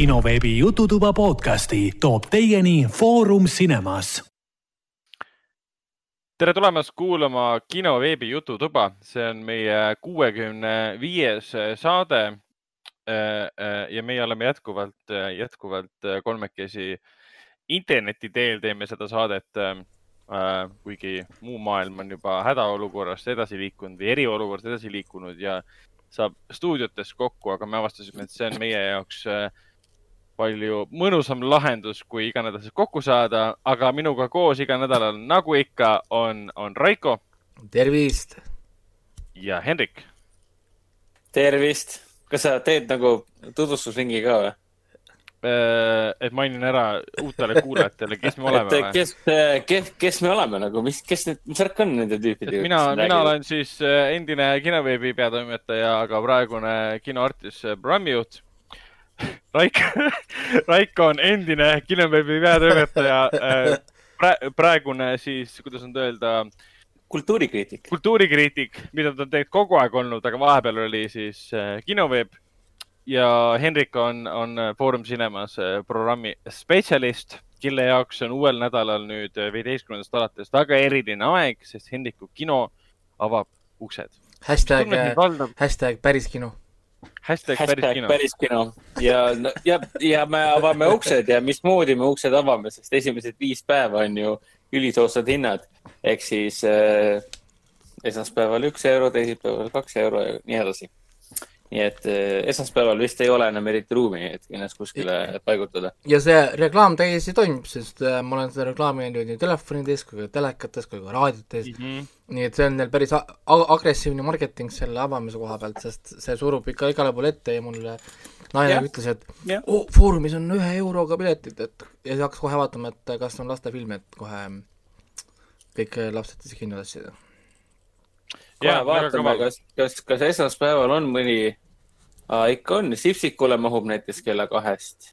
kinoveebi Jututuba podcasti toob teieni Foorum Cinemas. tere tulemast kuulama kinoveebi Jututuba, see on meie kuuekümne viies saade. ja meie oleme jätkuvalt, jätkuvalt kolmekesi interneti teel teeme seda saadet kuigi muu maailm on juba hädaolukorrast edasi liikunud või eriolukorrast edasi liikunud ja saab stuudiotes kokku, aga me avastasime, et see on meie jaoks palju mõnusam lahendus, kui iganädalaselt kokku saada, aga minuga koos iga nädalal, nagu ikka, on, on Raiko. tervist. ja Hendrik. tervist. kas sa teed nagu tutvustusringi ka või? et mainin ära uutele kuulajatele, kes me oleme või? kes, kes, kes me oleme nagu, mis, kes need, mis värk on nende tüüpide? mina, mina olen siis endine kinoveebi peatoimetaja, aga praegune kinoartist, programmijuht Raiko, Raiko on endine kinoveebi peatoimetaja pra,. praegune siis, kuidas nüüd öelda? kultuurikriitik. kultuurikriitik, mida ta on tegelikult kogu aeg olnud, aga vahepeal oli siis kinoveeb ja Henrik on, on Foorum Cinemas programmi spetsialist, kelle jaoks on uuel nädalal nüüd viieteistkümnendast alates väga eriline aeg, sest Hendriku kino avab uksed. hashtag, hashtag päris kino. Hashtag, hashtag päris kino. päris kino. Ja, ja, ja me avame uksed ja mismoodi me uksed avame, sest esimesed viis päeva on ju ülisoodsad hinnad. Ehk siis äh, esmaspäeval üks euro, teisipäeval kaks euro ja nii edasi nii et esmaspäeval vist ei ole enam eriti ruumi, et ennast kuskile paigutada. ja see reklaam täiesti toimib, sest ma olen seda reklaami näinud nii telefonides kui ka telekates kui ka raadiotes mm. -hmm. nii et see on neil päris agressiivne marketing selle avamise koha pealt, sest see surub ikka igale poole ette ja mulle naine yeah. ütles, et yeah. oh, Foorumis on ühe euroga piletid, et ja siis hakkas kohe vaatama, et kas on lastefilm, et kohe kõik lapsed siis kinno tassida kohe vaatame, kas, kas, kas esmaspäeval on mõni ah,, ikka on, Sipsikule mahub näiteks kella kahest.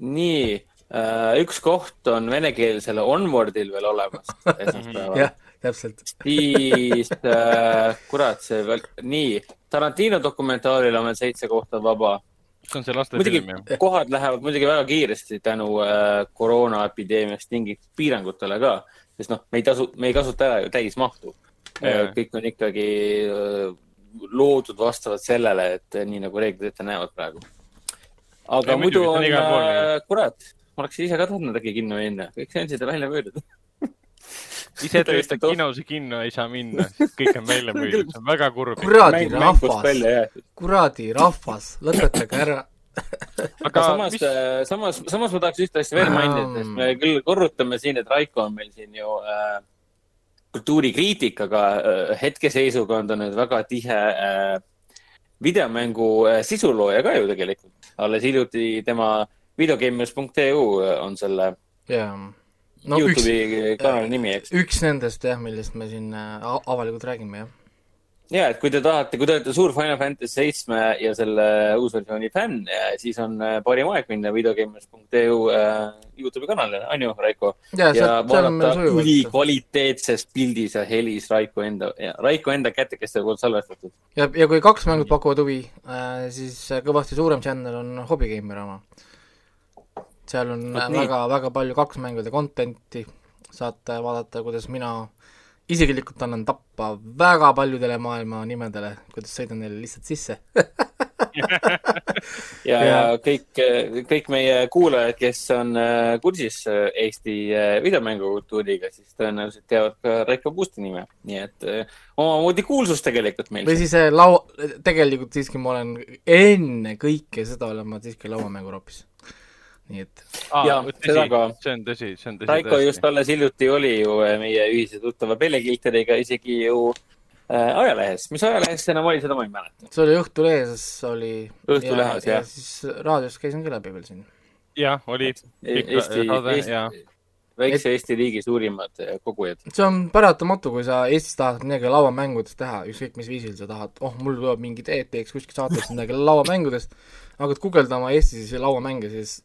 nii äh,, üks koht on venekeelsele Onwardil veel olemas esmaspäeval jah, täpselt. siis äh,, kurat, see veel, nii, Tarantino dokumentaalil on veel seitse kohta vaba. see on see lastefilm ju. kohad lähevad muidugi väga kiiresti tänu äh, koroonaepideemiast tingitud piirangutele ka, sest noh, me ei tasu, me ei kasuta ära ju täismahtu kõik on ikkagi loodud vastavalt sellele, et nii nagu reeglid ette näevad praegu. aga ja, muidu on, kurat, ma oleks ise ka tahtnud äkki kinno minna, kõik seansid on välja müüdud ise tõesti kinos kinno ei saa minna, kõik on välja müüdud, see on väga kurb. kuradi rahvas, kuradi rahvas, lõpetage ära. Aga samas mis..., samas, samas ma tahaks ühte asja veel mainida, sest me küll korrutame siin, et Raiko on meil siin ju äh, kultuurikriitikaga äh, hetkeseisuga on ta nüüd väga tihe äh, videomängu äh, sisulooja ka ju tegelikult. alles hiljuti tema videogamers.eu on selle yeah. no, Youtube'i üks, kanali nimi, eks. üks nendest jah, millest me siin avalikult räägime, jah ja, et kui te tahate, kui te olete suur Final Fantasy seitsme ja selle uusversiooni fänn, siis on parim aeg minna videogamers.eu äh, Youtube'i kanalile, on ju, Raiko? ja, ja vaadata ülikvaliteetses pildis ja helis Raiko enda, Raiko enda kätekeste poolt salvestatud. ja, ja kui kaks mängu pakuvad huvi äh,, siis kõvasti suurem channel on Hobigeimer oma. seal on väga-väga palju kaks mängude content'i, saate vaadata, kuidas mina isiklikult annan tappa väga paljudele maailma nimedele, kuidas sõidan neile lihtsalt sisse. Ja, ja kõik, kõik meie kuulajad, kes on äh, kursis äh, Eesti äh, videomängukultuuriga, siis tõenäoliselt teavad ka Raiko Puusti nime, nii et omamoodi kuulsus tegelikult meil. või siis lau-, tegelikult siiski ma olen enne kõike seda olen ma siiski lauamängur hoopis nii et ja see on tõsi, see on tõsi. Raiko tõesti. just alles hiljuti oli ju äh, meie ühise tuttava Pelle Kilteriga isegi ju äh, ajalehes, mis ajalehes see enam oli, seda ma ei mäleta. see oli Õhtulehes oli. Õhtulehes jah. ja siis raadios käisin ka läbi veel siin. jah, oli. Eesti, Eesti, väikse et... Eesti riigi suurimad äh, kogujad. see on paratamatu, kui sa Eestis tahad midagi lauamängudest teha, ükskõik mis viisil sa tahad, oh, mul tuleb mingi ETX kuskil saates midagi lauamängudest, hakkad guugeldama Eestis lauamänge, siis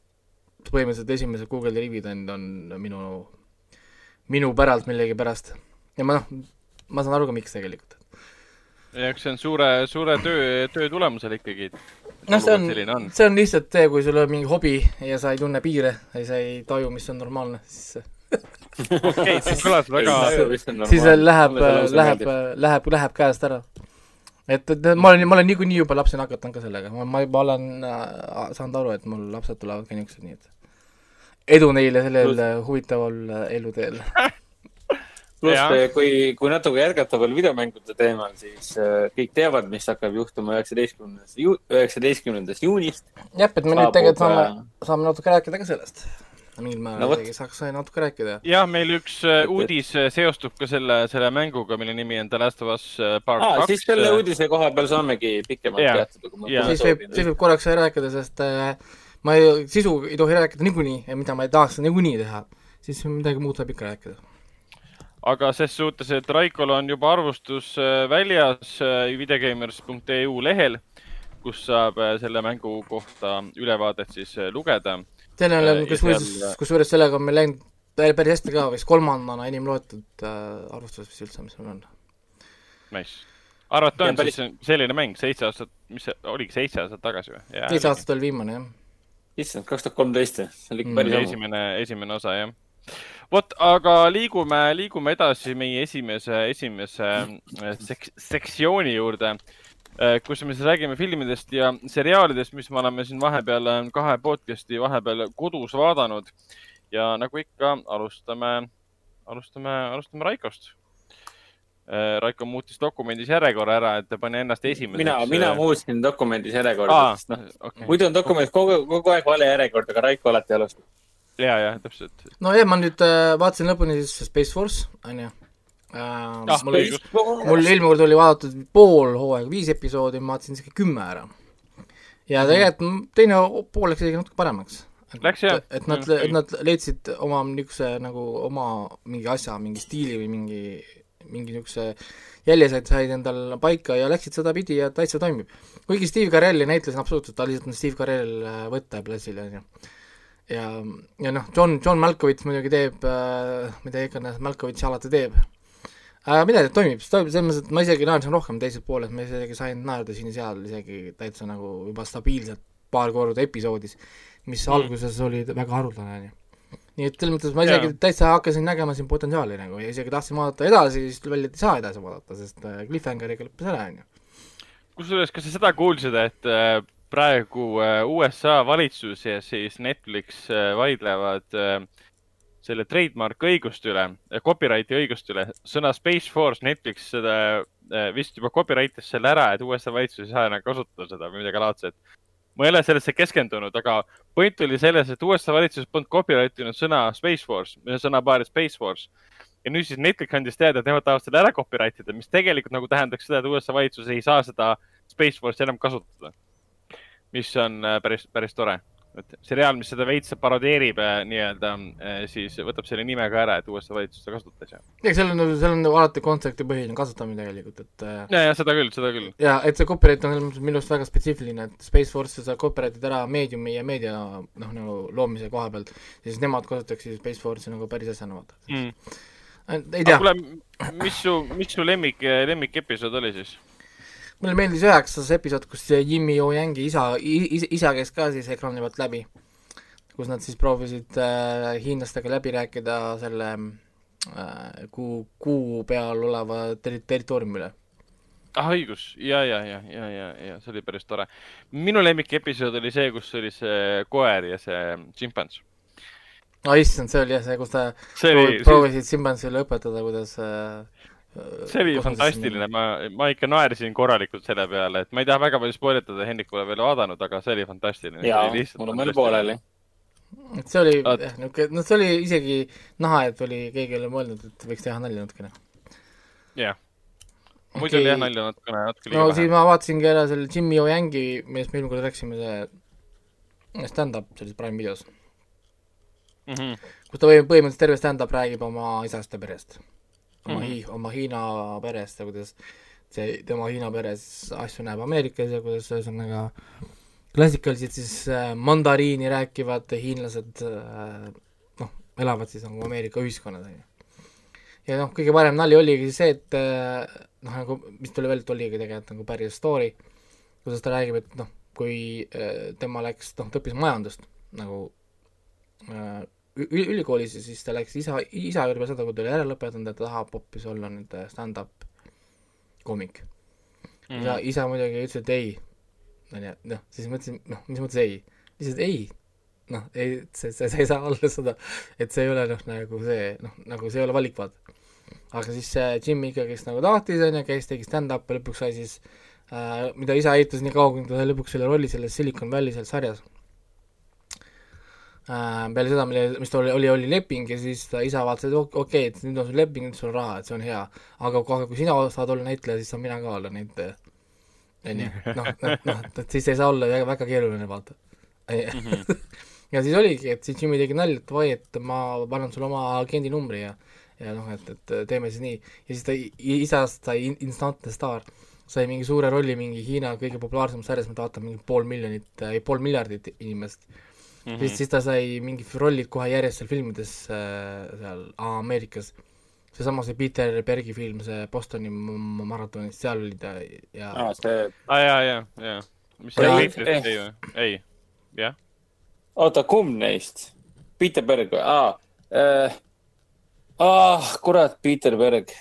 põhimõtteliselt esimesed Google'i rivid on, on minu, minu päralt millegipärast. ja ma noh, ma saan aru ka, miks tegelikult. ja eks see on suure, suure töö, töö tulemusel ikkagi. noh, see on, see on lihtsalt see, kui sul on mingi hobi ja sa ei tunne piire ja sa ei taju, mis on normaalne, siis okei, see kõlas väga siis läheb, läheb, läheb, läheb käest ära. et, et ma olen, ma olen niikuinii juba lapsi nakatanud ka sellega, ma, ma juba olen äh, saanud aru, et mul lapsed tulevad ka niisugused, nii et edu neile sellel Plus. huvitaval äh, eluteel pluss, kui, kui natuke jätkata veel videomängude teemal, siis äh, kõik teavad, mis hakkab juhtuma üheksateistkümnendast ju,, üheksateistkümnendast juunist. jah, et me nüüd tegelikult saame, saame natuke rääkida ka sellest. mingil määral no, isegi saaks natuke rääkida. jah, meil üks äh, uudis äh, seostub ka selle, selle mänguga, mille nimi on The Last of Us Part ah, kaks. siis selle uudise koha peal saamegi pikemalt peatuda, siis võib, siis võib korraks rääkida, sest äh, ma ei, sisu ei tohi rääkida niikuinii, mida ma ei tahaks niikuinii teha, siis midagi muud saab ikka rääkida aga ses suhtes, et Raikol on juba arvustus äh, väljas äh, videogamers.eu lehel, kus saab äh, selle mängu kohta ülevaadet siis lugeda. sellel on, kusjuures, kusjuures sellega on meil läinud päris hästi ka, vist kolmandana enim loetud äh, arvustus vist üldse, mis meil on. Nice. arvad, ta on päris... siis selline mäng, seitse aastat, mis see oligi, seitse aastat tagasi või? seitse aastat oli viimane, jah. Issand, kaks tuhat kolmteist, see oli ikka päris mm. ammu. esimene, esimene osa, jah vot, aga liigume, liigume edasi meie esimese, esimese äh, sek-, sektsiooni juurde, äh, kus me siis räägime filmidest ja seriaalidest, mis me oleme siin vahepeal äh, kahe podcast'i vahepeal kodus vaadanud. ja nagu ikka, alustame, alustame, alustame Raikost. Raiko muutis dokumendis järjekorra ära, et ta pani ennast esimeseks. mina, mina muutsin dokumendis järjekorda, sest noh okay., muidu on dokumendis kogu, kogu aeg vale järjekord, aga Raiko alati alustab ja, ja täpselt. nojah, ma nüüd äh, vaatasin lõpuni siis Space Force, onju äh,. Ah, mul, mul eelmine kord oli vaadatud pool hooaega, viis episoodi, ma vaatasin isegi kümme ära. ja mhm. tegelikult teine pool läks isegi natuke paremaks. Läks jah. et nad, et nad leidsid oma niisuguse nagu oma mingi asja, mingi stiili või mingi, mingi niisuguse jälje said, said endal paika ja läksid sedapidi ja täitsa toimib. kuigi Steve Carelli näitlesin absoluutselt, ta lihtsalt on Steve Carell äh, võtta platsil, on ju ja, ja noh, John, John Malkovich muidugi teeb äh,, mida iganes Malkovich alati teeb äh,. midagi toimib, toimib selles mõttes, et ma isegi naersin rohkem teiselt poolelt, ma isegi sain naerda siin ja seal isegi täitsa nagu juba stabiilselt paar korda episoodis, mis mm. alguses oli väga haruldane, on ju. Nii et selles mõttes ma isegi yeah. täitsa hakkasin nägema siin potentsiaali nagu ja isegi tahtsin vaadata edasi, siis tuli välja, et ei saa edasi vaadata, sest äh, cliffhangeriga lõppes ära, on ju. kusjuures, kas sa seda kuulsid, et äh, praegu äh, USA valitsus ja siis Netflix vaidlevad selle trademark õiguste üle, copyrighti õiguste üle. sõna Space Force, Netflix seda vist juba copyright'is selle ära, et USA valitsus ei saa enam kasutada seda või midagi laadset. Ma ei ole sellesse keskendunud, aga point oli selles, et USA valitsus polnud copyright inud sõna Space Force, sõnapaari Space Force. ja nüüd siis Netflix andis teada, et nemad tahavad selle ära copyright ida, mis tegelikult nagu tähendaks seda, et USA valitsus ei saa seda Space Force'i enam kasutada mis on äh, päris, päris tore. Et seriaal, mis seda veits parodeerib äh, nii-öelda, äh, siis võtab selle nime ka ära, et USA valitsus seda kasutas ja. ja seal on, seal on nagu alati kontseptipõhine kasutamine tegelikult, et ja, ja seda küll, seda küll. ja et see copyright on minu arust väga spetsiifiline, et Space Force sa copyright'id ära meediumi ja meedia noh, nagu loomise koha pealt, siis nemad kasutaksid Space Force'i nagu päris asjana, vaata mm.. ei tea. kuule, mis su, mis su lemmik, lemmikepisood oli siis? Mulle meeldis üheksas episood, kus Jimmy O Yangi isa, isa käis ka siis ekraani pealt läbi, kus nad siis proovisid äh, hiinlastega läbi rääkida selle äh, kuu, kuu peal oleva terri-, territooriumi üle ah õigus ja, ja, ja, ja, ja, ja see oli päris tore. minu lemmikepisood oli see, kus oli see koer ja see šimpans. no issand, see oli jah see, kus ta see oli, proovisid see... šimpansile õpetada, kuidas äh, see oli fantastiline, ma, ma ikka naersin korralikult selle peale, et ma ei taha väga palju spoilitada, Hendrik pole veel vaadanud, aga see oli fantastiline. jaa, mul on veel pooleli. et see oli jah, niisugune, noh, see oli isegi näha, et oli, keegi oli mõelnud, et võiks teha nalja natukene. jah. muidu okay. oli jah nalja natukene, natuke liiga no, vähe. no siis ma vaatasingi ära selle Jimmy O Yangi, millest me eelmine kord rääkisime, see stand-up selles Prime videos mm. -hmm. kus ta põhimõtteliselt terve stand-up räägib oma isast ja perest oma mm, -hmm. oma Hiina perest ja kuidas see, tema Hiina peres asju näeb Ameerikas ja kuidas ühesõnaga klassikaliselt siis äh, mandariini rääkivad hiinlased äh, noh, elavad siis nagu Ameerika ühiskonnas, on ju. ja noh, kõige parem nali oligi see, et äh, noh, nagu mis tuli välja, et oligi tegelikult nagu päris story, kuidas ta räägib, et noh, kui äh, tema läks, noh, ta õppis majandust nagu äh, ülikoolis ja siis ta läks isa, isa juurde seda, kui ta oli ära lõpetanud, et ta tahab hoopis olla nüüd stand-up koomik mm.. ja isa muidugi ütles, et ei, onju, noh, siis mõtlesin, noh, mis mõttes ei, lihtsalt ei, noh, ei, see, see, sa ei saa olla seda, et see ei ole noh, nagu see, noh, nagu see ei ole valik, vaata. aga siis see Jim ikkagist nagu tahtis, onju, käis, tegi stand-up'i, lõpuks sai siis äh,, mida isa eitas nii kaua, kuni ta lõpuks selle rolli selles Silicon Valley selles sarjas äh,. Peale seda, mille, mis ta oli, oli, oli leping ja siis ta isa vaatas, et okei okay,, et nüüd on sul leping, nüüd sul on raha, et see on hea. aga kohe, kui sina saad olla näitleja, siis saan mina ka olla näitleja. onju, noh, noh, noh, et siis ei saa olla väga, väga keeruline, vaata. ja siis oligi, et siis Jimmy tegi nalja, et oi, et ma panen sulle oma agendi numbri ja ja noh, et, et teeme siis nii. ja siis ta isast sai in- instantne staar. sai mingi suure rolli mingi Hiina kõige populaarsemas sarjas, mida vaatab mingi pool miljonit, ei pool miljardit inimest mm. Mhm. -hmm. siis, siis ta sai mingid rollid kohe järjest seal filmides äh, seal Ameerikas. seesama see Peter Bergi film, see Bostoni maratonis, seal oli ta ja aa, see, aa Ah, jaa, jaa, jaa. mis see. Patriot Day või? ei, jah. oota, kumb neist? Peter Berg või? aa äh,, ah, kurat, Peter Berg.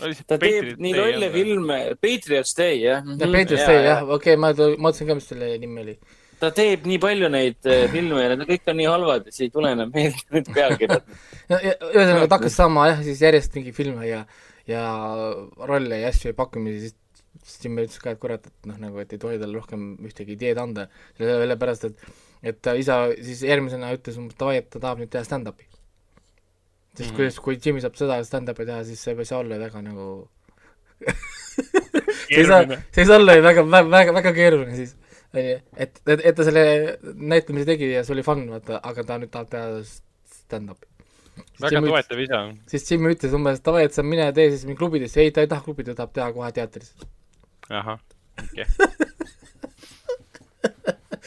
oli ta teeb Patriot nii Day lolle filme, Patriots Day jah. ja Peetrus Day jah, okei, ma, ma mõtlesin ka, mis selle nimi oli. Ta teeb nii palju neid äh, filme ja need kõik on nii halvad ja siis ei tule enam meelde need pealkirjad. no ja ühesõnaga ta hakkas saama jah, siis järjest mingi filme ja, ja rolle ja asju ja pakkumisi, siis siis Jimmy ütles ka, et kurat, et noh, nagu, et ei tohi talle rohkem ühtegi ideed anda, sellepärast et et ta isa siis järgmisena ütles umbes davai, et ta tahab nüüd teha stand-up'i. sest Mhm. kuidas, kui Jimmy saab seda stand-up'i teha, siis see ei saa olla väga nagu see ei saa, see ei saa olla ju väga, väga, väga, väga keeruline siis, onju, et, et, et ta selle näitamise tegi ja see oli fun, vaata, aga ta nüüd tahab teha stand-up'i. väga toetav isa. siis Jimmy ütles umbes, davai, et sa mine tee siis mingi klubidesse, ei ta ei taha klubi, ta tahab teha kohe teatris. ahah, okei.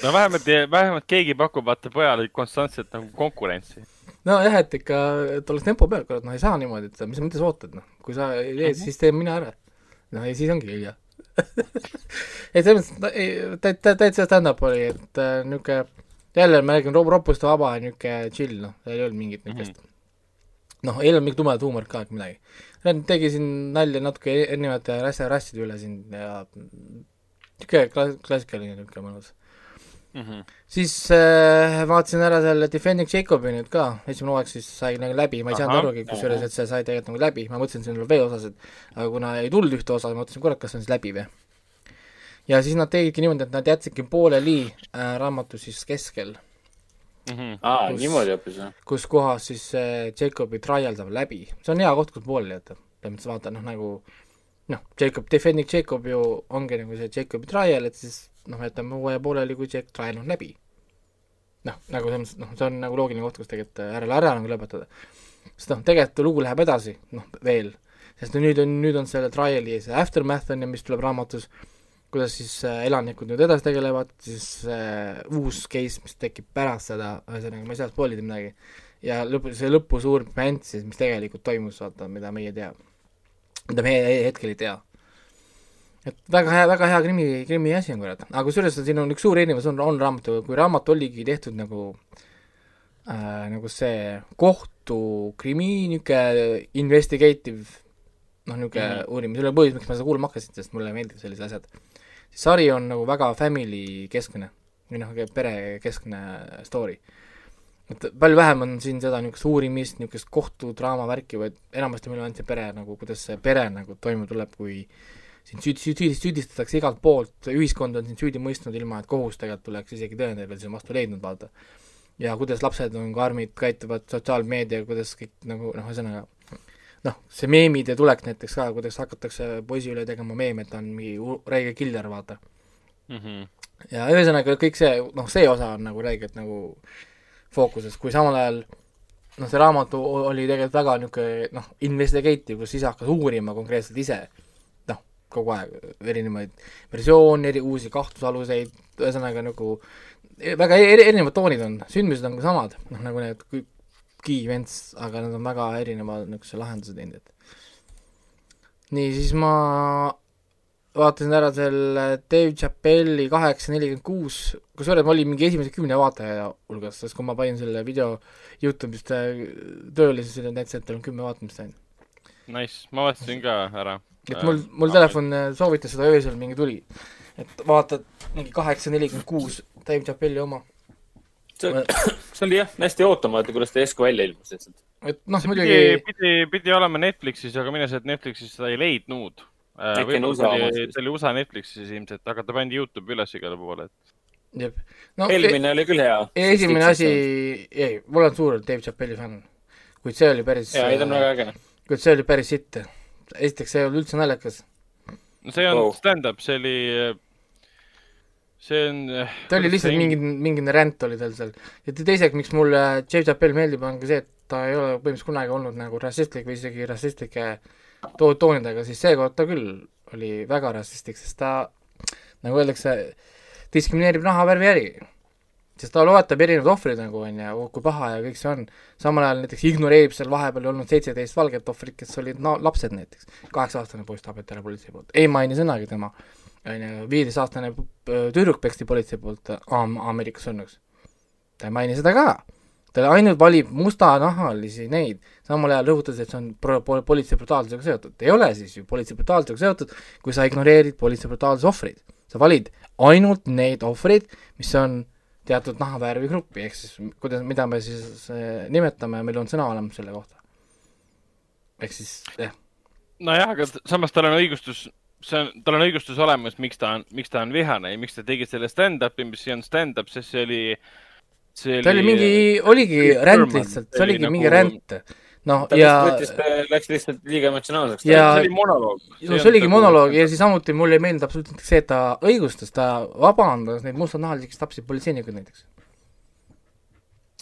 no vähemalt, vähemalt keegi pakub vaata pojale konstantselt nagu konkurentsi. nojah, et ikka, et oleks tempo peal, kurat, noh ei saa niimoodi, et mis sa mõttes ootad, noh, kui sa ei tee, siis teen mina ära. noh, ja siis ongi hilja. ei, selles mõttes, ei, täitsa, stand-up oli, et äh, niisugune, jälle ma räägin, ropust vaba ja niisugune chill, noh, seal ei olnud mingit niisugust mm -hmm. noh, ei olnud mingit tumedat huumorit ka ega midagi. tegi siin nalja natuke erinevate rasside üle siin ja niisugune kla-, klassikaline niisugune mõnus. Mhm. siis äh, vaatasin ära selle Defending Jacobi nüüd ka, esimene hooaeg siis sai nagu läbi, ma ei saanud arugi, kusjuures, et see sai tegelikult nagu läbi, ma mõtlesin, et siin tuleb veel osasid, aga kuna ei tulnud ühte osa, ma mõtlesin, kurat, kas see on siis läbi või. ja siis nad tegidki niimoodi, et nad jätsidki pooleli äh, raamatu siis keskel, Mhm. aa, Kus- niimoodi hoopis või? kus kohas siis äh, Jacobi trial saab läbi, see on hea koht, kus pooleli jätta, põhimõtteliselt vaata noh, nagu noh, Jacob, Defending Jacob ju ongi nagu see Jacobi trial, et siis noh, jätame hooaja pooleli, kui Jacob trial on läbi. noh, nagu selles mõttes, noh, see on nagu loogiline koht, kus tegelikult äh, ära, nagu lõpetada. sest noh, tegelikult lugu läheb edasi, noh veel, sest nüüd on, nüüd on selle trial'i see aftermath on ju, mis tuleb raamatus, kuidas siis äh, elanikud nüüd edasi tegelevad, siis äh, uus case, mis tekib pärast seda, ühesõnaga ma ei saa spoil ida midagi, ja lõpu, see lõpu suur moment siis, mis tegelikult toimus, vaata, mida meie ei tea. Mida meie hetkel ei tea. et väga hea, väga hea krimi, krimi asi on kurat, aga kusjuures siin on üks suur erinevus on, on raamatu, kui raamat oligi tehtud nagu äh, nagu see kohtukrimi, niisugune investigative noh, niisugune mm. -hmm. uurimine, see oli põhjus, miks ma seda kuulama hakkasin, sest mulle meeldivad sellised asjad. sari on nagu väga family keskne või noh, perekeskne story et palju vähem on siin seda niisugust uurimist, niisugust kohtudraama värki, vaid enamasti meil on ainult see pere nagu, kuidas see pere nagu toime tuleb, kui sind süüd-, süüd-, süüdistatakse igalt poolt, ühiskond on sind süüdi mõistnud, ilma et kohus tegelikult tuleks isegi tõendeid veel sinna vastu leidnud, vaata. ja kuidas lapsed on karmid, käituvad sotsiaalmeedia, kuidas kõik nagu noh, ühesõnaga noh, see meemide tulek näiteks ka, kuidas hakatakse poisi üle tegema meeme, et ta on mingi räige killer, vaata. Mhm. ja ühesõnaga kõik see, noh, see osa on nagu räigelt nagu fookuses, kui samal ajal noh, see raamat oli tegelikult väga niisugune noh, investigative, kus isa hakkas uurima konkreetselt ise noh, kogu aeg erinevaid versioone, eri uusi kahtlusaluseid, ühesõnaga nagu e- väga eri, erinevad toonid on, sündmused on ka samad, noh nagu need key events, aga nad on väga erineva niisuguse lahenduse teinud, et. nii, siis ma vaatasin ära selle Dave Chappelli kaheksa nelikümmend kuus, kusjuures ma olin mingi esimese kümne vaataja hulgas, sest kui ma panin selle video Youtube'ist äh, tööle, siis näitas, et tal on kümme vaatamist ainult. Nice, ma vaatasin ka ära. et mul, mul telefon äh, soovitas seda öösel mingi tuli. et vaatad mingi kaheksa nelikümmend kuus Dave Chappelli oma. see, see oli jah, hästi ootamatu, kuidas ta järsku välja ilmus lihtsalt. et noh, muidugi pidi, pidi, pidi olema Netflixis, aga mine sa, et Netflixis seda ei leidnud Äh, võib-olla ta oli, ta oli USA Netflixis ilmselt, aga ta pandi Youtube'i üles igale poole, et. jep. no eelmine e oli küll hea. esimene asi, ei, mul on suur Dave Chappelli fänn, kuid see oli päris. jaa, ei ta on väga äge. kuid see oli päris sitt. esiteks, see ei olnud üldse naljakas. no see on oh. stand-up, see oli, see on. ta oli lihtsalt mingi, mingi ränd oli tal seal. ja teiseks, miks mulle Dave Chappell meeldib, on ka see, et ta ei ole põhimõtteliselt kunagi olnud nagu rassistlik või isegi rassistlike äh, to-, toonidega, siis seekord ta küll oli väga rassistlik, sest ta, nagu öeldakse, diskrimineerib nahavärvi järgi. sest ta loetab erinevad ohvrid nagu, on ju, kui paha ja kõik see on. samal ajal näiteks ignoreerib seal vahepeal olnud seitseteist valget ohvrit, kes olid no, lapsed näiteks. kaheksa-aastane poiss tapeti ära politsei poolt, ei maini sõnagi tema. on ju, viieteistaastane tüdruk peksti politsei poolt Ameerikas õnneks. ta ei maini seda ka ta ainult valib mustanahalisi neid, samal ajal rõhutas, et see on pro-, po-, politsei brutaalsusega seotud. ei ole siis ju politsei brutaalsusega seotud, kui sa ignoreerid politsei brutaalsuse ohvreid. sa valid ainult neid ohvreid, mis on teatud nahavärvi gruppi, ehk siis kuidas, mida me siis äh, nimetame, meil on sõna olemas selle kohta. ehk siis, jah. nojah, aga samas tal on õigustus, see on, tal on õigustus olemas, miks ta on, miks ta on vihane ja miks ta tegi selle stand-up'i, mis ei olnud stand-up, sest see oli äh, see ta oli mingi, oligi ränd lihtsalt, see oligi nagu... mingi ränd. noh, ja. Läks lihtsalt liiga emotsionaalseks. ja. see oli monoloog. no see oligi monoloog ja siis samuti mulle ei meeldinud absoluutselt see, et ta õigustas, ta vabandas neid mustanahalisi, kes tapsid politseinikud näiteks.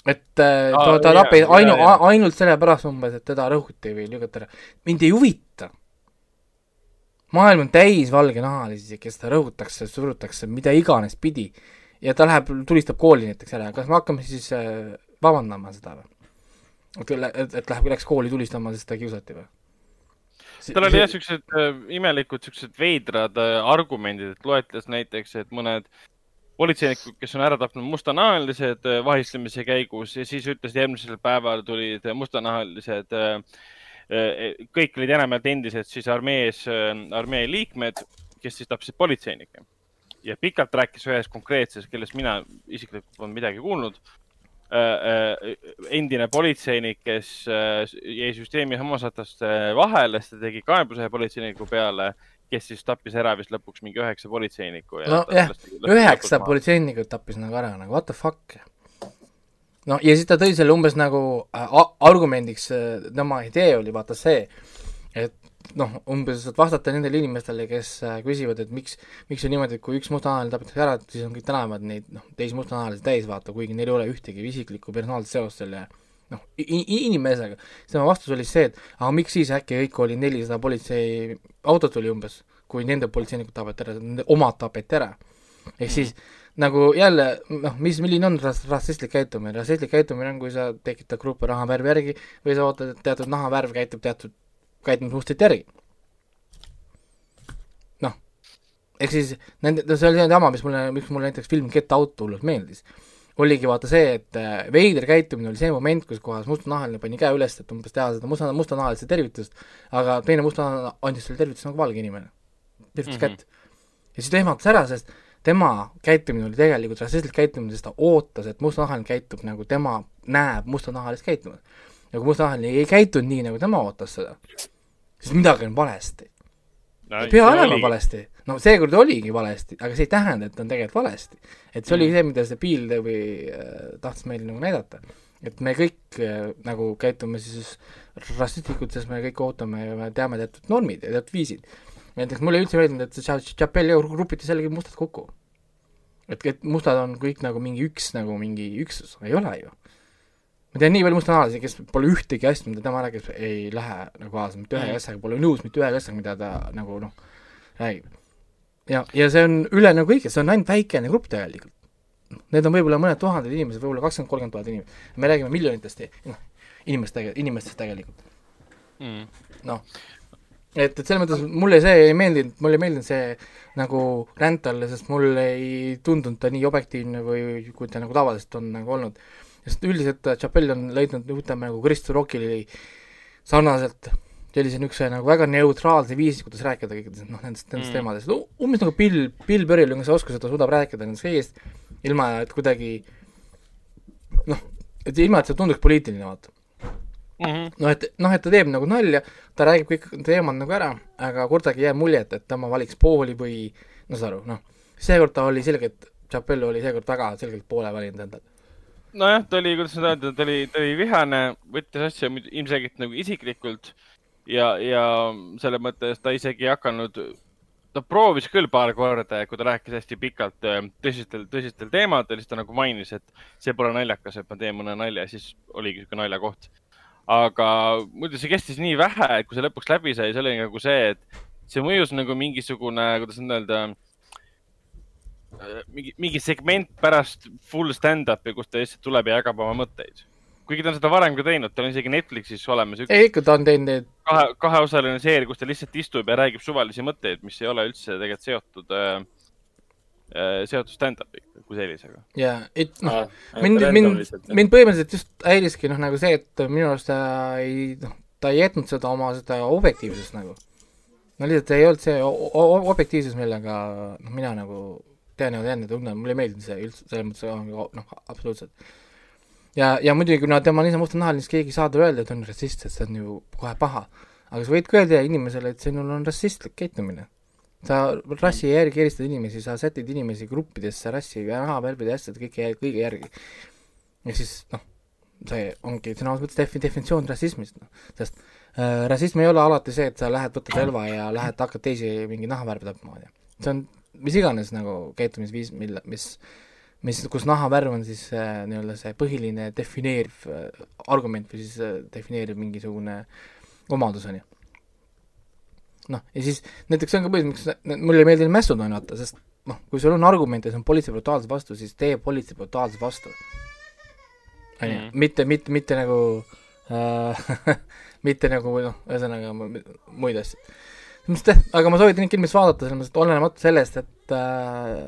et äh, ta, ta tapis ainu-, ainult sellepärast umbes, et teda rõhuti või lükati ära. mind ei huvita maailm on täis valgenahalisi, kes seda rõhutakse, surutakse mida iganes pidi ja ta läheb, tulistab kooli näiteks ära, kas me hakkame siis äh, vabandama seda või? et, et, et läheb, läks kooli tulistama, sest ta kiusati või? tal oli jah, siuksed äh, imelikud, siuksed veidrad äh, argumendid, et loetles näiteks, et mõned politseinikud, kes on ära tapnud mustanahalised äh, vahistlemise käigus ja siis ütlesid järgmisel päeval tulid mustanahalised äh, äh, kõik olid enamjaolt endised siis armees, armee liikmed, kes siis tapsid politseinikke ja pikalt rääkis ühest konkreetses, kellest mina isiklikult polnud midagi kuulnud. Äh, äh, endine politseinik, kes äh, jäi süsteemi hammasrataste vahele, sest ta tegi kaebuse politseiniku peale, kes siis tappis ära vist lõpuks mingi üheksa politseinikku. nojah, üheksa politseinikut tappis nagu ära, nagu what the fuck. no ja siis ta tõi selle umbes nagu argumendiks, tema idee oli vaata see, et noh, umbes, et vastata nendele inimestele, kes äh, küsivad, et miks, miks on niimoodi, et kui üks mustanahaline tapetakse ära, siis on kõik tänavad neid noh, teisi mustanahalisi täis vaata, kuigi neil ei ole ühtegi isiklikku personaalset seost selle noh, inimesega. tema vastus oli see, et aga miks siis äkki kõik oli nelisada politseiautot oli umbes, kui nende politseinikud tapeti ära, nende omad tapeti ära. ehk siis nagu jälle noh, mis, milline on ras-, rassistlik käitumine, rassistlik käitumine on, kui sa tekitad gruppe nahavärvi järgi või sa ootad, et teatud nahavärv käitub teatud käitumismustrit järgi. noh, ehk siis nende, see oli see jama, mis mulle, miks mulle näiteks film Get Out hullult meeldis. oligi vaata see, et äh, veider käitumine oli see moment, kus kohas mustanahaline pani käe üles, et umbes teha seda musta, mustanahalise tervitust, aga teine mustanahaline andis selle tervituse nagu valge inimene. tervitas mm -hmm. kätt. ja siis ta ehmatas ära, sest tema käitumine oli tegelikult rassistlik käitumine, sest ta ootas, et mustanahaline käitub nagu tema näeb mustanahalist käitumist ja kui mustanahaline ei käitunud nii, nagu tema ootas seda, siis midagi on valesti no,. ei pea olema valesti, no seekord oligi valesti, aga see ei tähenda, et on tegelikult valesti. et see mm. oli see, mida see Piil või äh, tahtis meile nagu näidata. et me kõik äh, nagu käitume siis rassistlikult, sest me kõik ootame ja me teame teatud normid ja teatud viisid. näiteks mulle üldse meeldinud, et see Chapelli grupitas jällegi mustad kokku. et, et mustad on kõik nagu mingi üks, nagu mingi üksus, ei ole ju ma tean nii palju mustanahalisi, kes pole ühtegi asja, mida tema räägib, ei lähe nagu kaasa mitte ühegi mm. asjaga, pole nõus mitte ühegi asjaga, mida ta nagu noh, räägib. ja, ja see on üle nagu kõige, see on ainult väikene grupp tegelikult. Need on võib-olla mõned tuhanded inimesed, võib-olla kakskümmend, kolmkümmend tuhat inimest. me räägime miljonitest noh, inimest inimestest tegelikult mm.. noh. et, et selles mõttes mulle see ei meeldinud, mulle ei meeldinud see nagu ränd talle, sest mulle ei tundunud ta nii objektiivne või kui ta nagu tavaliselt on nagu olnud. Sest üldiselt Chappell on leidnud, ütleme nagu Kristo Rockili sarnaselt. Sellise niisuguse nagu väga neutraalse viisi, kuidas rääkida kõikidest noh, nendest, nendest mm. teemadest, umbes nagu Bill, Bill Burry'l on see oskus, et ta suudab rääkida nendest kõigist, ilma et kuidagi noh, et ilma, et see tunduks poliitiline, vaata. Mm -hmm.. noh, et noh, et ta teeb nagu nalja, ta räägib kõik teemad nagu ära, aga kordagi ei jää muljet, et tema valiks pooli või no saad aru, noh, seekord ta oli selgelt, Chappell oli seekord väga selgelt poole valinud endale nojah, ta oli, kuidas nüüd öelda, ta oli, ta oli vihane, võttis asja ilmselgelt nagu isiklikult ja, ja selles mõttes ta isegi ei hakanud, ta proovis küll paar korda, kui ta rääkis hästi pikalt äh, tõsistel, tõsistel teemadel, siis ta nagu mainis, et see pole naljakas, et ma teen mõne nalja, siis oligi niisugune naljakoht. aga muidu see kestis nii vähe, et kui see lõpuks läbi sai, see oli nagu see, et see mõjus nagu mingisugune, kuidas nüüd öelda mingi, mingi segment pärast full stand-up'i, kus ta lihtsalt tuleb ja jagab oma mõtteid kuigi ta on seda varem ka teinud, tal on isegi Netflixis olemas üks. ei, ikka ta on teinud neid. kahe, kaheosaline seeria, kus ta lihtsalt istub ja räägib suvalisi mõtteid, mis ei ole üldse tegelikult seotud äh, äh, seotud stand-up'iga kui sellisega. jaa, et noh, mind, mind, mind põhimõtteliselt just häiriski noh, nagu see, et minu arust ta ei, noh, ta ei jätnud seda oma seda objektiivsust nagu. no lihtsalt ei olnud see objektiivsus, millega noh, mina nagu tean ja tean ja tunnen, mulle ei meeldinud see üldse, selles mõttes noh, absoluutselt ja, ja muidugi, kuna tema on ise mustanahaline, siis keegi ei saa talle öelda, et on rassist, sest see on ju kohe paha. aga sa võid ka öelda inimesele, et sinul on rassistlik käitumine. sa rassi järgi eristad inimesi, sa sätid inimesi gruppidesse rassi ja nahavärvide ja asjade kõige, kõige järgi. ehk siis noh, see ongi sõna otseses mõttes defi-, definitsioon rassismist, noh, sest äh, rassism ei ole alati see, et sa lähed, võtad relva ja lähed, hakkad teisi mingi nahavärve tapma, on ju. see on mis iganes nagu käitumisviis, mille, mis mis, kus nahavärv on siis äh, nii-öelda see põhiline defineeriv äh, argument või siis äh, defineeriv mingisugune omadus, on ju. noh, ja siis näiteks see on ka põhjus, miks mulle ei meeldi mässud, on ju, vaata, sest noh, kui sul on argument ja see on politsei brutaalsus vastu, siis tee politsei brutaalsus vastu. on ju, mhm. mitte, mitte, mitte nagu äh, mitte nagu noh, ühesõnaga muid asju. Mis te, aga ma soovitan kindlasti vaadata, selles mõttes, et olenemata sellest, et äh,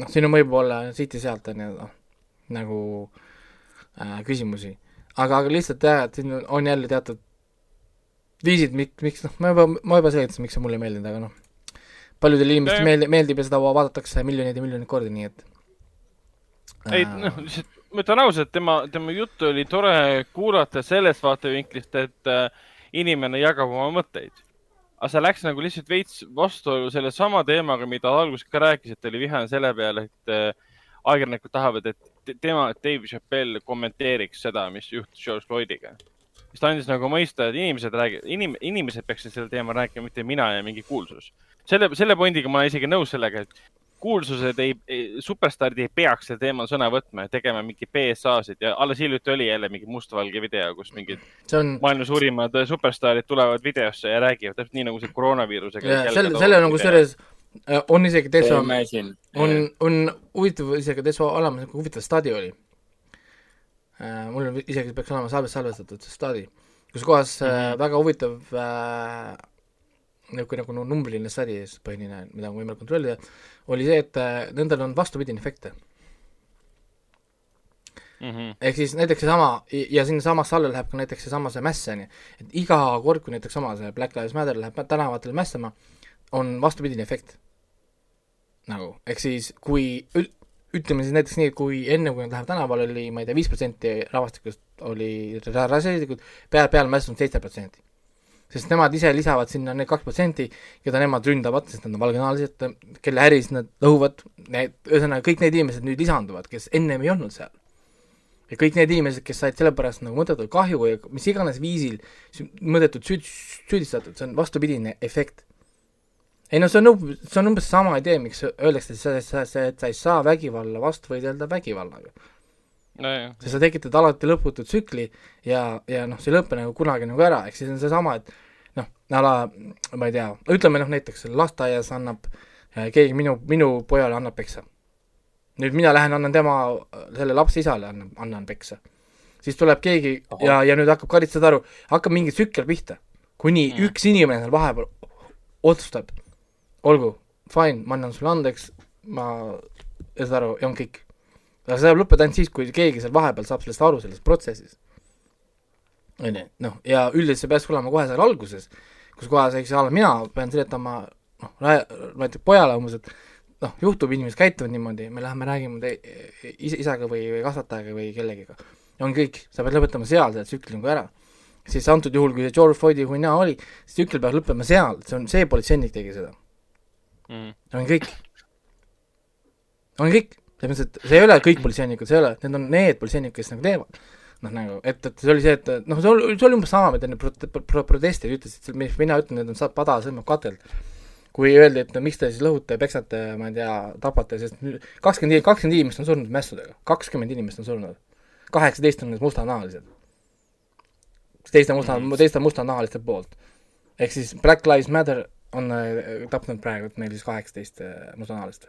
noh, siin on võib-olla siit-sealt on ju noh, nagu äh, küsimusi, aga, aga lihtsalt jah, et siin on jälle teatud viisid, miks, miks noh, ma juba, ma juba selgitasin, miks see mulle ei meeldinud, aga noh, paljudele inimestele meeldib, meeldib ja seda vaadatakse miljoneid ja miljoneid kordi, nii et äh.... ei noh, lihtsalt ma ütlen ausalt, tema, tema juttu oli tore kuulata sellest vaatevinklist, et äh, inimene jagab oma mõtteid aga see läks nagu lihtsalt veits vastuollu sellesama teemaga, mida alguses ka rääkis, et oli vihane selle peale, et äh, ajakirjanikud tahavad, et tema, Dave Chappelle kommenteeriks seda, mis juhtus George Floydiga. siis ta andis nagu mõista, et inimesed räägivad, inim-, inimesed peaksid sel teemal rääkima, mitte mina ja mingi kuulsus. selle, selle pointiga ma olen isegi nõus sellega, et kuulsused ei, ei, superstaarid ei peaks sel teemal sõna võtma ja tegema mingi BSA-sid ja alles hiljuti oli jälle mingi mustvalge video, kus mingid on... maailma suurimad superstaarid tulevad videosse ja räägivad täpselt nii, nagu see koroonaviirusega. selle, selle on kusjuures äh, on isegi Teso, on, on huvitav isegi Teso olemas, nagu huvitav stadi oli. Äh, mul isegi peaks olema salves salvestatud see stadi, kus kohas mm -hmm. väga huvitav äh, niisugune nagu numbriline stadi, põhiline, mida on võimalik kontrollida, oli see, et äh, nendel on vastupidine efekte mm. -hmm. ehk siis näiteks seesama, ja sinnasamasse alla läheb ka näiteks seesama see mäss, on ju, et iga kord, kui näiteks sama see Black Lives Matter läheb tänavatele mässama, on vastupidine efekt. nagu, ehk siis kui ütleme siis näiteks nii, et kui enne, kui nad lähevad tänavale, oli, ma ei tea, viis protsenti rahvastikust oli rassilikud, peale, peale mässu on seitse protsenti sest nemad ise lisavad sinna need kaks protsenti, keda nemad ründavad, sest nad on valgenahalised, kelle äris nad lõhuvad, need, ühesõnaga kõik need inimesed nüüd lisanduvad, kes ennem ei olnud seal. ja kõik need inimesed, kes said sellepärast nagu mõttetut kahju ja mis iganes viisil mõttetult süüd-, süüdistatud, see on vastupidine efekt. ei no see on, see on umbes sama idee, miks öeldakse, et sa, sa, sa, sa ei saa vägivalla vastu võidelda vägivallaga no,. sest sa tekitad alati lõputu tsükli ja, ja noh, see ei lõpe nagu kunagi nagu ära, ehk siis on seesama, et noh, a la, ma ei tea, ütleme noh, näiteks lasteaias annab äh, keegi minu, minu pojale annab peksa. nüüd mina lähen, annan tema, selle lapse isale annan, annan peksa. siis tuleb keegi Aha. ja, ja nüüd hakkab karitseda aru, hakkab mingi tsükkel pihta. kuni mm. üks inimene seal vahepeal otsustab, olgu, fine, ma annan sulle andeks, ma, saad aru, ja on kõik. Aga see saab lõppeda ainult siis, kui keegi seal vahepeal saab sellest aru, selles protsessis. on ju, noh, ja üldiselt see peaks olema kohe seal alguses, kus kohas, eks ole, mina pean seletama noh, näiteks pojale umbes, et noh, juhtub, inimesed käituvad niimoodi, me läheme räägime te-, isa, isaga või, või kasvatajaga või kellegiga. on kõik, sa pead lõpetama seal selle tsükli nagu ära. siis antud juhul, kui see George Floydi hunnia oli, siis tsükkel peab lõppema seal, see on, see politseinik tegi seda mm.. on kõik. on kõik, selles mõttes, et see ei ole kõik politseinikud, see ei ole, need on need politseinikud, kes nagu teevad. noh, nagu, et, et see oli see, et noh, see oli, see oli umbes sama, mida need pro-, pro-, protestijad ütlesid, mis mina ütlen, need on saad pada sõimab katelt kui öeldi, et no miks te siis lõhute, peksate, ma ei tea, tapate, sest kakskümmend, kakskümmend inimest on surnud mässudega, kakskümmend inimest on surnud. kaheksateist on need mustanahalised. teiste musta mm, -hmm. teiste mustanahaliste poolt. ehk siis Black Lives Matter on äh, tapnud praegu neil siis kaheksateist äh, mustanahalist.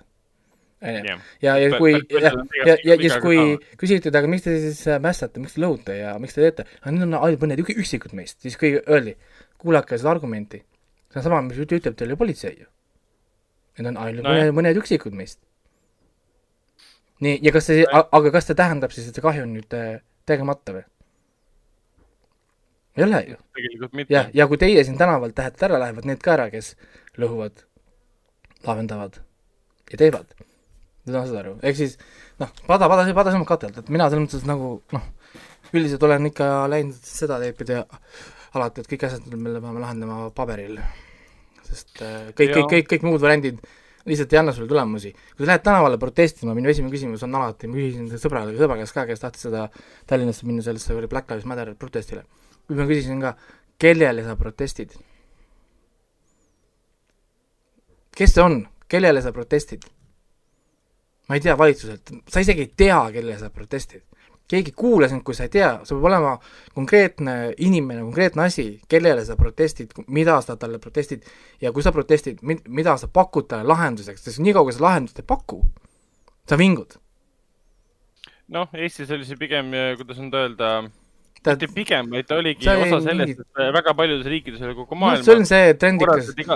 Ja, ja, ja kui, ja, ja, ja siis kui küsiti, et aga miks te siis äh, mässate, miks te lõhute ja miks te teete, need on ainult mõned üksikud meist, siis kui öeldi, kuulake seda argumenti see on sama, mis ütleb teile politsei ju. Need on ainult no, mõned, mõned üksikud meist. nii, ja kas see, aga kas see tähendab siis, et see kahju on nüüd äh, tegemata või? ei ole ju. jah, ja kui teie siin tänavalt lähete ära, lähevad need ka ära, kes lõhuvad, laevendavad ja teevad. Te saate aru, ehk siis noh, pada, pada, pada sõimab katelt, et mina selles mõttes nagu noh, üldiselt olen ikka läinud seda teed pidi alati, et kõik asjad me peame lahendama paberil sest äh, kõik, kõik, kõik, kõik muud variandid lihtsalt ei anna sulle tulemusi. kui sa lähed tänavale protestima, minu esimene küsimus on alati, ma küsisin sõbrale, sõbra käest ka, kes tahtis seda Tallinnasse minna sellesse Black Lives Matter protestile. siis ma küsisin ka, kellele sa protestid? kes see on, kellele sa protestid? Ma ei tea valitsuselt, sa isegi ei tea, kellele sa protestid. Keegi ei kuula sind, kui sa ei tea, sul peab olema konkreetne inimene, konkreetne asi, kellele sa protestid, mida sa talle protestid. Ja kui sa protestid, mida sa pakud talle lahenduseks, sest niikaua, kui sa lahendust ei paku, sa vingud. noh, Eestis oli see pigem, kuidas nüüd öelda, mitte pigem, vaid ta oligi see osa sellest, et väga paljudes riikides üle kogu maailma no, see on see trendikas. see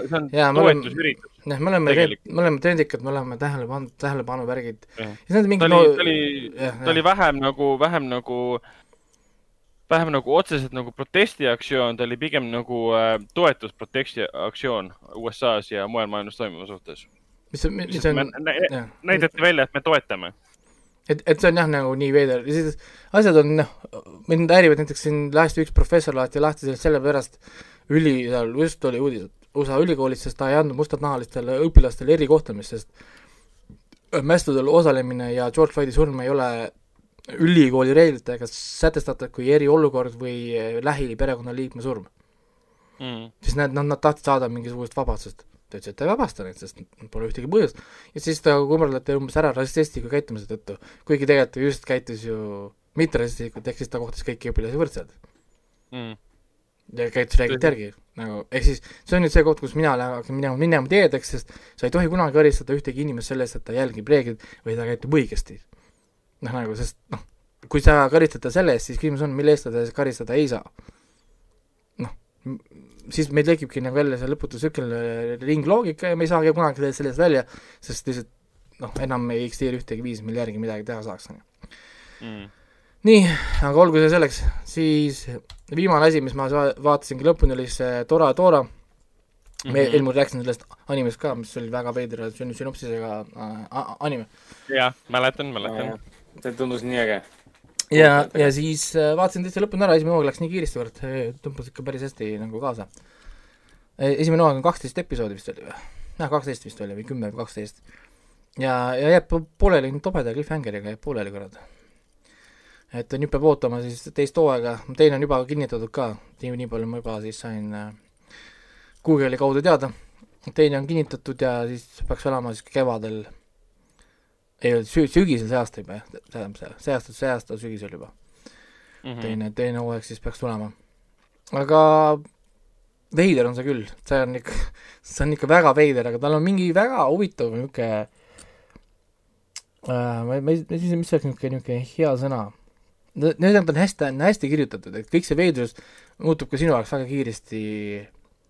on toetusüritus. jah, me oleme, me oleme trendikad, me oleme tähelepanu, tähelepanuvärgid. ta oli, ta oli, ta oli vähem nagu, vähem nagu vähem nagu otseselt nagu protestiaktsioon, ta oli pigem nagu äh, toetusprotestiaktsioon USA-s ja mujal maailmas toimuva suhtes. mis on, mis on? näidati välja, et me toetame et, et see on jah, nagu nii veider, siis asjad on noh, mind häirivad näiteks siin lasti üks professor lahti lahti sellest sellepärast, üli, seal just oli uudis, et USA ülikoolis, sest ta ei andnud mustanahalistele õpilastele erikohtlemist, sest mässudel osalemine ja George Floydi surm ei ole ülikooli reeglitega sätestatud kui eriolukord või lähiperekonnaliikme surm. Mm.. siis nad, nad, nad tahtsid saada mingisugust vabastust ta ütles, et ta ei vabasta neid, sest pole ühtegi põhjust. ja siis ta kummardati umbes ära rassistliku käitumise tõttu, kuigi tegelikult ta just käitus ju mitterassistlikult, ehk siis ta kohtas kõiki õpilasi võrdselt mm.. ja käitus reeglite järgi, nagu, ehk siis see on nüüd see koht, kus mina hakkan minema, minema teedeks, sest sa ei tohi kunagi karistada ühtegi inimest selle eest, et ta jälgib reegleid või ta käitub õigesti. noh, nagu, sest noh, kui sa karistad ta selle eest, siis küsimus on, mille eest ta karistada ei saa. noh, siis meil tekibki nagu jälle see lõputu tsükkel ringloogika ja me ei saagi kunagi sellest välja, sest lihtsalt noh, enam ei eksisteeri ühtegi viisi, mille järgi midagi teha saaks mm.. nii, aga olgu see selleks, siis viimane asi, mis ma vaatasingi lõpuni, oli see Tora Tora mm. -hmm. me eelmine rääkisin sellest animest ka, mis oli väga veidra sünopsisega äh, anime. jah, mäletan, mäletan. see tundus nii äge ja, ja siis äh, vaatasin täitsa lõpuni ära, esimene hooaeg läks nii kiiresti, kurat, tõmbas ikka päris hästi nagu kaasa. E, esimene hooaeg on kaksteist episoodi vist oli või? jah, kaksteist vist oli või kümme või kaksteist. ja, ja jääb pooleli tobeda cliffhangeriga, jääb pooleli, kurat. et nüüd peab ootama siis teist hooaega, teine on juba kinnitatud ka, nii, nii palju ma juba siis sain äh, Google'i kaudu teada. teine on kinnitatud ja siis peaks olema siis kevadel ei olnud sü-, sügisel see aasta juba jah, tähendab see, see aasta, see aasta sügisel juba mm. -hmm. teine, teine hooaeg siis peaks tulema. aga veider on see küll, see on ikka, see on ikka väga veider, aga tal on mingi väga huvitav niisugune äh, ma, ei, ma ei mis oleks niisugune, niisugune hea sõna. need on hästi, on hästi kirjutatud, et kõik see veidrus muutub ka sinu jaoks väga kiiresti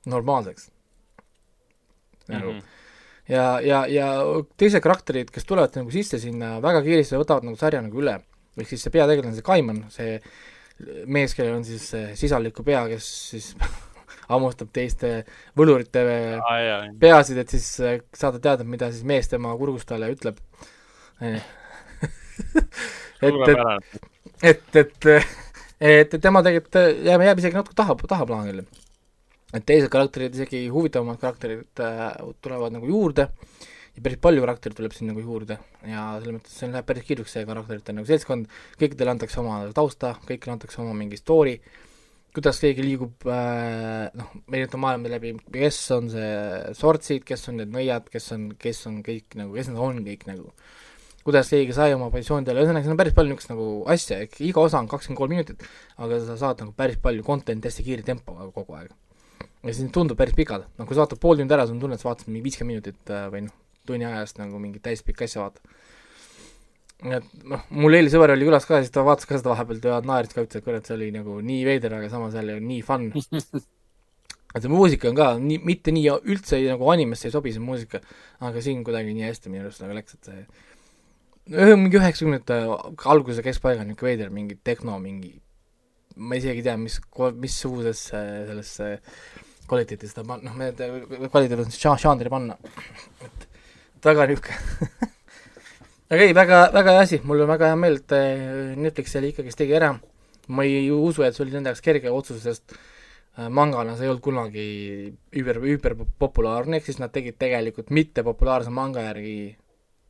normaalseks. nagu mm -hmm. Ja, ja, ja teised karakterid, kes tulevad nagu sisse sinna, väga kiiresti võtavad nagu sarja nagu üle. ehk siis see peategelane, see Kaiman, see mees, kellel on siis sisaliku pea, kes siis hammustab teiste võlurite ah, peasid, et siis saada teada, mida siis mees tema kurgust talle ütleb et, et, et, et, et tema tegelikult jääb, jääb isegi natuke taha, tahaplaanile. Et teised karakterid, isegi huvitavamad karakterid äh, tulevad nagu juurde. Ja päris palju karaktereid tuleb siin nagu juurde. Ja selles mõttes see läheb päris kirjuks, see karakterite nagu seltskond, kõikidele antakse oma tausta, kõikidele antakse oma mingi story, kuidas keegi liigub äh, noh, erinevatel maailmade läbi, kes on see sortsid, kes on need nõiad, kes on, kes on kõik nagu, kes nad on kõik nagu. Kuidas keegi sai oma positsioonidele, ühesõnaga siin on päris palju niisugust nagu asja, iga osa on kakskümmend kolm minutit, aga sa saad nagu päris palju content'i hästi kiire tempoga kogu aeg. Ja siis tundub päris pikad, noh kui sa vaatad pool tundi ära, sul on tunne, et sa vaatasid mingi viiskümmend minutit äh, või noh, tunni ajast nagu mingit täispikka asja vaata. et noh, mul eile sõber oli külas ka, siis ta vaatas ka seda vahepeal ja naeris ka, ütles, et kurat, see oli nagu nii veider, aga samas jälle nii fun et see muusika on ka nii, mitte nii üldse nagu animesse ei sobi see muusika, aga siin kuidagi nii hästi minu arust nagu läks, et see mingi üheksakümnendate alguse keskpaiga niisugune veider, mingi tehno, mingi ma isegi ei tea, mis, missugusesse sellesse kvaliteeti seda panna, noh, me kvaliteet on siis žanri panna, et väga niisugune aga ei, väga, väga hea asi, mul on väga hea meel, et eh, Netflix selle ikkagist tegi ära, ma ei usu, et see oli nende jaoks kerge otsus, sest eh, mangana see ei olnud kunagi üüber, üüberpopulaarne, ehk siis nad tegid tegelikult mittepopulaarse manga järgi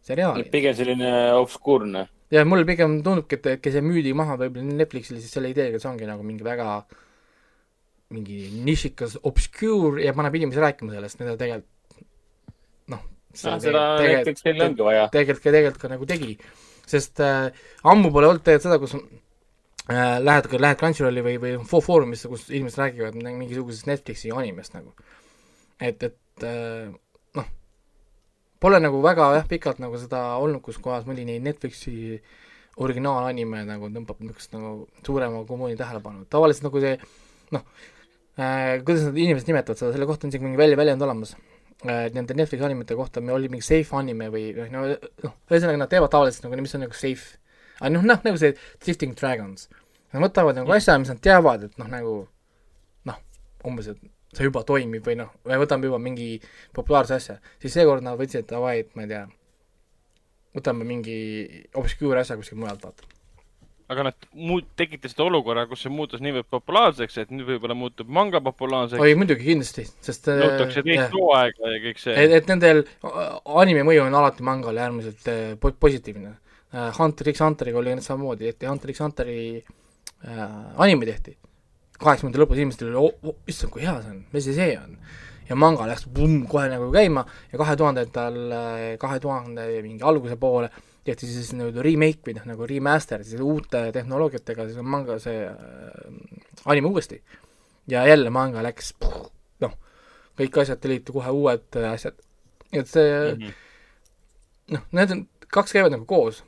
seriaali. pigem selline obskuurne. Ja mulle pigem tundubki, et, et see müüdi maha võib-olla Netflixile siis selle ideega, et see ongi nagu mingi väga mingi nišikas obscure ja paneb inimesi rääkima sellest, mida tegelikult noh, seda neil ongi vaja. tegelikult ka, tegelikult ka nagu tegi, sest äh, ammu pole olnud tegelikult seda, kus äh, lähed, lähed Crunchyrolli või, või Foorumisse, kus inimesed räägivad mingisugusest Netflixi animest nagu. et, et äh, Pole nagu väga jah, pikalt nagu seda olnud, kus kohas mõni Netflixi originaalanime nagu tõmbab niisugust nagu suurema kommuuni tähelepanu, tavaliselt nagu see noh äh,, kuidas need inimesed nimetavad seda, selle kohta on isegi mingi välja, väljend olemas. Äh,, nende Netflixi animete kohta, me oli mingi safe anime või noh, noh, ühesõnaga nad teevad tavaliselt nagu, mis on nagu safe, aga noh, noh, nagu see Drifting Dragons. Nad võtavad nagu asja, mis nad teavad, et noh, nagu noh, umbes, et see juba toimib või noh, me võtame juba mingi populaarse asja, siis seekord nad võtsid, et davai, et ma ei tea, võtame mingi obscure asja kuskilt mujalt, vaata. aga nad muud-, tekitasid olukorra, kus see muutus niivõrd populaarseks, et nüüd võib-olla muutub manga populaarseks. oi, muidugi, kindlasti, sest äh, nõutakse teist hooaega ja kõik see. et, et nendel anime mõju on alati mangale äärmiselt äh, positiivne. Äh, Hunter x Hunteriga oli samamoodi, et Hunter x Hunteri äh, anime tehti kaheksakümnendate lõpus inimestel oli oh, oh, issand, kui hea see on, mis see see on. ja manga läks pumm, kohe nagu käima ja kahe tuhandendatel, kahe tuhande mingi alguse poole tehti siis nii-öelda remake või noh, nagu remaster siis uute tehnoloogiatega, siis on manga see äh, anime uuesti. ja jälle manga läks noh, kõik asjad teliti kohe uued asjad, et see mm -hmm. noh, need on, kaks käivad nagu koos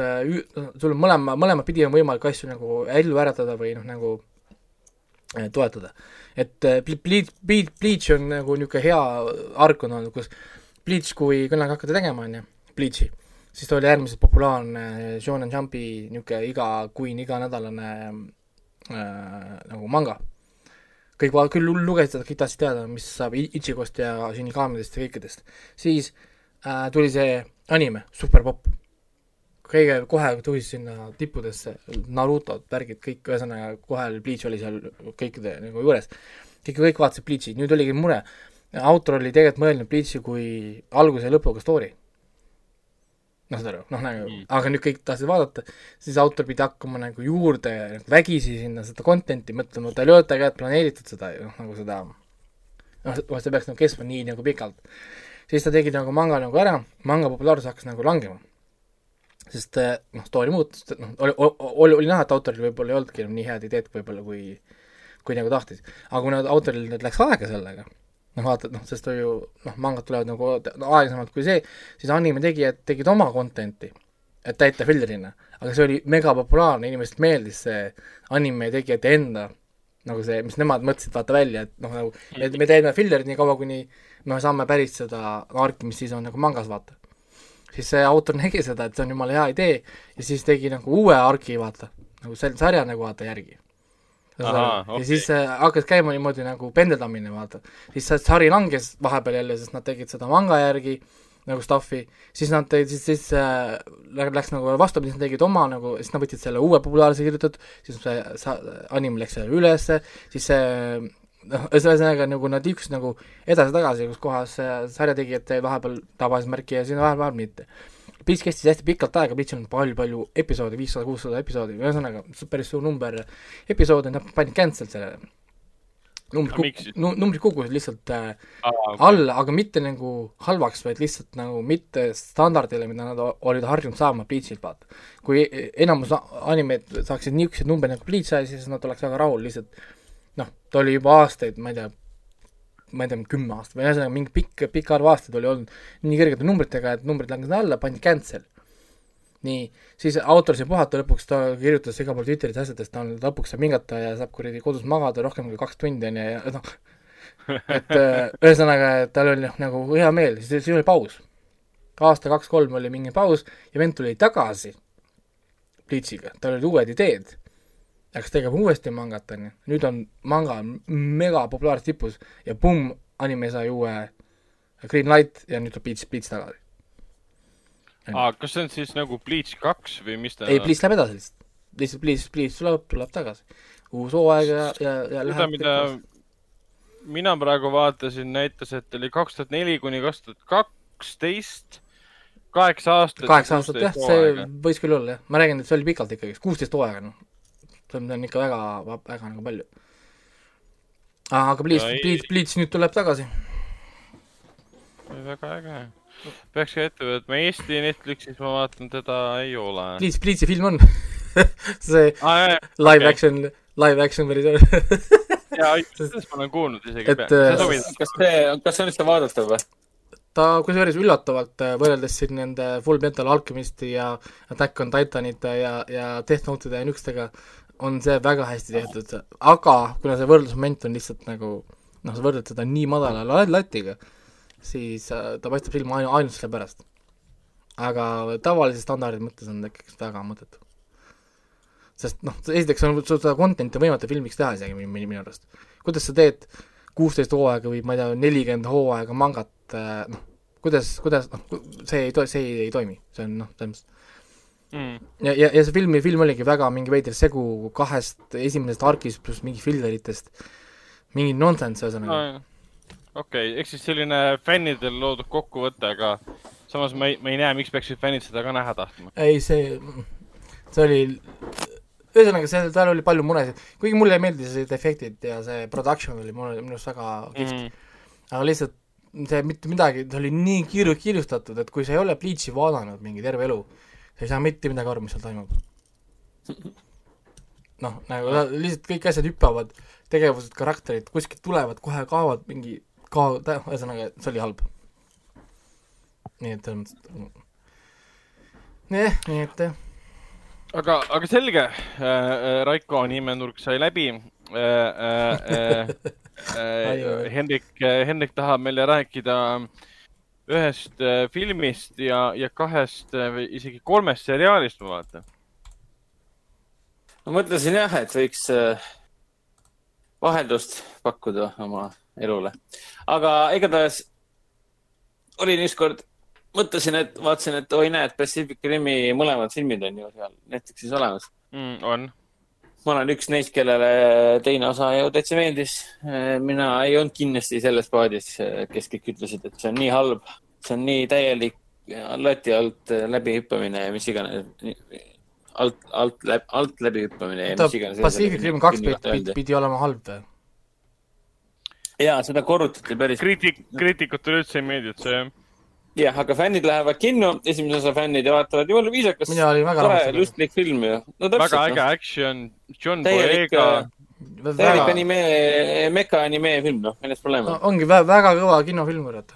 et äh, sul on mõlema, mõlemat pidi on võimalik asju nagu ellu äratada või noh, nagu toetada. et eh, Bleach, Bleach, on nagu niisugune hea arg on olnud, kus Bleach, kui kunagi hakati tegema, on ju, Bleachi, siis ta oli äärmiselt populaarne Shonen Jumpi niisugune igakuine, iganädalane äh, nagu manga. kõik va-, küll lugesid seda, kõik tahtsid teada, mis saab Ichigost ja Shinigamidest ja kõikidest. siis äh, tuli see anime, super popp kõige, kohe tõusis sinna tippudesse, Narutod, värgid, kõik, ühesõnaga kohe Bleach oli seal kõikide nagu juures. kõik, kõik vaatasid Bleachi, nüüd oligi mure, autor oli tegelikult mõelnud Bleachi kui alguse ja lõpuga story. noh, saad aru, noh nagu mm., aga nüüd kõik tahtsid vaadata, siis autor pidi hakkama nagu juurde nagu vägisi sinna seda content'i mõtlema, tal ei olnud tegelikult planeeritud seda ju, noh nagu seda noh, see peaks nagu kestma nii nagu pikalt. siis ta tegi nagu manga nagu ära, manga populaarsus hakkas nagu langema sest eh, noh, story muutus, noh, oli, oli, oli näha, et autoril võib-olla ei olnudki enam nii head ideed võib-olla, kui kui nagu tahtis. aga kuna autoril nüüd läks aega sellega, noh vaata, noh, sest ju noh, mangad tulevad nagu no, aeglasemalt kui see, siis anime tegijad tegid oma content'i. et täita fillerina. aga see oli megapopulaarne, inimestele meeldis see anime tegijate enda nagu see, mis nemad mõtlesid, vaata välja, et noh, nagu, et me teeme fillerit nii kaua, kuni me saame päris seda arki, mis siis on nagu mangas, vaata. Siis see autor nägi seda, et see on jumala hea idee ja siis tegi nagu uue arki, vaata, nagu selle sarja nagu vaata järgi. Ahaa, ja siis äh, hakkas käima niimoodi nagu pendeldamine, vaata. siis see sari langes vahepeal jälle, sest nad tegid seda manga järgi nagu stuff'i, siis nad tegid, siis, siis äh, läks nagu vastupidi, nad tegid oma nagu, siis nad võtsid selle uue populaarse kirjutatud, siis see sa-, anim läks selle ülesse, siis see noh, ühesõnaga nagu nad liikusid nagu edasi-tagasi, kus kohas sarjategijate vahepeal tabasid märki ja sinna vahel, vahel mitte. Bleach kestis hästi pikalt aega, Bleach on palju-palju episoode, viissada, kuussada episoodi, ühesõnaga päris suur number episoode, nad panid cancel sellele. numbrid kuk-, nu-, numbrid kukkusid lihtsalt äh, Aa, okei. alla, aga mitte nagu halvaks, vaid lihtsalt nagu mitte standardile, mida nad olid harjunud saama Bleachilt, vaata. kui e- enamus animeid saaksid niisuguseid numbreid nagu Bleach sai, siis nad oleks väga rahul, lihtsalt noh, ta oli juba aastaid, ma ei tea, ma ei tea, kümme aastat või ühesõnaga mingi pikk, pikk arv aastaid oli olnud nii kõrgete numbritega, et numbrid langesid alla, pandi cancel. nii, siis autor sai puhata, lõpuks ta kirjutas igal pool Twitteris asjadest, ta on lõpuks saab hingata ja saab kuradi kodus magada rohkem kui kaks tundi, on ju, ja noh, et äh, ühesõnaga, et tal oli noh, nagu hea meel, siis, oli paus. aasta kaks-kolm oli mingi paus ja vend tuli tagasi Bleachiga, tal olid uued ideed. Hakkas tegema uuesti mangat, on ju, nüüd on manga mega populaarses tipus ja pumm, anime sai uue Green Light ja nüüd tuleb Bleach, Bleach tagasi. aa, kas see on siis nagu Bleach kaks või mis ta ei, Bleach läheb edasi lihtsalt. lihtsalt Bleach, Bleach tuleb, tuleb tagasi. uus hooaeg ja, ja, ja seda, mida mina praegu vaatasin, näitas, et oli kaks tuhat neli kuni kaks tuhat kaksteist, kaheksa aastat. kaheksa aastat jah, see võis küll olla jah, ma räägin, et see oli pikalt ikkagi, kuusteist hooaega noh. See on on ikka väga, väga nagu palju. aga Bleach Bleach, Bleach nüüd tuleb tagasi. väga äge. peaks ka ette võtma, Eesti Netflixis ma vaatan, teda ei ole. Bleach, Bleachi film on see aa, jah, live okei. action, live action versioon jaa, sellest ma olen kuulnud isegi. Et, äh, kas see, kas see on üldse vaadatav või? ta kusjuures üllatavalt äh, võrreldes siin nende Full Metal Alchemisti ja Attack on Titanite ja, ja Death Note'ide ja niisugustega on see väga hästi tehtud, aga kuna see võrdlusmoment on lihtsalt nagu noh, sa võrdled seda nii madala la- latiga, siis äh, ta paistab silma ainu-, ainult selle pärast. aga tavalise standardi mõttes on ta ikkagi väga mõttetu. sest noh, esiteks on sul seda content'i võimatu filmiks teha isegi minu, minu arust. kuidas sa teed kuusteist hooaega või ma ei tea, nelikümmend hooaega mangat, noh, kuidas, kuidas, noh, see ei to-, see ei, ei toimi, see on noh, selles mõttes mm.. ja, ja, ja see filmi, film oligi väga mingi veider segu kahest esimesest arkist pluss mingi filleritest, mingi nonsense ühesõnaga no.. okei okay., ehk siis selline fännidel loodud kokkuvõte, aga samas ma ei, ma ei näe, miks peaksid fännid seda ka näha tahtma. ei, see, see oli, ühesõnaga, see, tal oli palju muresid, kuigi mulle meeldisid efektid ja see production oli mulle, minu arust väga kihvt Mm. aga lihtsalt see mitte midagi, ta oli nii kiiru-, kiirustatud, et kui sa ei ole Bleachi vaadanud mingi terve elu, sa ei saa mitte midagi aru, mis seal toimub. noh, nagu lihtsalt kõik asjad hüppavad, tegevused, karakterid kuskilt tulevad, kohe kaovad, mingi kao-, ühesõnaga, see oli halb. nii et selles mõttes, jah, nii et jah, aga, aga selge äh,, Raiko nimenurk sai läbi äh,. Äh, ai. äh, Hendrik, Hendrik tahab meile rääkida ühest äh, filmist ja, ja kahest äh, või isegi kolmest seriaalist, ma vaatan. ma mõtlesin jah, et võiks äh, vaheldust pakkuda oma elule. aga igatahes olin ükskord, mõtlesin, et vaatasin, et oi näed, Pacific Rimi mõlemad filmid on ju seal Netflixis olemas. mm,. on. Ma olen üks neist, kellele teine osa ju täitsa meeldis. mina ei olnud kindlasti selles paadis, kes kõik ütlesid, et see on nii halb, see on nii täielik lati alt läbihüppamine ja mis iganes. alt, alt, alt läbihüppamine ja mis, iganes. Pacific Rim kaks pidi, pidi, pidi olema halb või? ja seda korrutati päris. kriitik, kriitikutele üldse ei meeldinud see jah. jah, aga fännid lähevad kinno, esimese osa fännid ja vaatavad, jumala viisakas. mina olin väga rahul lustlik film ju. no väga täpselt äge noh, action, John Boyega äh, täielik väga, anime, meka anime film, noh, milles probleem no, on. ongi vä- väga kõva kinofilm, kurat.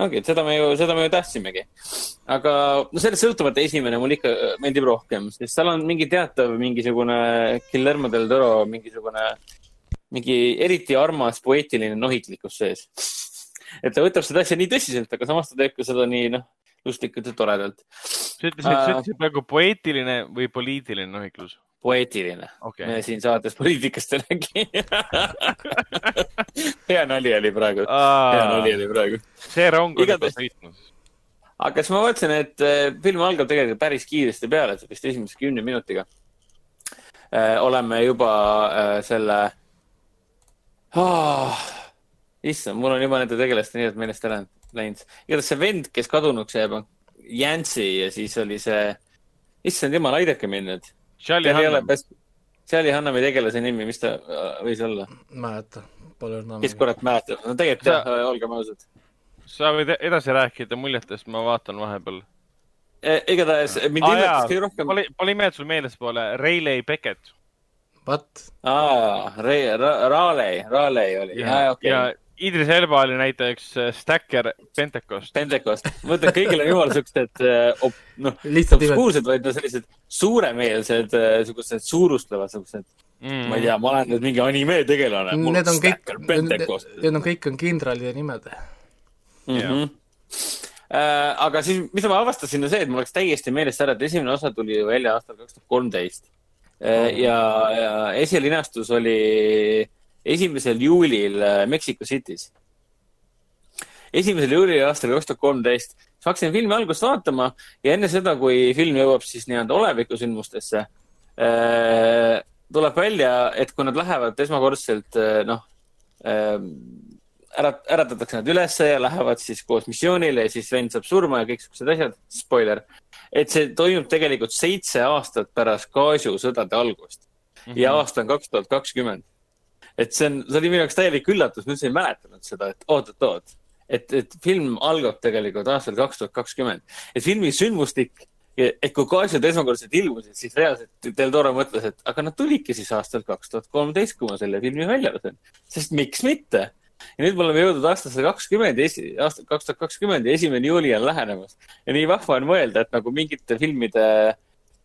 ongi, et seda me ju, seda me ju tahtsimegi. aga no sellest sõltumata esimene mulle ikka meeldib rohkem, sest seal on mingi teatav mingisugune Guillermo del Toro mingisugune, mingi eriti armas poeetiline nohiklikkus sees. Et ta võtab seda asja nii tõsiselt, aga samas ta teeb ka seda nii noh, lustlikult ja toredalt. sa ütlesid, sa Äh. ütlesid praegu poeetiline või poliitiline nohiklus? poeetiline. okei me siin saates poliitikast räägi. hea nali oli praegu, hea nali oli praegu. see rong on juba sõitnud. aga siis ma mõtlesin, et äh, film algab tegelikult päris kiiresti peale, vist esimese kümne minutiga äh, oleme juba äh, selle oh,. issand, mul on juba nende tegelaste nimed meelest ära läinud. igatahes see vend, kes kadunuks jääb, on Jansi ja siis oli see, issand jumal, aidake mind nüüd. Charlie Hunnami tegelase nimi, mis ta äh, võis olla? mäleta, pole enam. kes kurat mäletab, no tegelikult Sa- jah, olgem ausad. sa võid edasi rääkida muljetest, ma vaatan vahepeal. igatahes mind üllatas kõige rohkem. oli, oli meeld sul meeles pole, Rayleigh Beckett What? aa, Raleigh, Raleigh oli, ja, okei ja Idris Elba oli näiteks äh, Stacker Pentecost. Pentecost, ma mõtlen, kõigil on jumala siuksed äh, op- noh, lihtsalt obskuursed, vaid no sellised suuremeelsed, siuksed suurustlevad, siuksed, Mm. ma ei tea, ma olen nüüd mingi anime tegelane. Need on kõik, Pentecost. need on kõik on kindralide nimed. Mm -hmm. äh, aga siis, mis ma avastasin, on see, et mul läks täiesti meelest ära, et esimene osa tuli ju välja aastal kaks tuhat kolmteist. ja, ja esilinastus oli esimesel juulil äh, Mexico City's. esimesel juulil aastal kaks tuhat kolmteist. siis ma hakkasin filmi algust vaatama ja enne seda, kui film jõuab siis nii-öelda olevikusündmustesse äh,, tuleb välja, et kui nad lähevad esmakordselt äh, noh äh,, ära, äratatakse nad ülesse ja lähevad siis koos missioonile ja siis vend saab surma ja kõiksugused asjad, spoiler. et see toimub tegelikult seitse aastat pärast Gaasio sõdade algust mm -hmm. ja aasta on kaks tuhat kakskümmend. Et see on, see oli minu jaoks täielik üllatus, ma üldse ei mäletanud seda, et oot-oot-oot, et, et film algab tegelikult aastal kaks tuhat kakskümmend, et filmi sündmustik et kui gaasiad esmakordselt ilmusid, siis reaalselt Del Toro mõtles, et aga nad tulidki siis aastal kaks tuhat kolmteist, kui ma selle filmi välja lasen. sest miks mitte? ja nüüd me oleme jõudnud aastasse kakskümmend, aasta kaks tuhat kakskümmend ja esimene juuli on lähenemas. ja nii vahva on mõelda, et nagu mingite filmide,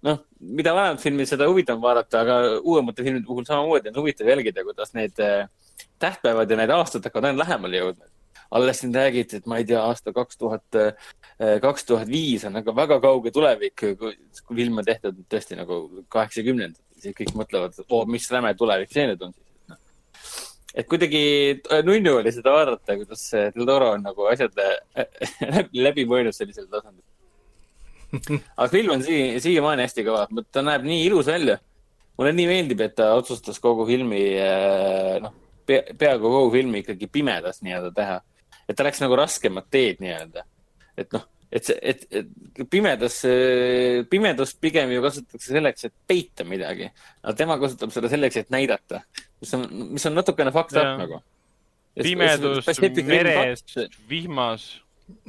noh, mida vanemad filmid, seda huvitavam vaadata, aga uuemate filmide puhul samamoodi on huvitav jälgida, kuidas need eh, tähtpäevad ja need aastad hakkavad aina lähemale jõudma. alles siin räägiti, et ma ei tea, aasta kaks tuhat, kaks tuhat viis on aga väga kauge tulevik, kui film on tehtud tõesti nagu kaheksakümnendatel, siis kõik mõtlevad, et oo, mis räme tulevik see nüüd on siis. et kuidagi nunnu oli seda vaadata, kuidas see Del Toro on nagu asjad äh, läbi mõelnud sellisel tasandil. aga film on sii-, siiamaani hästi kõva, ta näeb nii ilus välja. mulle nii meeldib, et ta otsustas kogu filmi, noh, peaaegu kogu filmi ikkagi pimedas nii-öelda teha. et ta läks nagu raskemat teed nii-öelda. et noh, et see, et, et pimedas, pimedust pigem ju kasutatakse selleks, et peita midagi. aga tema kasutab seda selleks, et näidata, mis on, mis on natukene fucked up nagu. pimedus, meres, vihmas.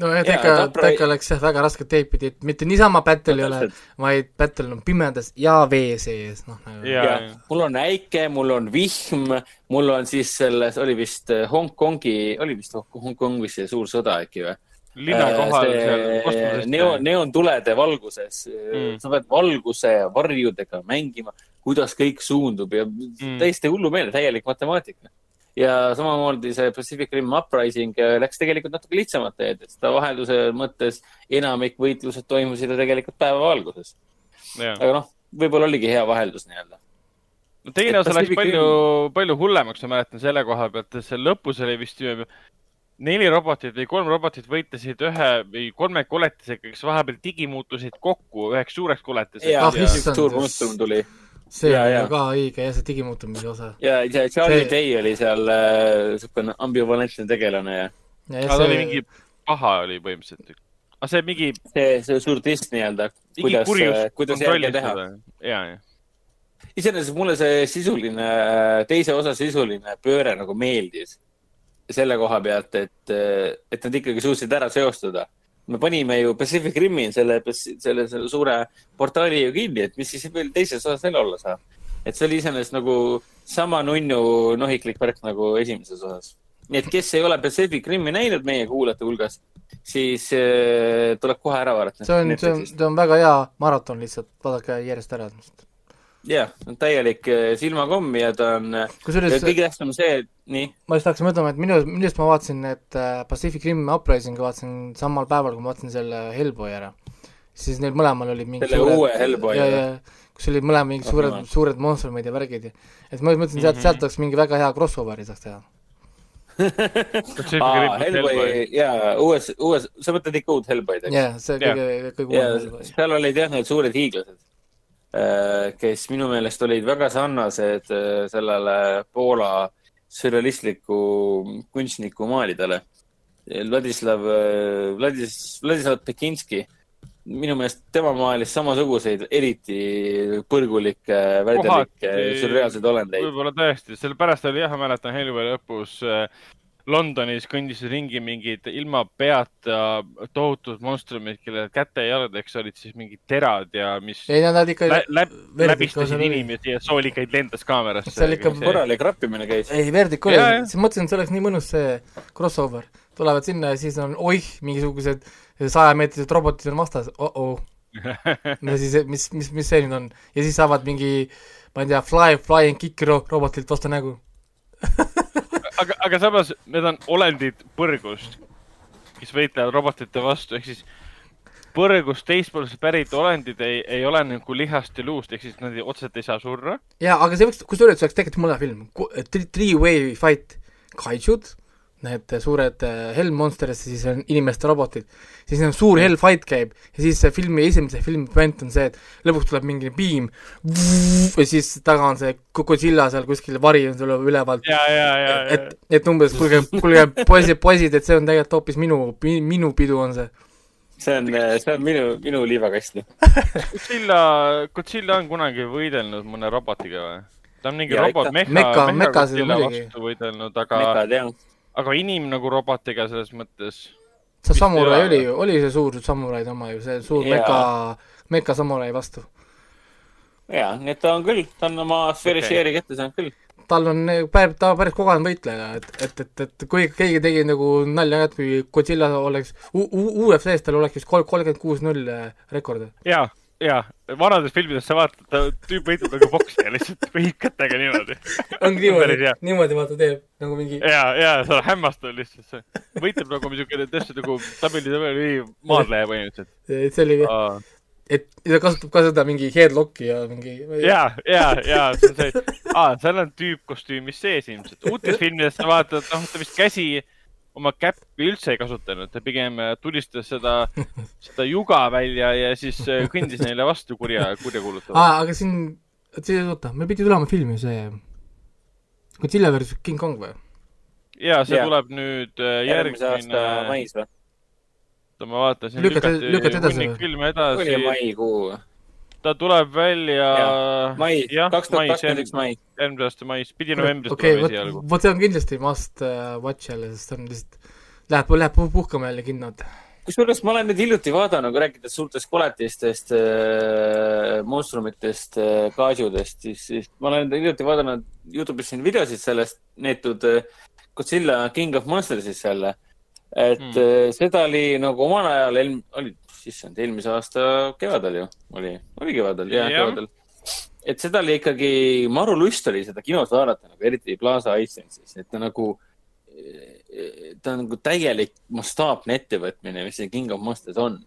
nojah, pro- ikka läks jah väga rasket teed pidi, et mitte niisama battle ei ole, vaid battle on pimedas ja vee sees, noh nagu. ja, mul on äike, mul on vihm, mul on siis selles, oli vist äh, Hongkongi, oli vist Hongkongis see suur sõda äkki või? linna kohal seal neon, kosmoses. neontulede valguses mm. Mm.. sa pead valguse ja varjudega mängima, kuidas kõik suundub ja mm. täiesti hullumeelne, täielik matemaatika. Ja samamoodi see Pacific Rim Uprising äh, läks tegelikult natuke lihtsamat teed, et seda vahelduse mõttes enamik võitlused toimusid ju tegelikult päevavalguses. aga noh, võib-olla oligi hea vaheldus nii-öelda. no teine osa läks palju, palju hullemaks, ma mäletan selle koha pealt, et seal lõpus oli vist ju neli robotit või kolm robotit võitlesid ühe või kolme koletisega, kes vahepeal digimuutusid kokku üheks suureks koletiseks. ja Ah,, siis issand, üks suur just. monstrum tuli see Ja, on ja. ju ka õige ja see digimuutumise osa. ja see Charlie See- Day oli seal äh, siukene ambivalentne tegelane ja ja aga ta oli see mingi paha oli põhimõtteliselt. aga see mingi, see, see suur test nii-öelda, kuidas kurjus, kuidas järge teha. ja, ja, iseenesest mulle see sisuline, teise osa sisuline pööre nagu meeldis selle koha pealt, et, et nad ikkagi suutsid ära seostada. Me panime ju Pacific Rimi selle, selle, selle suure portaali ju kinni, et mis siis veel teises osas veel olla saab. et see oli iseenesest nagu sama nunnu nohiklik värk nagu esimeses osas. nii et kes ei ole Pacific Rimi näinud meie kuulajate hulgas, siis äh, tuleb kohe ära vaadata. see on, see on, see on väga hea maraton lihtsalt, vaadake järjest ära. Jah, täielik äh, silmakomm ja ta on, kusjuures kõige tähtsam on see, et nii. ma just hakkasin mõtlema, et minu, minu arust ma vaatasin, et äh, Pacific Rim Uprising'i vaatasin samal päeval, kui ma vaatasin selle Hellboy ära. siis neil mõlemal olid mingid selle suured, uue Hellboy ja, ja kus olid mõlemad mingid suured, suured monstrumid ja värgid ja et ma mõtlesin, sealt, sealt oleks mingi väga hea crossover'i saaks teha aa, Hellboy jaa, uues, uues, sa mõtled ikka uut Hellboy'd, eks? jah, see kõige, kõige uuem Hellboy. seal olid jah, need suured hiiglased, äh, kes minu meelest olid väga sarnased äh, sellele Poola sürrealistliku kunstniku maalidele. Vladislav, äh, Vladis, Vladislav Pekinski minu meelest tema maalis samasuguseid eriti põrgulikke, värdjalikke, sürreaalseid olendeid. võib-olla tõesti, sellepärast oli jah, ma mäletan Hellboy lõpus äh, Londonis kõndisid ringi mingid ilma peata tohutud monstrumid, kellel käte ja jalgadeks olid siis mingid terad ja mis ei, nad ikka lä läb, läbistasid inimesi ja soolikaid lendas kaamerasse. seal ikka korralik rappimine käis. ei, Verdik oli, siis mõtlesin, et see oleks nii mõnus see crossover. tulevad sinna ja siis on oih, mingisugused sajameetrised robotid on vastas oh, oh. no siis, mis, mis, mis see nüüd on? ja siis saavad mingi, ma ei tea, fly, fly and kick ro robotilt vastu nägu aga, aga samas need on olendid põrgust, kes võitlevad robotite vastu, ehk siis põrgust teispoolselt pärit olendid ei, ei ole nagu lihast ja luust, ehk siis nad otseselt ei saa surra. jaa, aga see võiks, kusjuures see oleks tegelikult mõne film, three-way fight, kaitsud need suured äh, hell monsters ja siis on inimeste robotid, siis on suur hell fight käib ja siis see filmi, esimese filmi point on see, et lõpuks tuleb mingi piim ja siis taga on see Godzilla seal kuskil vari on seal ülevalt. et, et umbes kuulge, kuulge poisid, poisid, et see on tegelikult hoopis minu, minu pidu on see see on, see on minu, minu liivakast. Godzilla, Godzilla on kunagi võidelnud mõne robotiga või? ta on mingi ja, robot, meha, meha, meha Godzilla vastu võidelnud, aga Mekad, aga inim nagu robotiga selles mõttes. see samurai oli ju, oli see suur samuraide oma ju, see suur yeah. meka, meka samurai vastu. jaa, nii et ta on küll, ta on oma sferiseeri okay. kätte saanud küll. tal on, ta päris kogenud võitleja, et, et, et, et kui keegi tegi nagu nalja ka, et kui Godzilla oleks, UFC-s tal oleks vist kolm, kolmkümmend kuus null rekord. jaa jaa, vanades filmides sa vaatad, ta tüüp võitleb nagu poksija lihtsalt, vehib kätega niimoodi. ongi niimoodi, niimoodi vaata teeb nagu mingi. ja, ja sa oled hämmastunud lihtsalt, võitleb nagu niisugune tõesti nagu tabeli maadleja põhimõtteliselt. see oli Aa. et ta kasutab ka seda mingi headlock'i ja mingi. ja, ja, ja see on see, aa, seal on tüüp kostüümis sees ilmselt. uutes filmides sa vaatad, noh, ta vist käsi oma käppi üldse ei kasutanud, ta pigem äh, tulistas seda, seda juga välja ja siis äh, kõndis neile vastu kurja, kurjakuulutavalt. aa, aga siin, oota, meil pidi tulema film ju see Godzilla versus King Kong või? jaa, see ja. tuleb nüüd äh, järgmine aasta mais või? oota, ma vaatasin. lükati, lükati edasi või? filme edasi. oli maikuu ta tuleb välja. mai, kaks tuhat kakskümmend üks mai. eelmise aasta mais, pidi novembris okay, tulema esialgu. vot see on kindlasti must uh, watch jälle, sest on lihtsalt, läheb, läheb puhkama jälle kinnod. kusjuures ma olen nüüd hiljuti vaadanud, rääkides suurtest koletistest äh,, monstrumitest äh,, kaasjudest, siis, siis ma olen hiljuti vaadanud Youtube'is siin videosid sellest neetud äh, Godzilla King of Monsters'ist jälle. Et mm. äh, seda oli nagu omal ajal, oli issand, eelmise aasta kevadel ju oli, oli kevadel, jah ja., kevadel. et seda oli ikkagi, maru lust oli seda kinos vaadata nagu eriti Plaza Icelandsis, et ta nagu, ta on nagu täielik mastaapne ettevõtmine, mis see King of Monsters on.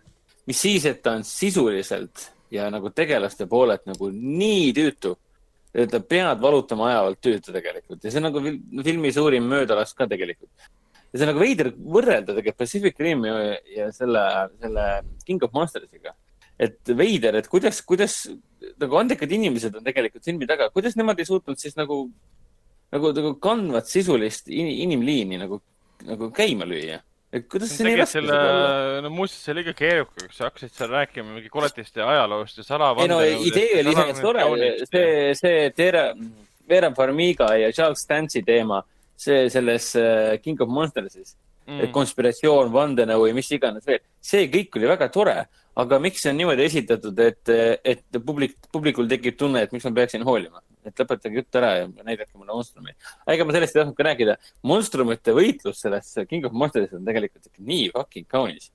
mis siis, et ta on sisuliselt ja nagu tegelaste poolelt nagu nii tüütu ta pead valutama ajavalt tüütu tegelikult ja see on nagu filmi suurim möödalask ka tegelikult ja see on nagu veider võrrelda tegelikult Pacific Rimi ja, selle, selle King of Monsters'iga. et veider, et kuidas, kuidas nagu andekad inimesed on tegelikult filmi taga, kuidas nemad ei suutnud siis nagu, nagu, nagu kandvat sisulist in, inimliini nagu, nagu käima lüüa et kuidas see nii raske saab olla? no muuseas, see oli ikka keerukas, sa hakkasid seal rääkima mingi koletiste ajaloost ja salavandenõudest. ei no idee oli iseenesest tore, see, see Tera, Vera Farmiga ja Charles Stanzi teema see selles äh, King of Monstersis mm., konspiratsioon, vandenõu või mis iganes veel, see kõik oli väga tore, aga miks see on niimoodi esitatud, et, et publik, publikul tekib tunne, et miks ma peaksin hoolima? et lõpetage jutt ära ja näidake mulle monstrumi. ega ma sellest ei tahtnud ka rääkida. monstrumite võitlus selles King of Monsteris on tegelikult nii fucking kaunis.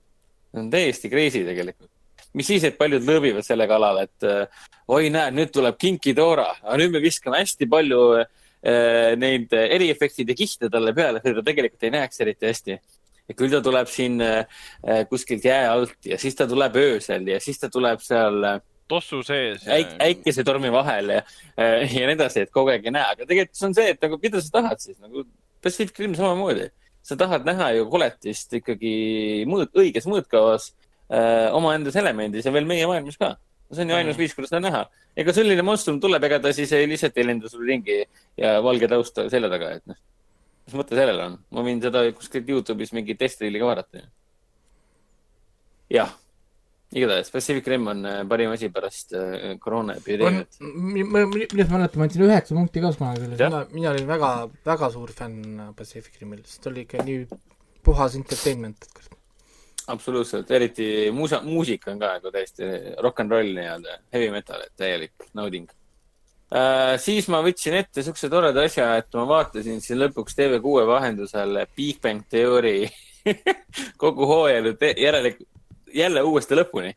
see on täiesti crazy tegelikult. mis siis, et paljud lõõbivad selle kallal, et äh, oi, näed, nüüd tuleb Kinkidora, aga nüüd me viskame hästi palju äh, neid eriefektide kihte talle peale, et ta tegelikult ei näeks eriti hästi ja küll ta tuleb siin äh, kuskilt jää alt ja siis ta tuleb öösel ja siis ta tuleb seal äh, tossu sees. äik-, äikesetormi vahel ja, äh, ja nii edasi, et kogu aeg ei näe, aga tegelikult see on see, et nagu mida sa tahad siis nagu Pacific Rim samamoodi. sa tahad näha ju koletist ikkagi mõõt, õiges mõõtkavas äh, omaendas elemendis ja veel meie maailmas ka. See on ju ainus viis, kuidas seda näha. ega selline monstrum tuleb, ega ta siis ei, lihtsalt ei lenda sul ringi ja valge taust selja taga, et noh. mis mõte sellel on? ma võin seda kuskilt Youtube'is mingi testreili ka vaadata. jah igatahes Pacific Rim on äh, parim asi pärast äh, koroonaepideemiat. millest ma mäletan, ma andsin üheksa punkti ka kunagi selles, mina, mina olin väga, väga suur fänn Pacific Rimil, sest ta oli ikka nii puhas entertainment, et absoluutselt, eriti muusa, muusika on ka nagu täiesti rock n roll nii-öelda, heavy metal, et täielik nauding uh,. siis ma võtsin ette siukse toreda asja, et ma vaatasin siin lõpuks TV6 vahendusel Big Bang Theory kogu hooaja järele jälle uuesti lõpuni.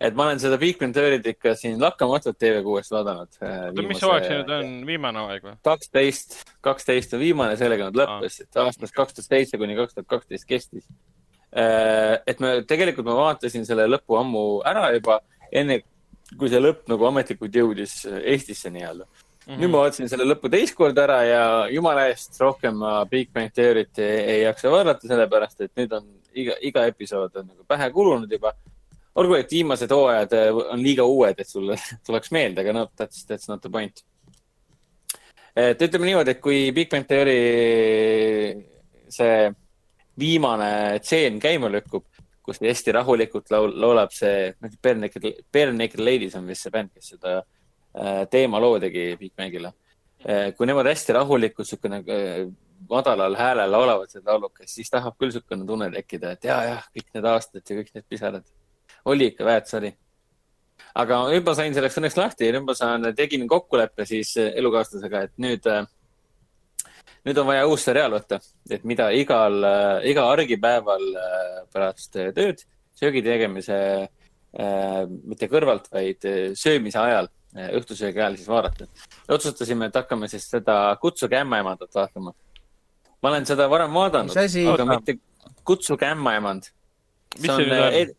et ma olen seda Big Bang Theory't ikka siin lakkamatult TV6-st vaadanud. Äh, mis hooaeg see nüüd on, viimane hooaeg või? kaksteist, kaksteist on viimane, sellega nad lõppes, et aastast kaks tuhat seitse kuni kaks tuhat kaksteist kestis. Äh, et me, tegelikult ma vaatasin selle lõpu ammu ära juba, enne kui see lõpp nagu ametlikult jõudis Eestisse nii-öelda Mm -hmm. nüüd ma vaatasin selle lõpu teist korda ära ja jumala eest rohkem ma Big Bang Theory't ei, ei jaksa vaadata, sellepärast et nüüd on iga, iga episood on nagu pähe kulunud juba. olgu, et viimased hooajad äh, on liiga uued, et sulle tuleks meelde, aga no that's, that's not the point. et ütleme niimoodi, et kui Big Bang Theory see viimane tseen käima lükkub, kus ta hästi rahulikult laul, laulab see, noh, Bare Naked, Bare Naked Ladies on vist see bänd, kes seda äh, Äh, teemaloo tegi Big Bangile. Äh, kui nemad hästi rahulikult, niisugune äh, madalal häälel laulavad seda laulukest, siis tahab küll niisugune tunne tekkida, et ja, jah, kõik need aastad ja kõik need pisarad. oli ikka väärt, oli. aga nüüd ma sain selleks õnneks lahti ja nüüd ma saan, tegin kokkuleppe siis elukaaslasega, et nüüd, nüüd on vaja uus seriaal võtta, et mida igal, iga argipäeval pärast tööd, söögi tegemise, mitte kõrvalt, vaid söömise ajal õhtusöögi ajal siis vaadata. otsustasime, et hakkame siis seda Kutsuge ämmaemandat vaatama. ma olen seda varem vaadanud, aga mitte Kutsuge ämmaemand. mis see on?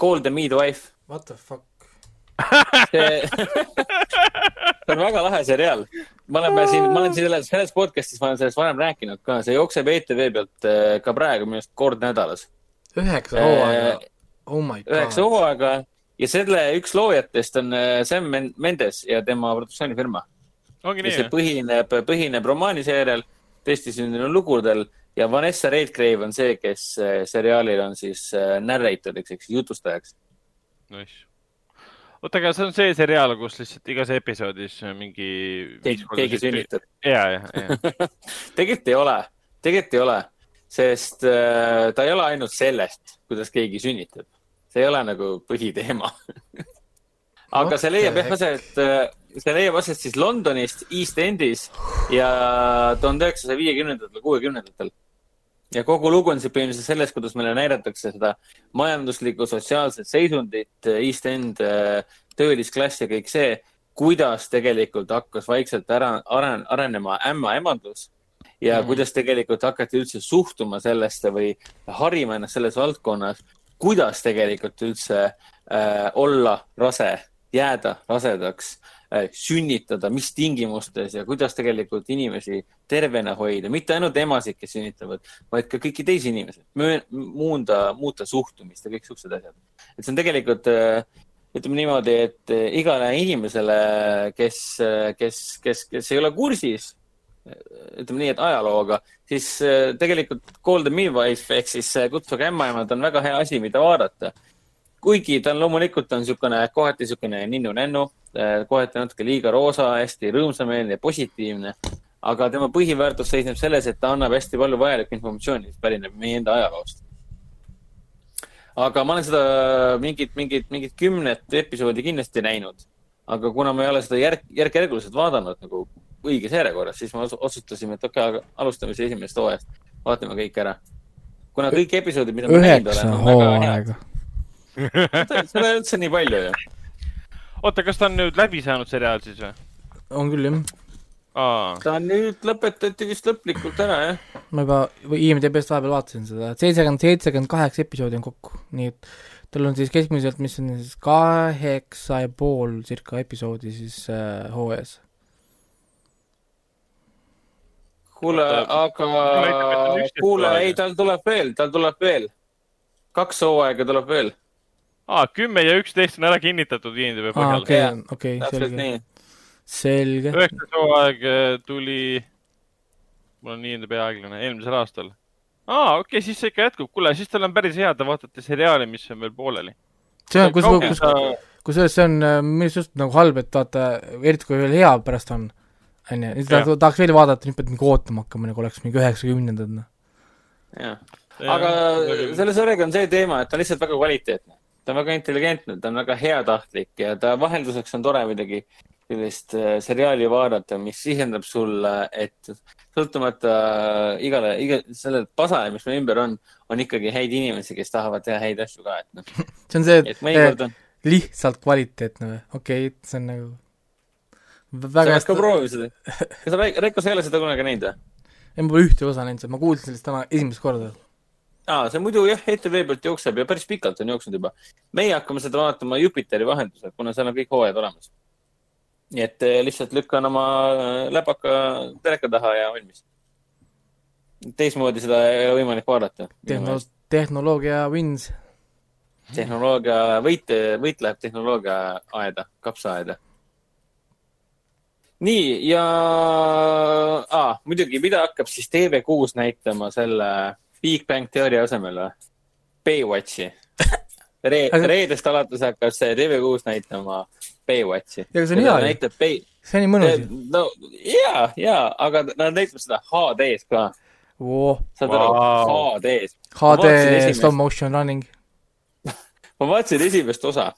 Call the midwife. What the fuck? See see on väga lahe seriaal. me oleme siin, ma olen selles, selles podcast'is, ma olen sellest varem rääkinud ka, see jookseb ETV pealt eh, ka praegu minu arust kord nädalas. üheksa hooaega, oh my god. üheksa hooaega ja selle üks loojatest on äh, Sam Mendes ja tema produktsioonifirma. see põhineb, põhineb romaaniseerial, tõesti sündinud lugudel ja Vanessa Redgrave on see, kes seriaalil on siis narrator'iks ehk siis jutustajaks. Nice. Oota, aga see on see seriaal, kus lihtsalt igas episoodis mingi. keegi sünnitab. ja, ja, ja tegelikult ei ole, tegelikult ei ole, sest äh, ta ei ole ainult sellest, kuidas keegi sünnitab see ei ole nagu põhiteema aga see leiab jah aset, äh, see leiab aset siis Londonist, East Endis ja tuhande üheksasaja viiekümnendatel, kuuekümnendatel. Ja kogu lugu on siis põhimõtteliselt selles, kuidas meile näidatakse seda majanduslikku, sotsiaalset seisundit, East End, äh, töölisklass ja kõik see, kuidas tegelikult hakkas vaikselt ära, aren-, arenema ämmaemandus ja mm. kuidas tegelikult hakati üldse suhtuma sellesse või harima ennast selles valdkonnas kuidas tegelikult üldse äh, olla rase, jääda rasedaks äh,, sünnitada, mis tingimustes ja kuidas tegelikult inimesi tervena hoida, mitte ainult emasid, kes sünnitavad, vaid ka kõiki teisi inimesi, muunda, muuta suhtumist ja kõik siuksed asjad. et see on tegelikult äh, ütleme niimoodi, et äh, igale inimesele, kes, äh, kes, kes, kes ei ole kursis ütleme nii, et ajalooga, siis äh, tegelikult the Midwife ehk siis äh, Kutsuge ämmaemand on väga hea asi, mida vaadata. Kuigi ta on loomulikult on niisugune, kohati niisugune ninnu-nännu, äh, kohati natuke liiga roosa, hästi rõõmsameelne ja positiivne. aga tema põhiväärtus seisneb selles, et ta annab hästi palju vajalikku informatsiooni, mis pärineb meie enda ajaloost. aga ma olen seda mingit, mingit, mingit kümnet episoodi kindlasti näinud aga kuna me ei ole seda järk, järk-järguliselt vaadanud nagu õiges järjekorras, siis me otsustasime, et okei okay,, alustame siis esimesest hooajast, vaatame kõik ära. kuna kõik episoodid, mida me näinud oleme, on väga head. Seda ei ole üldse nii palju ju. oota, kas ta on nüüd läbi saanud seriaal siis või? on küll jah ta nüüd lõpetati vist lõplikult ära, jah? ma juba IMDB-st vahepeal vaatasin seda, seitsekümmend, seitsekümmend kaheksa episoodi on kokku, nii et tal on siis keskmiselt, mis on siis kaheksa ja pool circa episoodi siis äh, hooajas. kuule, aga kuule, ei, tal tuleb veel, tal tuleb veel. kaks hooaega tuleb veel. Aa, kümme ja üksteist on ära kinnitatud IMDB põhjal. okei, okei, selge selge. üheksas hooaeg äh, tuli, mul on pea aeglane, eelmisel aastal. aa, okei okay,, siis see ikka jätkub. kuule, siis teil on päris hea, te vaatate seriaali, mis on veel pooleli. see on, kus, kus, kusjuures see on äh, minu arust just nagu halb, et vaata, eriti kui veel hea pärast on, onju, siis tahaks veel vaadata, nüüd pead nagu ootama hakkama, nagu oleks mingi üheksakümnendad, noh. jah, aga selle sarjaga on see teema, et ta on lihtsalt väga kvaliteetne ta on väga intelligentne, ta on väga heatahtlik ja ta vahelduseks on tore midagi sellist äh, seriaali vaadata, mis sisendab sulle, et sõltumata äh, igale, iga selle pasale, mis meil ümber on, on ikkagi häid inimesi, kes tahavad teha häid asju ka, et noh. see on see, et eh, on... lihtsalt kvaliteetne või? okei okay,, see on nagu väga sa hästi. ka proovi seda. kas sa, Reiko, sa ei ole seda kunagi näinud või? ei, ma pole ühte osa näinud, ma kuulsin sellest täna esimest korda. Aa, see muidu jah, ETV pealt jookseb ja päris pikalt on jooksnud juba. meie hakkame seda vaatama Jupiteri vahendusel, kuna seal on kõik hooajad olemas nii et eh, lihtsalt lükkan oma eh, läpaka teleka taha ja valmis. teistmoodi seda ei ole võimalik vaadata Tehno. tehnoloogia wins. tehnoloogia, võit, võit läheb tehnoloogia aeda, kapsaaeda. nii ja ah,, muidugi, mida hakkab siis TV6 näitama selle Big Bang teooria asemel või? Baywatchi Re. reedest alates hakkab see TV6 näitama Baywatchi. ja aga see on hea ju. Bay... see on nii mõnus ju. no ja, ja, aga nad näitavad seda HD-s ka oh,. saad wow. aru, HD-s. HD stop motion running ma vaatasin esimest osa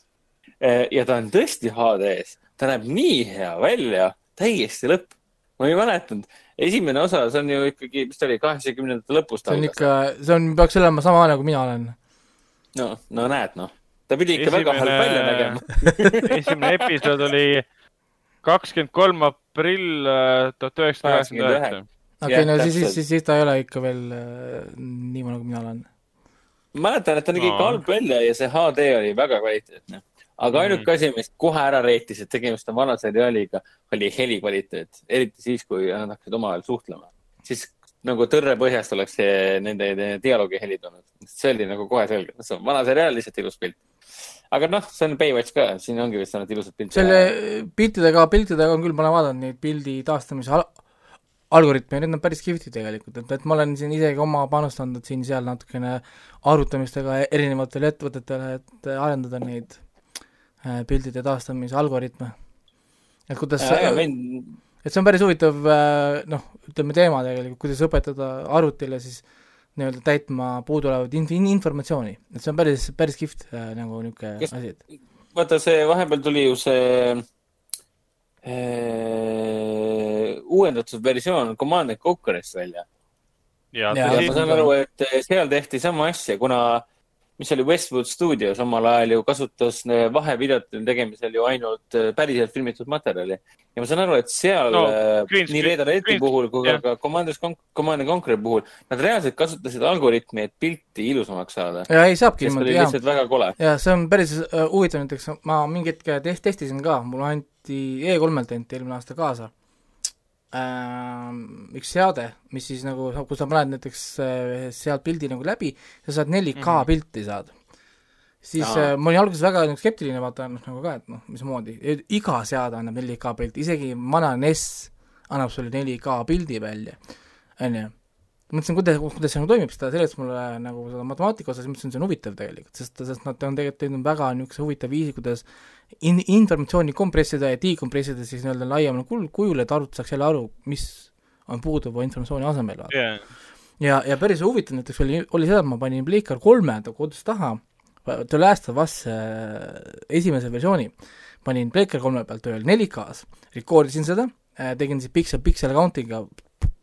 eh, ja ta on tõesti HD-s, ta näeb nii hea välja, täiesti lõpp. ma ei mäletanud, esimene osa, see on ju ikkagi, mis ta oli, kaheksakümnendate lõpus. see on ikka, see on, peaks olema sama nagu mina olen. no, no näed noh ta pidi ikka esimene, väga halb välja nägema esimene episood oli kakskümmend kolm aprill äh, tuhat üheksasada kaheksakümmend üheksa. okei, no siis, siis, siis, siis ta ei ole ikka veel äh, niimoodi, nagu mina olen. ma mäletan, et ta nägi ikka no. halb välja ja see HD oli väga kvaliteetne. Aga ainuke mm. asi, mis kohe ära reitis, et tegemist on vana seriaaliga, oli heli kvaliteet. eriti siis, kui nad hakkasid omavahel suhtlema. siis nagu tõrre põhjast oleks see nende dialoogi heli tulnud. see oli nagu kohe selge, see on vana seriaal, lihtsalt ilus pilt aga noh, see on Baywatch ka, siin ongi vist ainult ilusad pildid. selle piltidega, piltidega on küll, ma olen vaadanud neid pildi taastamise al algoritme, need on päris kihvtid tegelikult, et, et ma olen siin isegi oma panust andnud siin-seal natukene arvutamistega erinevatele ettevõtetele, et arendada neid äh, pildide taastamise algoritme. et kuidas ja, ja, et see on päris huvitav äh, noh, ütleme teema tegelikult, kuidas õpetada arvutile siis äh, nii-öelda täitma puuduolevat in-, in-, informatsiooni, et see on päris, päris kihvt äh, nagu niisugune asi, et vaata, see vahepeal tuli ju see äh, uuendatud versioon Command and Conquer'ist välja. ja, ja ma saan aru, et seal tehti sama asja, kuna äh, mis oli Westwood Studios omal ajal ju kasutas eh, vahevideote tegemisel ju ainult eh, päriselt filmitud materjali. ja ma saan aru, et seal no, eh, nii Red Alerti puhul kui yeah. ka Commanders, Command and Conquer puhul, nad reaalselt kasutasid algoritmi, et pilti ilusamaks saada. ja ei saabki niimoodi, jah. lihtsalt väga kole. ja see on päris uh, huvitav, näiteks ma mingi hetk test, testisin ka, mulle anti E3-lt anti eelmine aasta kaasa äh, üks seade, mis siis nagu, kui sa paned näiteks äh, sealt pildi nagu läbi, sa saad 4K mm -hmm. pilti saada. siis äh, ma olin alguses väga nagu skeptiline, vaata noh, nagu ka, et noh, mismoodi, iga seade annab 4K pilti, isegi vana NES annab sulle 4K pildi välja, on ju mõtlesin, kuidas, kuidas see nagu toimib, ta seletas mulle nagu seda matemaatika osas, mõtlesin, see on huvitav tegelikult, sest, sest nad on tegelikult teinud väga niisuguse huvitava viisi, kuidas in-, informatsiooni kompressida ja dekompressida siis nii-öelda laiemal kul-, kujul, et arvuti saaks jälle aru, mis on puuduva informatsiooni asemel yeah.. ja, ja päris huvitav näiteks oli, oli seda, et ma panin Playcar kolme kodus taha, The Last of Us äh, esimese versiooni. Panin Playker kolme pealt tööl 4K-s, rekordisin seda äh,, tegin siis pixel, pixel count'iga,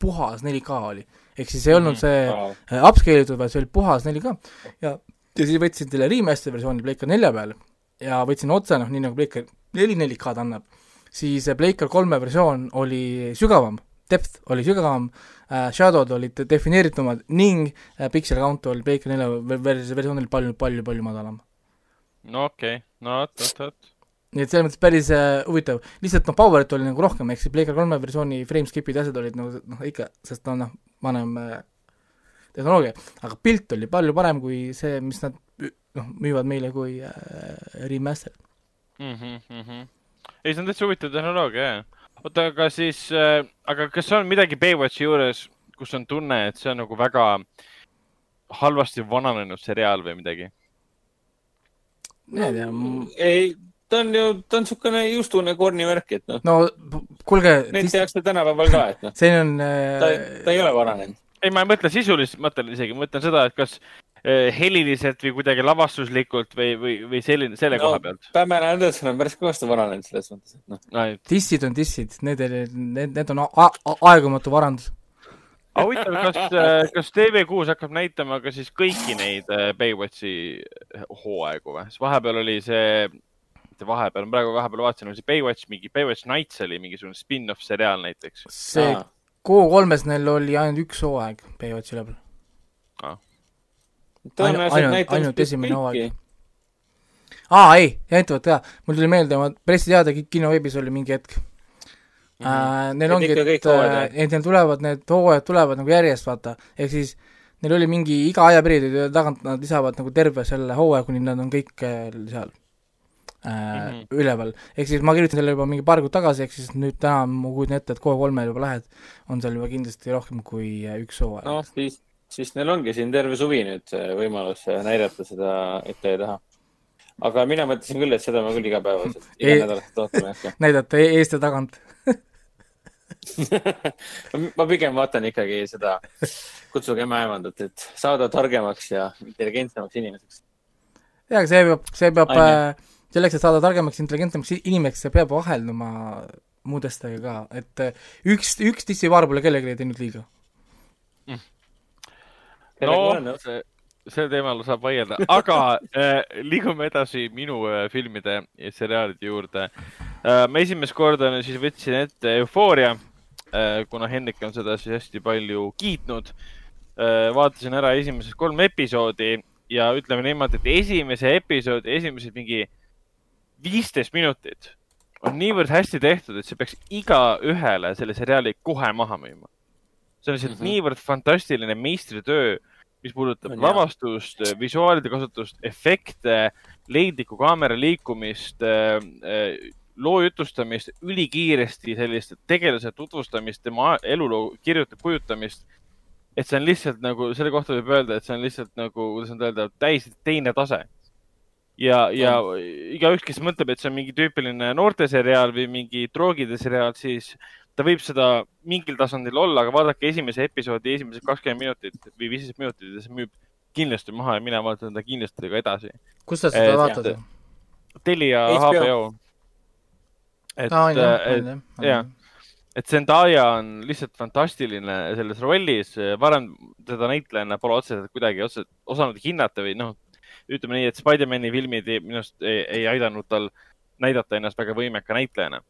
puhas 4K oli. Ehk siis ei olnud see äh, upscale itud, vaid see oli puhas 4K ja, ja siis võtsin selle remaster versiooni Playker nelja peal ja võtsin otse, noh, nii nagu Playker neli 4K-d annab, siis Playker kolme versioon oli sügavam, depth oli sügavam äh,, shadow'd olid defineeritumad ning äh, pixel count oli Playker nelja vers-, versioon oli palju, palju, palju madalam. no okei okay., no vot, vot, vot. Nii et selles mõttes päris äh, huvitav, lihtsalt noh, power'it oli nagu rohkem, ehk siis Playker kolme versiooni frame skip'id ja asjad olid nagu noh, ikka, sest ta on noh, vanem äh, tehnoloogia, aga pilt oli palju parem kui see, mis nad noh, müüvad meile kui äh, remaster mm. -hmm, mm -hmm. ei, see on täitsa huvitav tehnoloogia, jah. oota, aga siis äh,, aga kas on midagi Baywatchi juures, kus on tunne, et see on nagu väga halvasti vananenud seriaal või midagi? ma ei tea. ei, ta on ju, ta on niisugune justune kornivärk, et noh. no kuulge. Neid tehakse tänapäeval ka, et noh. see on äh.... ta, ta ei ole vananenud ei, ma ei mõtle sisulist mõtlen isegi, ma mõtlen seda, et kas eh, heliliselt või kuidagi lavastuslikult või, või, või selline, selle no, koha pealt. Pamela Anderson on päris kõvasti vananenud selles mõttes, et noh no.. dissid on dissid, need, need, need on aegumatu varandus. aga huvitav, kas, eh, kas TV6 hakkab näitama ka siis kõiki neid eh, Baywatchi hooaegu või? sest vahepeal oli see, mitte vahepeal, ma praegu vahepeal vaatasin, oli see Baywatch, mingi Baywatch Nights oli mingisugune spin-off seriaal näiteks. see ah Q3-s neil oli ainult üks hooaeg Baywatchi üleval ah.. ainult, ainult esimene hooaeg. aa, ei, näitavad ka, mul tuli meelde, ma pressiteade kinoveebis oli mingi hetk mm. -hmm. Uh, neil ongi, et, et neil tulevad, need hooajad tulevad nagu järjest, vaata, ehk siis neil oli mingi iga ajaperioodi tagant nad lisavad nagu terve selle hooaja, kuni nad on kõik äh, seal äh, mm -hmm. üleval. ehk siis ma kirjutasin selle juba mingi paar kuud tagasi, ehk siis nüüd täna ma kujutan ette, et K3-l juba lähed, on seal juba kindlasti rohkem kui äh, üks hooaeg. noh, siis, siis neil ongi siin terve suvi nüüd võimalus äh, näidata seda ette ja taha. aga mina mõtlesin küll, et seda ma küll igapäevaselt, iga nädalaselt ootama ei hakka. näidata e-, eest ja tagant ma pigem vaatan ikkagi seda Kutsuge ämmaemandat, et saada targemaks ja intelligentsemaks inimeseks. jaa, aga see peab, see peab äh, selleks, et saada targemaks, intelligentsemaks inimeseks, see peab vahelduma muude asjadega ka, et äh, üks, üks dissivaar pole kellelegi teinud liiga. Mm.. no, see, sel teemal saab vaielda, aga äh, liigume edasi minu äh, filmide ja seriaalide juurde. Äh,. ma esimest korda siis võtsin ette Eufooria äh,, kuna Hendrik on seda siis hästi palju kiitnud. Äh,. vaatasin ära esimesed kolm episoodi ja ütleme niimoodi, et esimese episoodi, esimesed mingi viisteist minutit on niivõrd hästi tehtud, et see peaks igaühele selle seriaali kohe maha müüma. see on lihtsalt mm -hmm. niivõrd fantastiline meistritöö, mis puudutab on lavastust, visuaalide kasutust, efekte, leidlikku kaamera liikumist, äh, äh, loo jutustamist, ülikiiresti sellist tegelase tutvustamist, tema eluloo kirjutab, kujutamist. et see on lihtsalt nagu, selle kohta võib öelda, et see on lihtsalt nagu, kuidas nüüd öelda, täiesti teine tase ja, ja igaüks, kes mõtleb, et see on mingi tüüpiline noorteseriaal või mingi droogide seriaal, siis ta võib seda mingil tasandil olla, aga vaadake esimese episoodi esimesed kakskümmend minutit või viisteist minutit ja see müüb kindlasti maha ja mina vaatan seda kindlasti ka edasi. kus sa seda eh, vaatad? Telia HBO. et ah,, et jah, et Zendaya on lihtsalt fantastiline selles rollis, varem teda näitlejana pole otseselt kuidagi otseselt osanud hinnata või noh, ütleme nii, et Spider-man'i filmid minu arust ei, ei aidanud tal näidata ennast väga võimeka näitlejana.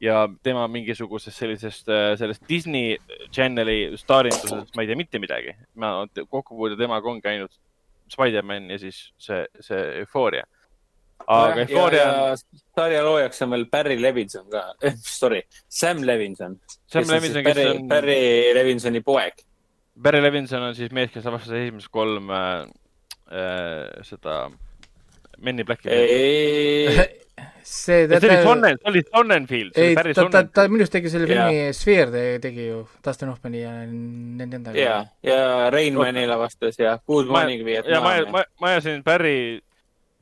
ja tema mingisugusest sellisest, äh, sellest Disney Channel'i staarindusest ma ei tea mitte midagi. ma, kokkupuude temaga ongi ainult Spider-man ja siis see, see Euphoria. aga Euphoria on. sarja loojaks on veel Barry Levinson ka eh,, sorry, Sam Levinson. Sam Levinson, kes Barry, on. Barry Levinsoni poeg. Barry Levinson on siis mees, kes lavastas esimesed kolm äh, seda Men in Blacki. see, ta, see oli Sonnen, see oli Sonnenfield. ei, ta, ta, ta minu arust tegi selle filmi yeah. Sphere tegi ju, Dustin Hoffmani ja nende endaga. ja, ja Rainmani lavastas ja Good Morning Vietnam. ja ma, ma, ma ajasin Barry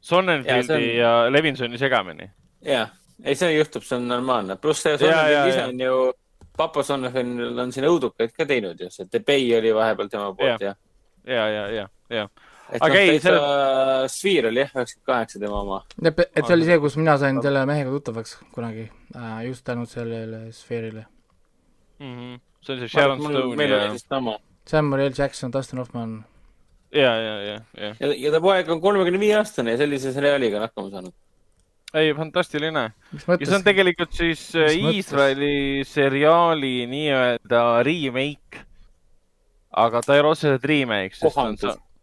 Sonnenfieldi ja, on... ja Levinsoni segamini. jah, ei see juhtub, see on normaalne, pluss see Sonnenfield ise on ju, Papa Sonnenfield on siin õudukaid ka teinud ju, see The Bay oli vahepeal tema poolt ja. ja, ja, ja, ja, ja Aga noh, ei, täitsa selle... Sphere oli jah, üheksakümmend kaheksa tema oma. et et see oli see, kus mina sain selle mehega tuttavaks kunagi äh,, just tänu sellele sfeerile. Mhm. see on see Sharon Stone meil ja oli, siis sama. Samuel L Jackson, Dustin Hoffman, ja, ja, ja, ja. ja, ja ta poeg on kolmekümne viie aastane ja sellise seriaaliga on hakkama saanud. ei, fantastiline. mis ja see on tegelikult siis äh? Iisraeli seriaali nii-öelda remake. aga ta ei ole otseselt remake, sest ta on Kohandus. sa-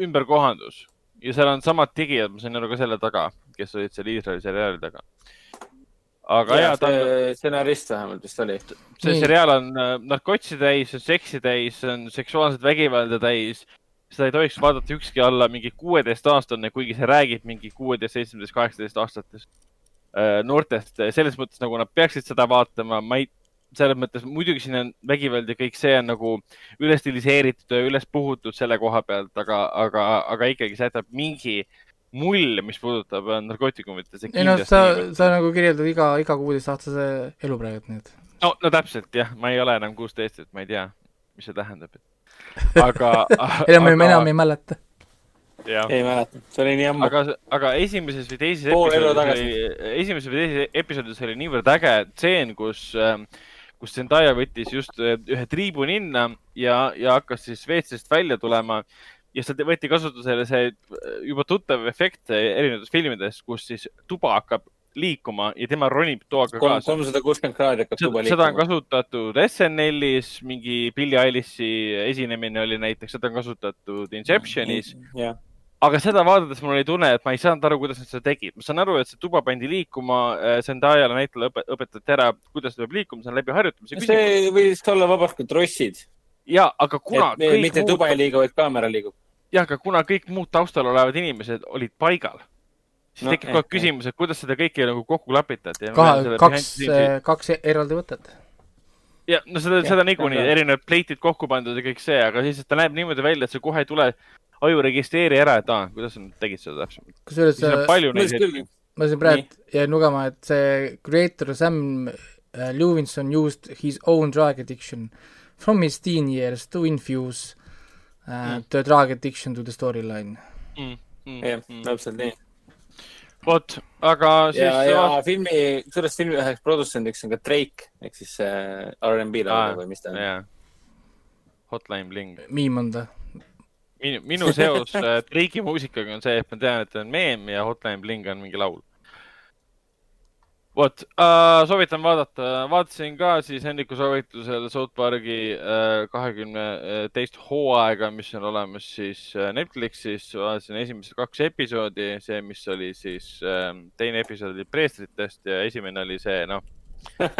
ümberkohandus ja seal on samad tegijad, ma sain aru ka selle taga, kes olid seal Iisraeli seriaali taga. aga ja, ja ta on, stsenarist vähemalt vist oli. see Nii. seriaal on äh, narkotsi täis, see on seksi täis, see on seksuaalset vägivalda täis. seda ei tohiks vaadata ükski alla mingi kuueteistaastane, kuigi see räägib mingi kuueteist, seitsmeteist, kaheksateist aastatest äh, noortest. selles mõttes nagu nad peaksid seda vaatama, ma ei, selles mõttes muidugi siin on vägivald ja kõik see on nagu üles stiliseeritud ja üles puhutud selle koha pealt, aga, aga, aga ikkagi see jätab mingi mulje, mis puudutab äh, narkootikumit ja see ei noh, kindlasti sa sa nagu kirjeldad iga, iga kuueteistaastase elu praegu, nii et no, no täpselt jah, ma ei ole enam kuusteist, et ma ei tea, mis see tähendab. aga enam ei, enam ei mäleta. ei mäleta, see oli nii ammu. aga, aga esimeses või teises Pool elu tagasi. esimeses või teises episoodis oli niivõrd äge tseen, kus, kus Zendaya võttis just äh, ühe triibu ninna ja, ja hakkas siis WC-st välja tulema ja seal võeti kasutusele see äh, juba tuttav efekt erinevates filmides, kus siis tuba hakkab liikuma ja tema ronib toaga kaasa. kolmsada kuuskümmend kraadi hakkab tuba seda, seda on liikuma. kasutatud SNL-is, mingi Billie Eilish'i esinemine oli näiteks, seda on kasutatud Inceptionis, jah, aga seda vaadates mul oli tunne, et ma ei saanud aru, kuidas nad seda tegid. ma saan aru, et see tuba pandi liikuma, Zendayale näitlejale õpe, õpetati ära, kuidas ta peab liikuma, see on läbi harjutamise küsimus. see võis olla vabalt ka trossid, ja, aga kuna mitte muud tuba, ei liigu, vaid kaamera liigub. jah, aga kuna kõik muud taustal olevad inimesed olid paigal, siis No, tekib eh, küsimus, et kuidas seda kõike nagu kokku klapitati. kaks, kaks eraldi võtet. Ja no seda, seda niikuinii erinevad pleitid kokku pandud ja kõik see, aga siis, et ta näeb niimoodi välja, et see kohe ei tule, aju registreeri ära, et aa, kuidas sa nüüd tegid seda täpsemalt. kusjuures küll, ma siin praegu jäin lugema, et see creator Sam uh, Levinson used his own drug addiction from his teen years to infuse uh, Mm. the drug addiction to the storyline. jah, täpselt nii. vot, aga siis ja, ja filmi, sellest filmi üheks produtsendiks on ka Drake ehk siis äh, R'n'B Aa, laulja või mis ta on. jaa. Hotline Bling. miim on ta. minu, minu seos äh, Drake'i muusikaga on see, et ma tean, et ta on meem ja Hotline Bling on mingi laul. Vot äh,, soovitan vaadata, vaatasin ka siis Hendriku soovitusel South Park'i kahekümne teist hooaega, mis on olemas siis äh, Netflixis, vaatasin esimesed kaks episoodi, see, mis oli siis äh,, teine episood oli preestritest ja esimene oli see, noh,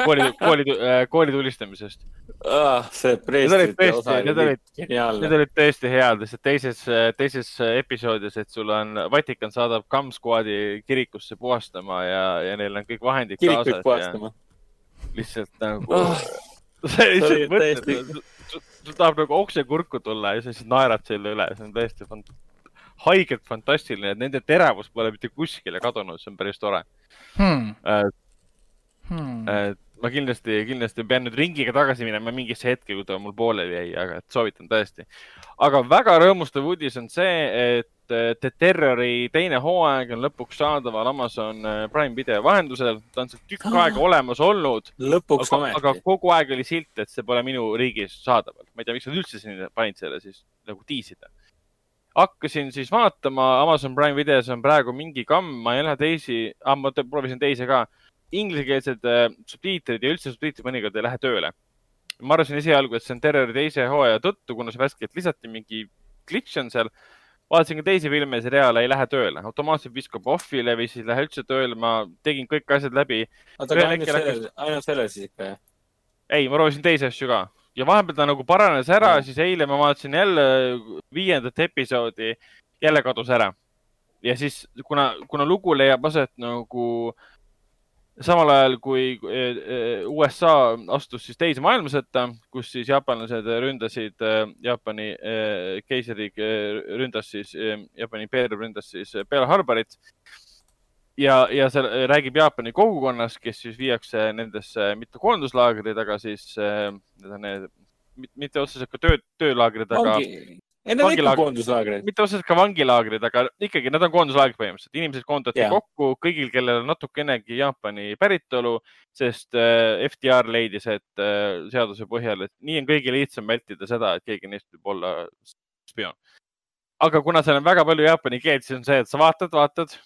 kooli, kooli, kooli tulistamisest. ah,. see tõesti osa, need oli olid, Need geniaalne. olid tõesti head, lihtsalt teises, teises episoodis, et sul on, Vatikan saadab Kamsquadi kirikusse puhastama ja, ja neil on kõik vahendid kirikuid kaasas ja puhastama. lihtsalt nagu Ah, sa oli lihtsalt täiesti- mõtled, sul tahab nagu okse kurku tulla ja sa lihtsalt naerad selle üle, see on täiesti fant-, haigelt fantastiline, et nende teravus pole mitte kuskile kadunud, see on päris tore. Hmm. Hmm. ma kindlasti, kindlasti pean nüüd ringiga tagasi minema mingisse hetke, kui ta mul pooleli jäi, aga et soovitan tõesti. aga väga rõõmustav uudis on see, et The Terrori teine hooaeg on lõpuks saadaval Amazon eh, Prime video vahendusel. ta on seal tükk aega olemas olnud, lõpuks aga, aga ometi. kogu aeg oli silt, et see pole minu riigis saadaval. ma ei tea, miks nad üldse sinna panid selle siis nagu tiisida. hakkasin siis vaatama, Amazon Prime videos on praegu mingi kamm, ma ei ole teisi ah,, ma proovisin teise ka. Inglisekeelsed äh, subtiitrid ja üldse subtiitrid mõnikord ei lähe tööle. ma arvasin esialgu, et see on terrori teise hooaja tõttu, kuna see värskelt lisati, mingi glitch on seal. vaatasin ka teisi filme seriaale ei lähe tööle, automaatselt viskab off'ile või siis ei lähe üldse tööle, ma tegin kõik asjad läbi oota, aga ainult selles, ainult selles siis ikka jah? ei, ma proovisin teisi asju ka ja vahepeal ta nagu paranes ära siis eile ma vaatasin jälle viiendat episoodi, jälle kadus ära. ja siis kuna, kuna lugu leiab aset nagu samal ajal, kui eh, eh, USA astus siis teise maailmasõtta, kus siis jaapanlased ründasid, Jaapani eh, keisriik eh, ründas siis, Jaapani impeerium ründas siis Pearl Harborit. Ja, ja see räägib Jaapani kogukonnast, kes siis viiakse nendesse mitte koonduslaagrid, aga siis need on need, mitte otseselt ka töö, töölaagrid, aga need on ikka koonduslaagrid. mitte otseselt ka vangilaagrid, aga ikkagi nad on koonduslaagrid põhimõtteliselt. inimesed koondati yeah. kokku, kõigil, kellel on natukenegi Jaapani päritolu, sest äh, FDR leidis, et äh, seaduse põhjal, et nii on kõige lihtsam vältida seda, et keegi neist võib olla spioon. aga kuna seal on väga palju jaapani keelt, siis on see, et sa vaatad, vaatad.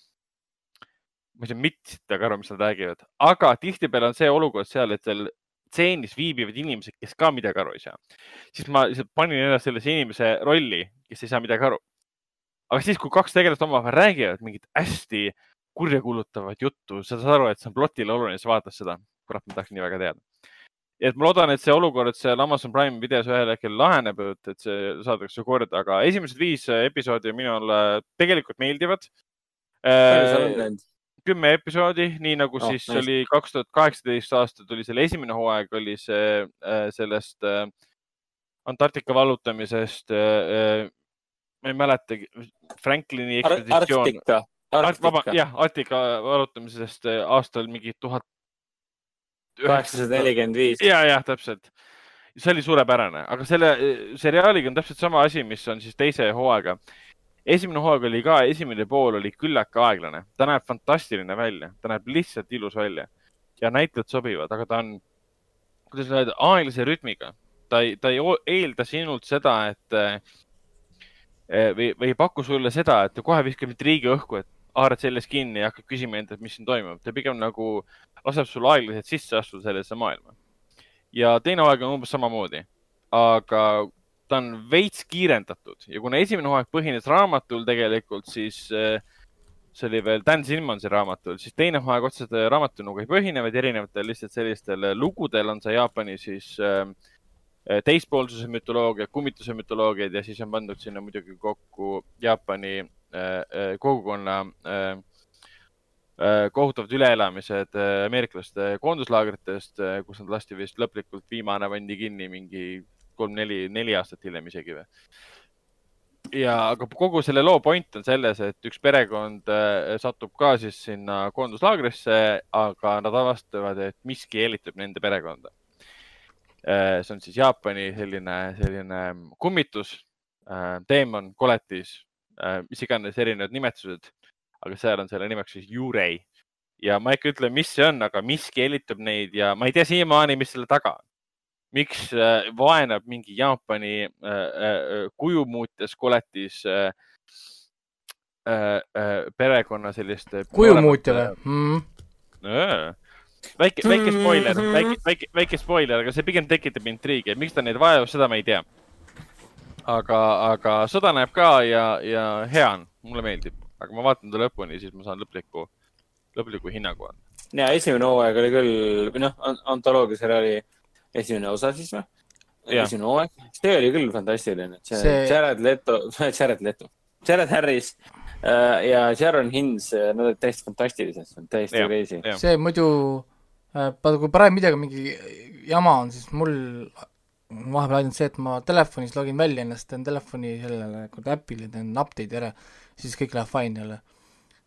ma ei saa mitte sitta aru, mis nad räägivad, aga tihtipeale on see olukord seal, et seal tseenis viibivad inimesed, kes ka midagi aru ei saa, siis ma lihtsalt panin ennast sellise inimese rolli, kes ei saa midagi aru. aga siis, kui kaks tegelast omavahel räägivad mingit hästi kurjakuulutavat juttu, sa saad aru, et see on plotile oluline, siis vaatad seda. kurat, ma tahaks nii väga teada. et ma loodan, et see olukord seal Amazon Prime videos ühel hetkel laheneb, et see saadakse korda, aga esimesed viis episoodi minule tegelikult meeldivad. palju sa oled näinud? Kümme episoodi, nii nagu oh, siis nice. oli kaks tuhat kaheksateist aasta tuli selle esimene hooaeg, oli see äh, sellest äh, Antarktika vallutamisest äh,. ma ei mäletagi, Franklini ekspeditsioon Ar. Arktika. jah, Arktika vallutamisest aastal mingi tuhat. kaheksasada nelikümmend viis. ja, jah, täpselt. see oli suurepärane, aga selle seriaaliga on täpselt sama asi, mis on siis teise hooaega esimene hooaeg oli ka, esimene pool oli küllake aeglane, ta näeb fantastiline välja, ta näeb lihtsalt ilus välja ja näitlejad sobivad, aga ta on, kuidas öelda, aeglase rütmiga. ta ei, ta ei eelda sinult seda, et eh, või, või ei paku sulle seda, et kohe viskab intriigi õhku, et haarad sellest kinni ja hakkad küsima endalt, mis siin toimub. ta pigem nagu laseb sul aeglaselt sisse astuda sellesse maailma. ja teine hooaeg on umbes samamoodi. aga ta on veits kiirendatud. Ja kuna esimene hooaeg põhines raamatul tegelikult, siis äh, see oli veel Dan Simmonsi raamatul, siis teine hooaeg otseselt raamatu nagu ei põhine, vaid erinevatel lihtsalt sellistel lugudel on see Jaapani siis äh, teispoolsuse mütoloogia, kummituse mütoloogiad ja siis on pandud sinna muidugi kokku Jaapani äh, kogukonna kohutavad üleelamised ameeriklaste koonduslaagritest, kus nad lasti vist lõplikult, viimane pandi kinni mingi kolm-neli, neli aastat hiljem isegi või. ja, aga kogu selle loo point on selles, et üks perekond äh, satub ka siis sinna koonduslaagrisse, aga nad avastavad, et miski eelitab nende perekonda. Äh, see on siis Jaapani selline, selline kummitus, äh, teemon, koletis, mis iganes erinevad nimetused, aga seal on selle nimeks siis Jurei ja ma ikka ütlen, mis see on, aga miski hellitab neid ja ma ei tea siiamaani, mis selle taga on miks äh, vaenab mingi Jaapani äh, äh, kujumuutjas koletis perekonna sellist. kujumuutja või mm.? väike, väike spoiler, väike, väike, väike spoiler, aga see pigem tekitab intriigi, miks ta neid vajab, seda ma ei tea. aga, aga sõda näeb ka ja, ja hea on, mulle meeldib, aga ma vaatan ta lõpuni, siis ma saan lõpliku, lõpliku hinnangu anda. ja esimene hooaeg oli küll, või noh, antoloogia seriaali esimene osa siis või? esimene hooaeg, see oli küll fantastiline, see Jared Leto, Jared Leto, Jared Harris äh, ja Sharon Hins, äh, nad olid täiesti fantastilised, täiesti crazy. see muidu äh,, kui Prime videoga mingi jama on, siis mul vahepeal ainult see, et ma telefonis login välja ennast, teen telefoni sellele äpile, teen update'i ära, siis kõik läheb fine jälle.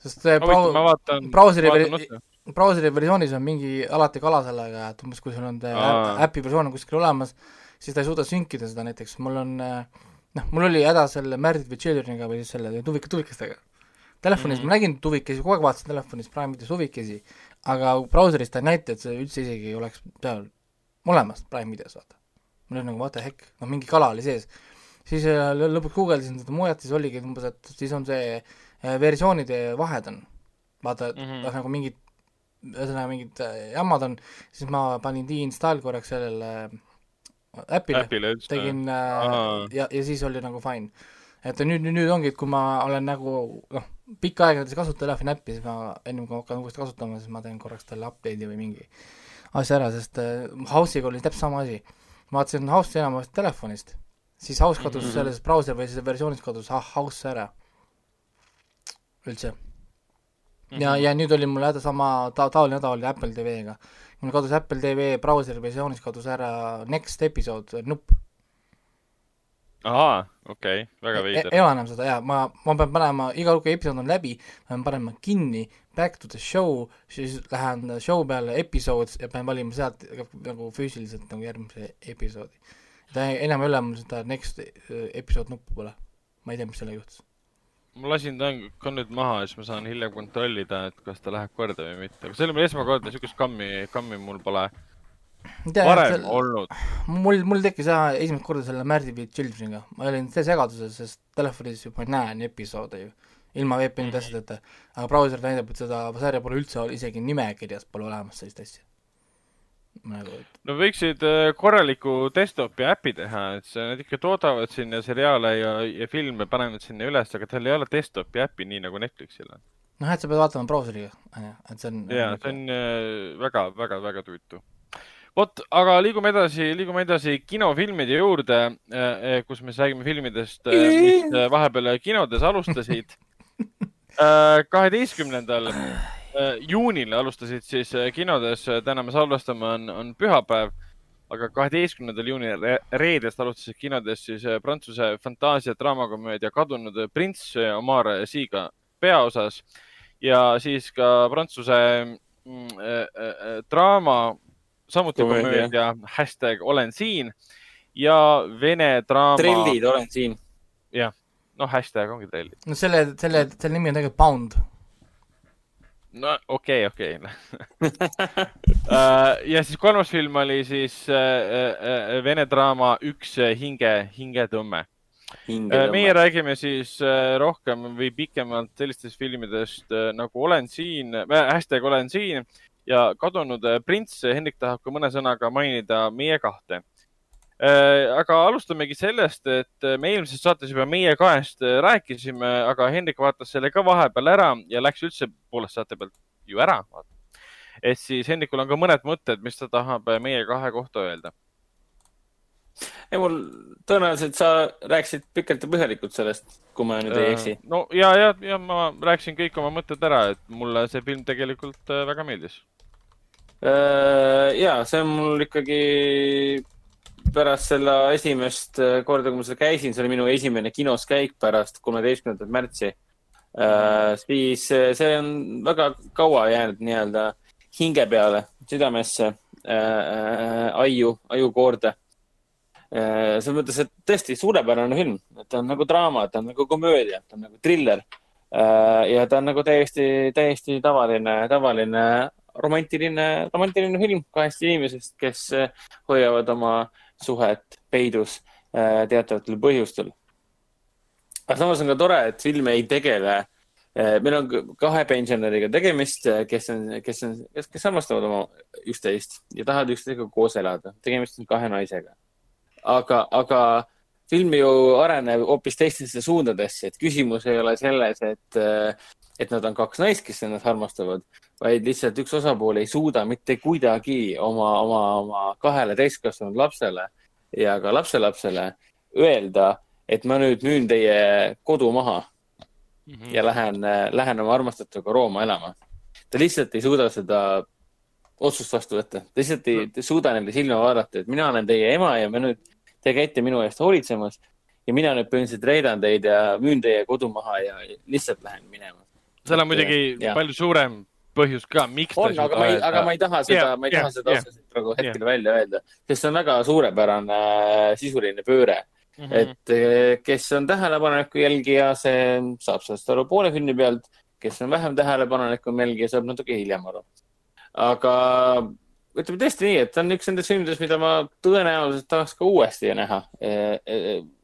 sest ma brau-, vaatan, brauseri vaatan brauseri versioonis on mingi alati kala sellega, et umbes kui sul on äpi versioon on kuskil olemas, siis ta ei suuda sünkida seda näiteks, mul on noh, mul oli häda selle Married with Children'iga või siis selle tuvika, tuvikestega. Telefonis mm -hmm. ma nägin tuvikesi, kogu aeg vaatasin telefonis Prime'ides tuvikesi, aga brauseris ta ei näita, et see üldse isegi ei oleks seal olemas Prime videos, vaata. mul oli nagu what the heck, noh mingi kala oli sees. siis äh, lõpuks guugeldasin seda mujalt, siis oligi umbes, et siis on see äh, versioonide vahed on. vaata, mm -hmm. nagu mingid ühesõnaga mingid äh, jamad on, siis ma panin deinstall korraks sellele äh, äpile, äpile, tegin äh, ja, ja siis oli nagu fine. et nüüd, nüüd, nüüd ongi, et kui ma olen nagu noh, pikka aega näiteks kasutan telefoni äppi, siis ma ennem kui ma hakkan uuesti kasutama, siis ma teen korraks talle update'i või mingi asja ära, sest äh, House'iga oli täpselt sama asi. ma vaatasin House'i enamasti telefonist, siis House kadus mm -hmm. selles brauser või siis versioonis kadus ah, House ära üldse ja, ja nüüd oli mul häda sama ta-, taoline häda oli Apple TV-ga. mul kadus Apple TV brauseri versioonis kadus ära next episode nupp. ahaa, okei okay., väga e-, veider e. ei ole enam seda jaa, ma, ma pean panema, iga kui episood on läbi, ma pean panema kinni, back to the show, siis lähen show peale episodes ja pean valima sealt nagu füüsiliselt nagu järgmise episoodi. ta enam ei ole mul seda next episood nuppu pole. ma ei tea, mis sellega juhtus. Ma lasin ta ka nüüd maha ja siis ma saan hiljem kontrollida, et kas ta läheb korda või mitte, aga see oli mul esmakordne, siukest kammi, kammi mul pole tea, varem sel- olnud. mul, mul tekkis jah esimest korda selle Married with Children'iga, ma olin segaduses, sest telefonis juba näen episoode ju, ilma VPN-i asjadeta, aga brauser näitab, et seda sarja pole üldse, isegi nimekirjas pole olemas sellist asja. nagu, no võiksid äh, korraliku desktopi äpi teha, et nad ikka toodavad sinna seriaale ja, ja filme panevad sinna üles, aga tal ei ole desktopi äppi, nii nagu Netflixil on. noh, et sa pead vaatama brauseriga, onju, et see on ja see on äh, väga, väga, väga tüütu. vot, aga liigume edasi, liigume edasi kinofilmide juurde, kus me räägime filmidest, mis äh, vahepeal kinodes alustasid. kaheteistkümnendal äh, juunil alustasid siis äh, kinodes, täna me salvestame, on, on pühapäev, aga kaheteistkümnendal juunil re reedest alustasid kinodes siis äh, Prantsuse fantaasia draamakomöödia Kadunud prints äh, Omar Siiga peaosas ja siis ka Prantsuse mm, äh, äh, draama, samuti Komöödia. hashtag olen siin ja Vene draama. trellid olen siin. noh, hashtag ongi trellid. no selle, selle, selle nimi on tegelikult Bound. No okei okay,, okei okay. ja siis kolmas film oli siis äh, äh, Vene draama Üks hinge, hingetõmme. meie räägime siis äh, rohkem või pikemalt sellistest filmidest äh, nagu Olen siin äh,, hashtag Olen siin ja Kadunud äh, prints. Hendrik tahab ka mõne sõnaga mainida Meie kahte. Aga alustamegi sellest, et äh, me eelmises saates juba Meie kahest äh, rääkisime, aga Hendrik vaatas selle ka vahepeal ära ja läks üldse poolest saate pealt ju ära. et siis Hendrikul on ka mõned mõtted, mis ta tahab äh, Meie kahe kohta öelda. ei, mul tõenäoliselt sa rääkisid pikalt ja põhjalikult sellest, kui ma nüüd ei eksi. no ja, ja, ja ma rääkisin kõik oma mõtted ära, et mulle see film tegelikult äh, väga meeldis. ja see on mul ikkagi pärast selle esimest äh, korda, kui ma seal käisin, see oli minu esimene kinos käik pärast kolmeteistkümnendat märtsi. siis äh, see on väga kaua jäänud nii-öelda hinge peale, südamesse, aiu, ajukoorde. selles mõttes, et tõesti suurepärane film, et ta on nagu draama, ta on nagu komöödia, ta on nagu triller. ja ta on nagu täiesti, täiesti tavaline, tavaline romantiline, romantiline film kahest inimesest, kes äh, hoiavad oma suhet peidus äh, teatavatel põhjustel. aga samas on ka tore, et film ei tegele, meil on kahe pensionäriga tegemist, kes on, kes on, kes, kes armastavad oma üksteist ja tahavad üksteisega koos elada. tegemist on kahe naisega. aga, aga film ju areneb hoopis teistesse suundadesse, et küsimus ei ole selles, et, et nad on kaks naist, kes ennast armastavad, vaid lihtsalt üks osapool ei suuda mitte kuidagi oma, oma, oma kahele täiskasvanud lapsele ja ka lapselapsele öelda, et ma nüüd müün teie kodu maha ja lähen, lähen oma armastatuga Rooma elama. ta lihtsalt ei suuda seda otsust vastu võtta, ta lihtsalt ei ta ei suuda neile silma vaadata, et mina olen teie ema ja me nüüd, te käite minu eest hoolitsemas ja mina nüüd põhimõtteliselt reidan teid ja müün teie kodu maha ja lihtsalt lähen minema. Seal on muidugi Jah. palju suurem põhjus ka, miks on, aga ma ei, aga ma ei taha seda Jah, ma ei taha seda jah. otseselt praegu hetkel välja öelda, sest see on väga suurepärane äh, sisuline pööre mm. -hmm. et eh, kes on tähelepaneku jälgija, see saab sellest aru poole filmi pealt, kes on vähem tähelepanelikum jälgija, saab natuke hiljem aru. aga ütleme tõesti nii, et ta on üks nendest filmidest, mida ma tõenäoliselt tahaks ka uuesti näha.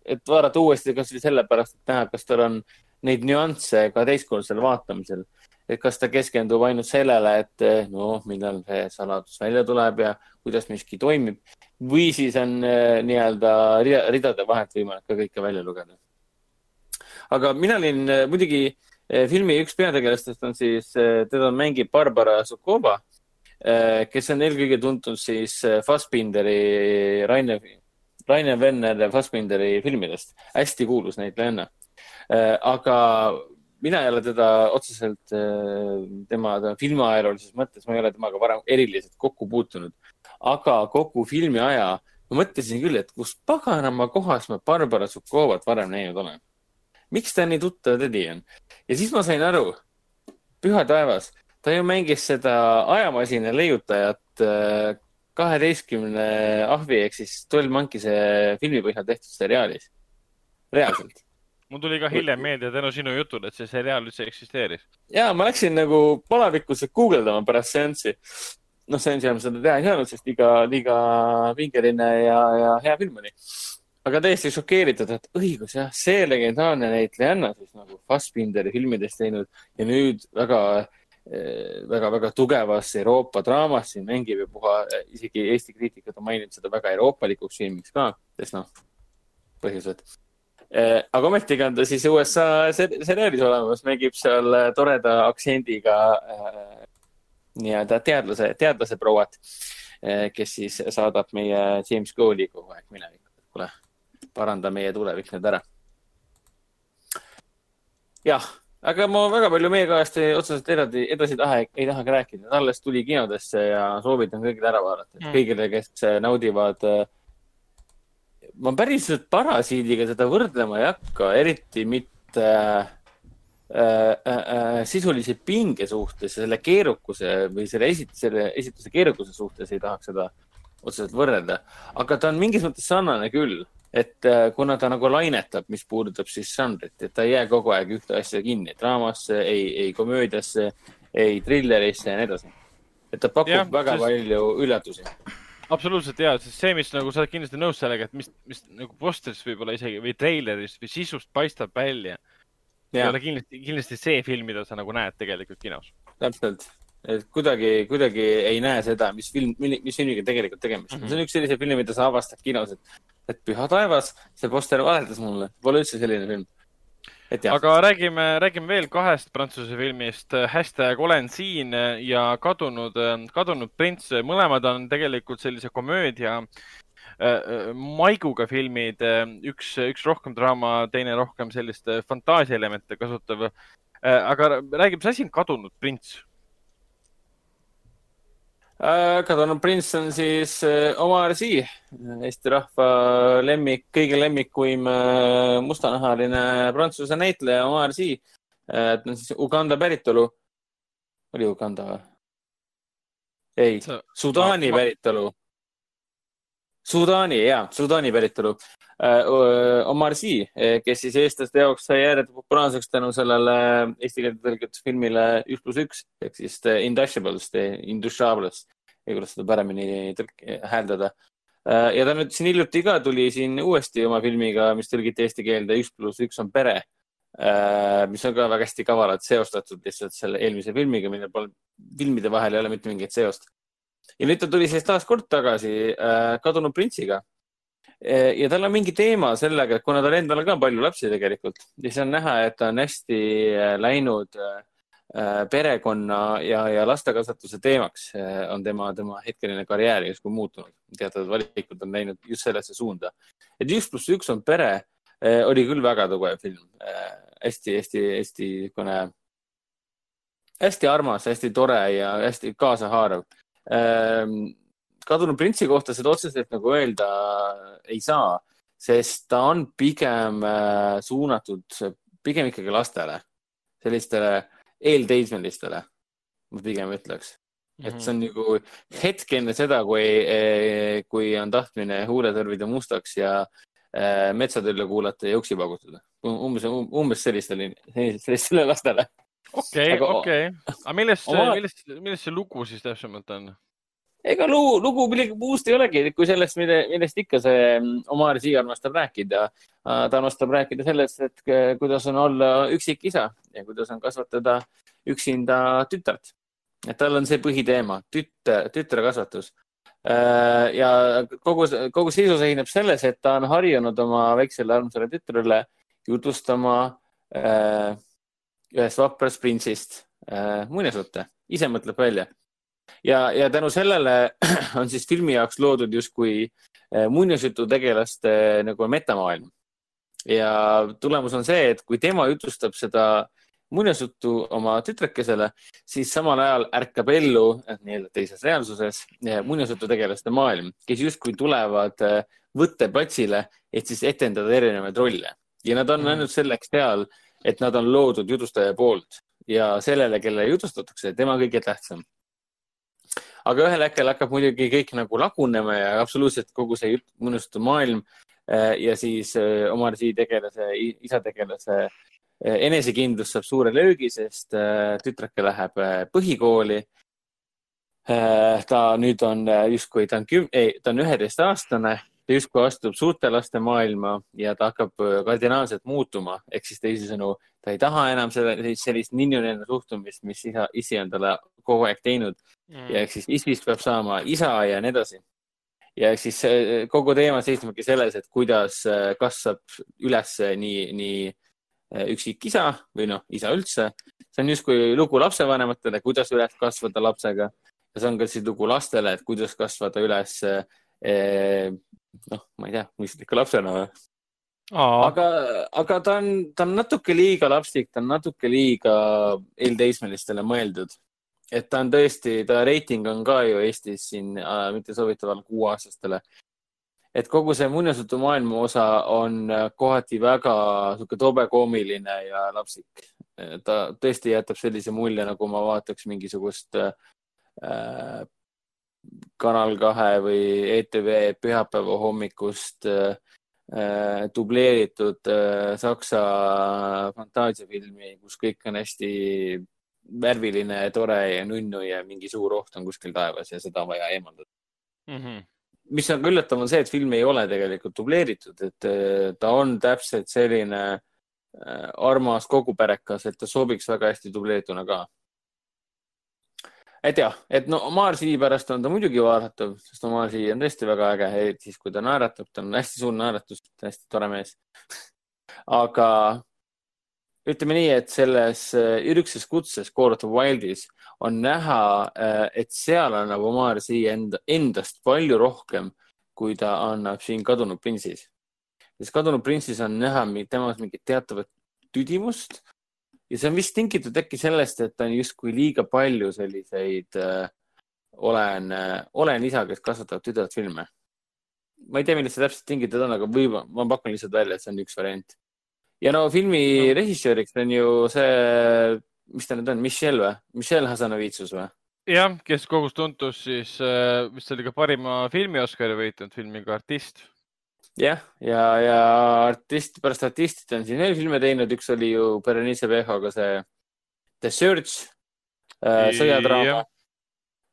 et vaadata uuesti kasvõi sellepärast, et näha, kas tal on neid nüansse ka teistkordisel vaatamisel. et kas ta keskendub ainult sellele, et noh, millal see saladus välja tuleb ja kuidas miski toimib või siis on eh, nii-öelda rida- ridade vahelt võimalik ka kõike välja lugeda. aga mina olin eh, muidugi filmi üks peategelastest on siis, teda mängib Barbara Sukova, kes on eelkõige tuntud siis Fassbinderi, Rainer, Rainer Venner Fassbinderi filmidest, hästi kuulus näitlejanna. Aga mina ei ole teda otseselt eh, tema, tema filmiajaloolises mõttes, ma ei ole temaga varem eriliselt kokku puutunud. aga kogu filmi aja ma mõtlesin küll, et kus paganama kohas ma Barbara Sukovat varem näinud olen. miks ta nii tuttav tädi on? ja siis ma sain aru, püha taevas, ta ju mängis seda ajamasina leiutajat äh, kaheteistkümne ahvi ehk siis Twelve Monkeys'e filmi põhjal tehtud seriaalis. reaalselt. Mul tuli ka hiljem meelde tänu sinu jutule, et see seriaal üldse eksisteeris. ja ma läksin nagu palavikus guugeldama pärast seanssi. noh, seansi ajal ma seda teha ei saanud, sest liiga, liiga pingeline ja, ja hea film oli. aga täiesti šokeeritud, et õigus jah, see legendaarne näitlejanna siis nagu Fassbinderi filmides teinud ja nüüd väga väga-väga tugevas Euroopa draamas siin mängib ja puha, isegi Eesti kriitikud on maininud seda väga euroopalikuks filmiks ka, sest noh, põhjused. Aga ometigi on ta siis USA seriaalis olemas, mängib seal toreda aktsendiga äh, nii-öelda teadlase, teadlase prouat, kes siis saadab meie James Cole'i kogu aeg minevikku. kuule, paranda meie tulevik nüüd ära. jah aga ma väga palju meie kajast otseselt edasi, edasi ei taha, ei tahagi rääkida, alles tuli kinodesse ja soovitan kõigile ära vaadata mm., kõigile, kes naudivad. Äh, ma päriselt Parasiidiga seda võrdlema ei hakka, eriti mitte äh, äh, äh, sisulise pinge suhtes ja selle keerukuse või selle esit-, selle esituse keerukuse suhtes ei tahaks seda otseselt võrrelda, aga ta on mingis mõttes sarnane küll et äh, kuna ta nagu lainetab, mis puudutab siis žanrit, et ta ei jää kogu aeg ühte asja kinni, draamasse, ei, ei komöödiasse, ei trillerisse ja nii edasi. et ta pakub ja, väga sest... palju üllatusi. Absoluutselt ja, sest see, mis nagu sa oled kindlasti nõus sellega, et mis, mis nagu posterist võib-olla isegi või treilerist või sisust paistab välja. ei ole kindlasti, kindlasti see film, mida sa nagu näed tegelikult kinos. täpselt, et kuidagi, kuidagi ei näe seda, mis film, mis filmiga tegelikult tegemist on mm -hmm.. see on üks selliseid filme, mida sa avastad kinos, et et püha taevas, see poster valetas mulle, pole üldse selline film. Aga räägime, räägime veel kahest Prantsuse filmist. hashtag olen siin ja kadunud, kadunud prints, mõlemad on tegelikult sellise komöödia äh, maiguga filmid, üks, üks rohkem draama, teine rohkem sellist fantaasiaelemente kasutav. Äh, aga räägi, mis asi on kadunud prints? Äh, kadunud prints on siis äh, Omar Sy, Eesti rahva lemmik, kõige lemmikuim äh, mustanahaline prantsuse näitleja Omar Sy. ta on siis Uganda päritolu. oli Uganda või? ei, Sudaani päritolu. Sudaani, jaa, Sudaani päritolu. Omar Sy, kes siis eestlaste jaoks sai ääretult populaarseks tänu sellele eesti keelde tõlgitud filmile Üks pluss üks ehk siis The Indushables, The Indushables, kuidas seda paremini hääldada. ja ta nüüd siin hiljuti ka tuli siin uuesti oma filmiga, mis tõlgiti eesti keelde Üks pluss üks on pere, mis on ka väga hästi kavalalt seostatud lihtsalt selle eelmise filmiga, millel pole, filmide vahel ei ole mitte mingit seost. Ja nüüd ta tuli siis taas kord tagasi Kadunud printsiga ja tal on mingi teema sellega, et kuna tal endal on ka palju lapsi tegelikult, siis on näha, et ta on hästi läinud äh, perekonna ja, ja lastekasvatuse teemaks äh, on tema, tema hetkeline karjäär justkui muutunud. teatavad valikud on läinud just sellesse suunda. et üks pluss üks on pere äh, oli küll väga tugev film äh,. hästi, hästi, hästi niisugune, hästi armas, hästi tore ja hästi kaasahaarav äh, kadunud printsi kohta seda otseselt nagu öelda ei saa, sest ta on pigem äh, suunatud pigem ikkagi lastele, sellistele eelteismelistele, ma pigem ütleks et see on mhm. nagu hetk enne seda, kui, äh, kui on tahtmine huuled värvida mustaks ja äh, metsatülle kuulata ja uksi paugutada. umbes, umbes sellistele, sellistele lastele. Okei, okei. aga millest, millest, millest see lugu siis täpsemalt on? ega lugu, lugu millegi muust ei olegi, kui sellest, mille, millest ikka see mm, Omar Siia armastab rääkida. ta armastab rääkida sellest, et kuidas on olla üksikisa ja kuidas on kasvatada üksinda tütart. et tal on see põhiteema, tütre, tütre kasvatus. Äh, ja kogu, kogu sisu seisneb selles, et ta on harjunud oma väiksele armsale tütrele jutustama äh, ühest vaprast printsist äh, muinasjutte, ise mõtleb välja ja, ja tänu sellele on siis filmi jaoks loodud justkui eh, muinasjututegelaste nagu metamaailm. ja tulemus on see, et kui tema jutustab seda muinasjuttu oma tütrekesele, siis samal ajal ärkab ellu nii-öelda teises reaalsuses eh, muinasjututegelaste maailm, kes justkui tulevad võtteplatsile, et siis etendada erinevaid rolle ja nad on mhm. ainult selleks seal, et nad on loodud jutustaja poolt ja sellele, kellele jutustatakse, tema kõige tähtsam. Aga ühel hetkel hakkab muidugi kõik nagu lagunema ja absoluutselt kogu see muinasjutu maailm ja siis Omar Sy tegelase, isa tegelase enesekindlus saab suure löögi, sest tütreke läheb põhikooli. Ta nüüd on justkui, ta on küm-, ei, ta on üheteistaastane ta justkui astub suurte laste maailma ja ta hakkab äh, kardinaalselt muutuma, ehk siis teisisõnu, ta ei taha enam selle, sellist ninnu-nennu suhtumist, mis isa, isi on talle kogu aeg teinud mm. ja ehk siis isist peab saama isa ja nii edasi. ja ehk siis äh, kogu teema seisnebki selles, et kuidas äh, kasvab üles nii, nii üksik isa või noh, isa üldse. see on justkui lugu lapsevanematele, kuidas üles kasvada lapsega ja see on ka siis lugu lastele, et kuidas kasvada üles noh, ma ei tea, mõistliku lapsena või? aga, aga ta on, ta on natuke liiga lapsik, ta on natuke liiga eelteismelistele mõeldud. et ta on tõesti, ta reiting on ka ju Eestis siin äh, mitte soovitaval kuueaastastele. et kogu see muinasjutumaailma osa on kohati väga sihuke tobe koomiline ja lapsik. ta tõesti jätab sellise mulje, nagu ma vaataks mingisugust äh, Kanal kahe või ETV pühapäeva hommikust äh, äh, dubleeritud äh, saksa fantaasiafilmi, kus kõik on hästi värviline, tore ja nunnu ja mingi suur oht on kuskil taevas ja seda on vaja eemaldada mm. -hmm. mis on ka üllatav, on see, et film ei ole tegelikult dubleeritud, et ta on täpselt selline armas kogupärekas, et ta sobiks väga hästi dubleerituna ka et jah, et no Omar Sy pärast on ta muidugi vaadatav, sest Omar Sy on tõesti väga äge, eriti siis, kui ta naeratab, ta on hästi suur naeratus, hästi tore mees aga ütleme nii, et selles äh, ürgses kutses Court of Wildis on näha, äh, et seal annab Omar Sy enda, endast palju rohkem, kui ta annab siin Kadunud printssis. sest Kadunud printssis on näha temas mingit teatavat tüdimust ja see on vist tingitud äkki sellest, et on justkui liiga palju selliseid äh, olen äh,, olen isa, kes kasvatab tüdrut filme. ma ei tea, millest see täpselt tingitud on, aga võib, ma pakun lihtsalt välja, et see on üks variant. ja no filmi no. režissööriks on ju see, mis ta nüüd on, Michelle või? Michelle Hasanovitsus või? jah, kes kogus tuntus siis äh,, vist oli ka parima filmi Oscari võitnud filmiga Artist jah, ja, ja artist, pärast artistid on siin veel filme teinud, üks oli ju Berenice Bejoga see The Search äh,, sõjadraama.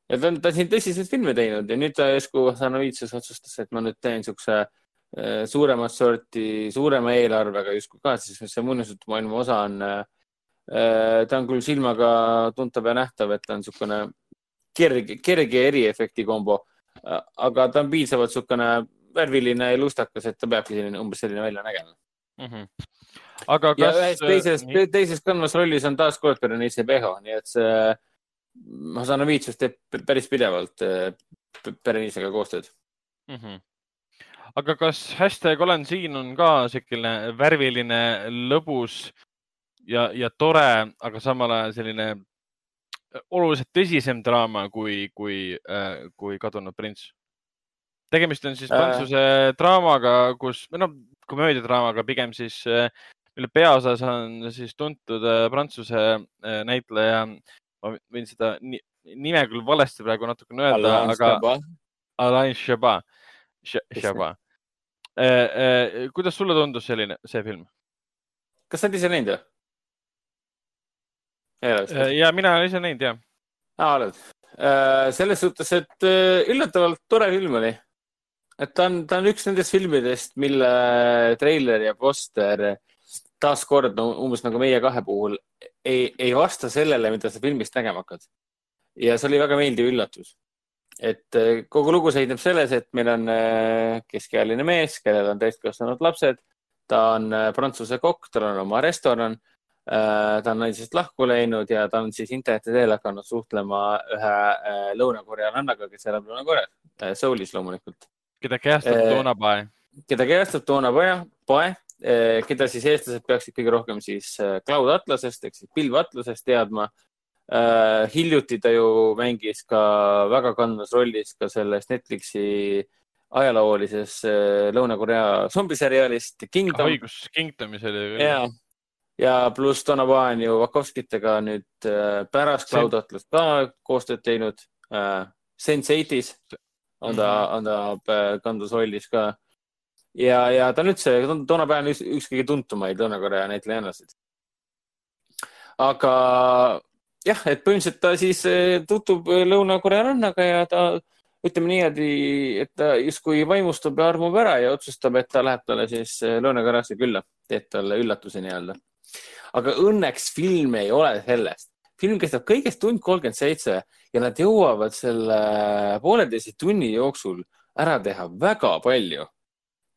ja ta on, ta on siin tõsiseid filme teinud. Ja nüüd ta järsku Sanovitsus otsustas, et ma nüüd teen siukse äh, suuremat sorti, suurema eelarvega justkui ka, siis see muinasjutumaailma osa on äh,, ta on küll silmaga tuntav ja nähtav, et ta on niisugune kerge, kerge eriefekti kombo, äh, aga ta on piisavalt niisugune värviline ja lustakas, et ta peabki selline, umbes selline välja nägema mm. -hmm. aga kas. ja ühes teises, teises kandvas rollis on taas kord Berenice Bejo, nii et see Hasanovitsus teeb päris pidevalt Berenicega koostööd mm. -hmm aga kas hashtag olen siin on ka selline värviline, lõbus ja, ja tore, aga samal ajal selline oluliselt tõsisem draama kui, kui, kui Kadunud prints? Tegemist on siis äh. prantsuse äh... draamaga, kus, või noh, komöödiadraamaga pigem siis, äh, mille peaosas on siis tuntud äh, prantsuse näitleja, ma võin seda nime küll valesti praegu natukene öelda, aga Alain Chabat, Chabat. kuidas sulle tundus selline, see film? kas sa oled ise näinud või? ja mina olen ise näinud, jah. aa, oled? selles suhtes, et üllatavalt tore film oli et ta on, ta on üks nendest filmidest, mille treiler ja poster taaskord no, umbes nagu meie kahe puhul ei, ei vasta sellele, mida sa filmist nägema hakkad. ja see oli väga meeldiv üllatus. et eh, kogu lugu seisneb selles, et meil on eh, keskealine mees, kellel on täiskasvanud lapsed. ta on eh, prantsuse kokk, tal on oma restoran. ta on naisest lahku läinud ja ta on siis interneti teel hakanud suhtlema ühe lõunakorealannaga, kes elab Lõuna-Koreas, Soulis loomulikult keda kehastab Toona Pae? keda kehastab Toona Pae, Pae, keda siis eestlased peaksid kõige rohkem siis Cloud Atlasest ehk siis pilveatlasest teadma. hiljuti ta ju mängis ka väga kandvas rollis ka selles Netflixi ajaloolises Lõuna-Korea zombiseriaalist Kingdom. õigus, Kingdomis oli küll. ja, ja pluss Donna Pae on ju Vakovskitega nüüd pärast Cloud Atlast ka koostööd teinud Sense8-is on ta, on ta kandus rollis ka. ja, ja ta on üldse toona päeval üks, üks kõige tuntumaid Lõuna-Korea näitlejannasid. aga jah, et põhimõtteliselt ta siis tutvub Lõuna-Koreannaga ja ta ütleme niimoodi, et ta justkui vaimustub ja armub ära ja otsustab, et ta läheb talle siis Lõuna-Koreasse külla, teeb talle üllatuse nii-öelda. aga õnneks film ei ole sellest. Film kestab kõigest tund kolmkümmend seitse ja nad jõuavad selle pooleteise tunni jooksul ära teha väga palju.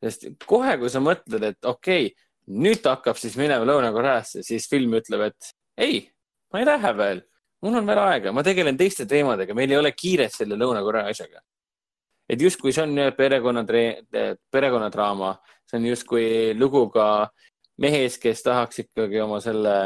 sest kohe, kui sa mõtled, et okei okay,, nüüd ta hakkab siis minema Lõuna-Koreasse, siis film ütleb, et ei, ma ei lähe veel mul on veel aega, ma tegelen teiste teemadega, meil ei ole kiiret selle Lõuna-Korea asjaga. et justkui see on perekonna, perekonnadraama, see on justkui lugu ka mehes, kes tahaks ikkagi oma selle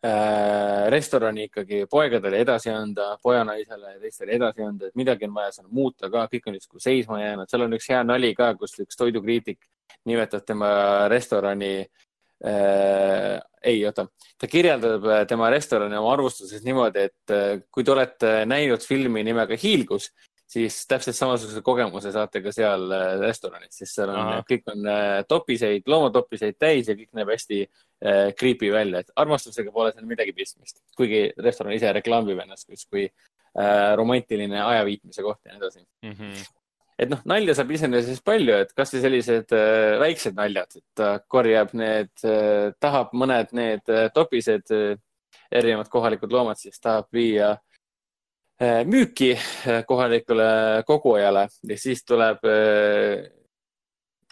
restorani ikkagi poegadele edasi anda, pojanaisele ja teistele edasi anda, et midagi on vaja seal muuta ka, kõik on justkui seisma jäänud, seal on üks hea nali ka, kus üks toidukriitik nimetab tema restorani äh, ei, oota, ta kirjeldab äh, tema restorani oma arvustuses niimoodi, et äh, kui te olete näinud filmi nimega Hiilgus, siis täpselt samasuguse kogemuse saate ka seal äh, restoranis, sest seal on, kõik on topiseid, loomatopiseid täis ja kõik näeb hästi äh, creepy välja, et armastusega pole seal midagi pistmist, kuigi restoran ise reklaamib ennast justkui äh, romantiline ajaviitmise koht ja nii edasi. Mm. -hmm et noh, nalja saab iseenesest palju, et kasvõi sellised äh, väiksed naljad, et ta korjab need äh,, tahab mõned need äh, topised äh,, erinevad kohalikud loomad siis tahab viia äh, müüki äh, kohalikule kogujale ja siis tuleb äh,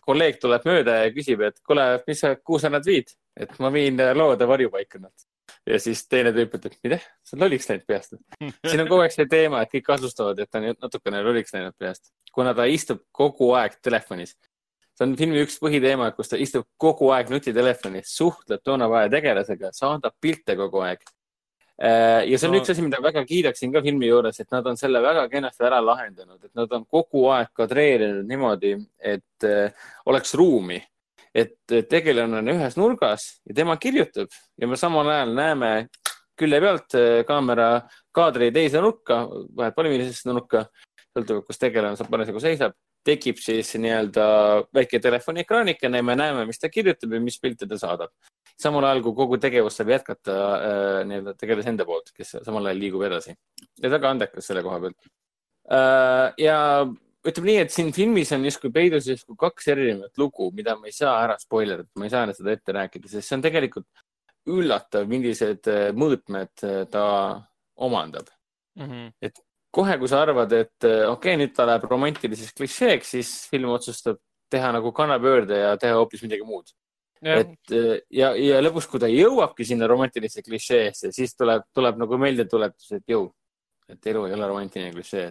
kolleeg tuleb mööda ja küsib, et kuule, mis sa, kuhu sa nad viid, et ma viin loode varjupaika nad ja siis teine tüüp ütleb, mida, sa oled lolliks läinud peast. siin on kogu aeg see teema, et kõik kahtlustavad, et ta on natukene lolliks läinud peast, kuna ta istub kogu aeg telefonis. see on filmi üks põhiteema, kus ta istub kogu aeg nutitelefonis, suhtleb toona vaja tegelasega, saadab pilte kogu aeg. Äh, ja see on no. üks asi, mida väga kiidaksin ka filmi juures, et nad on selle väga kenasti ära lahendanud, et nad on kogu aeg kadreerinud niimoodi, et äh, oleks ruumi et tegelane on ühes nurgas ja tema kirjutab ja me samal ajal näeme külje pealt eh, kaamera kaadri teise nurka, vahet pole millisesse nurka, sõltuvalt, kus tegelane parasjagu seisab, tekib siis nii-öelda väike telefoniekraanikene ja me näeme, mis ta kirjutab ja mis pilte ta saadab. Samal ajal, kui kogu tegevust saab jätkata äh, nii-öelda tegelase enda poolt, kes samal ajal liigub edasi. ja väga andekas selle koha pealt äh,. ja ütleme nii, et siin filmis on justkui peidus justkui kaks erinevat lugu, mida ma ei saa ära spoil ida, ma ei saa seda ette rääkida, sest see on tegelikult üllatav, millised äh, mõõtmed äh, ta omandab mm. -hmm. et kohe, kui sa arvad, et äh, okei okay,, nüüd ta läheb romantiliseks klišeeks, siis film otsustab teha nagu kannapöörde ja teha hoopis midagi muud. Et ja, ja lõpuks, kui ta jõuabki sinna romantilisse klišeesse, siis tuleb, tuleb nagu meeldetuletus, et jõu, et elu ei ole romantiline klišee,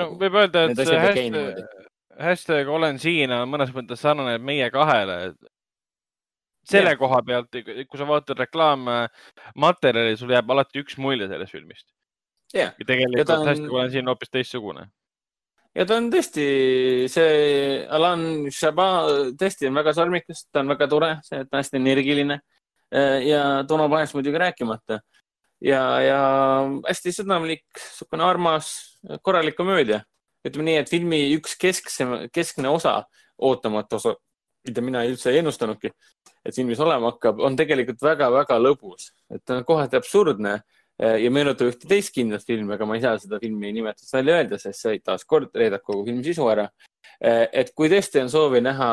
no võib öelda, et see hashtag, hashtag olen siin on mõnes mõttes sarnane meie kahele. selle ja. koha pealt, kui sa vaatad reklaammaterjali, sul jääb alati üks mulje sellest filmist. ja tegelikult on... hashtag olen siin hoopis teistsugune ja ta on tõesti, see Alan Chabat tõesti on väga sarmikas, ta on väga tore, see on hästi energiline ja Dono Pahest muidugi rääkimata. ja, ja hästi südamlik, niisugune armas, korralik komöödia. ütleme nii, et filmi üks kesksem, keskne osa, ootamatu osa, mida mina üldse ei ennustanudki, et filmis olema hakkab, on tegelikult väga-väga lõbus, et ta on kohati absurdne ja meenutab ühte teist kindlat filmi, aga ma ei saa seda filmi nimetust välja öelda, sest see taaskord reedab kogu filmi sisu ära. et kui tõesti on soovi näha,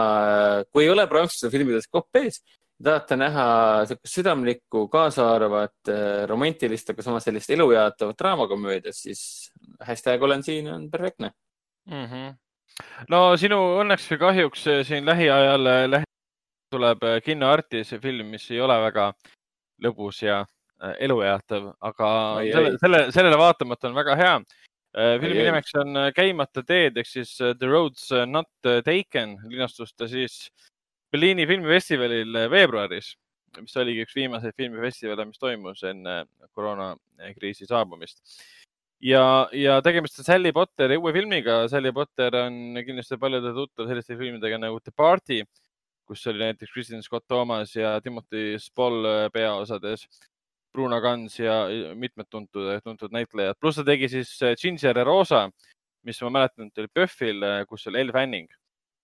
kui ei ole prantsuse filmides kopees, tahate näha niisugust südamlikku, kaasaarvat, äh, romantilist, aga samas sellist elujaatavat draamakomöödiat, siis hashtag olen siin on perfektne mm. -hmm. no sinu õnneks või kahjuks äh, siin lähiajal lähi tuleb äh, Kinno Artis film, mis ei ole väga lõbus ja elujaatav, aga ai, selle, selle, sellele vaatamata on väga hea. filmi ai, nimeks on Käimata teed ehk siis The Roads Not Taken, linastus ta siis Berliini filmifestivalil veebruaris, mis oligi üks viimaseid filmifestivale, mis toimus enne koroonakriisi saabumist. ja, ja tegemist on Sally Potteri uue filmiga. Sally Potter on kindlasti paljudele tuttav selliste filmidega nagu The Party, kus oli näiteks Kristen Scott Thomas ja Timothy Spall peaosades. Bruno Gans ja mitmed tuntud, tuntud näitlejad, pluss ta tegi siis Ginger ja Rosa, mis ma mäletan, et oli PÖFFil, kus oli Elle Fanning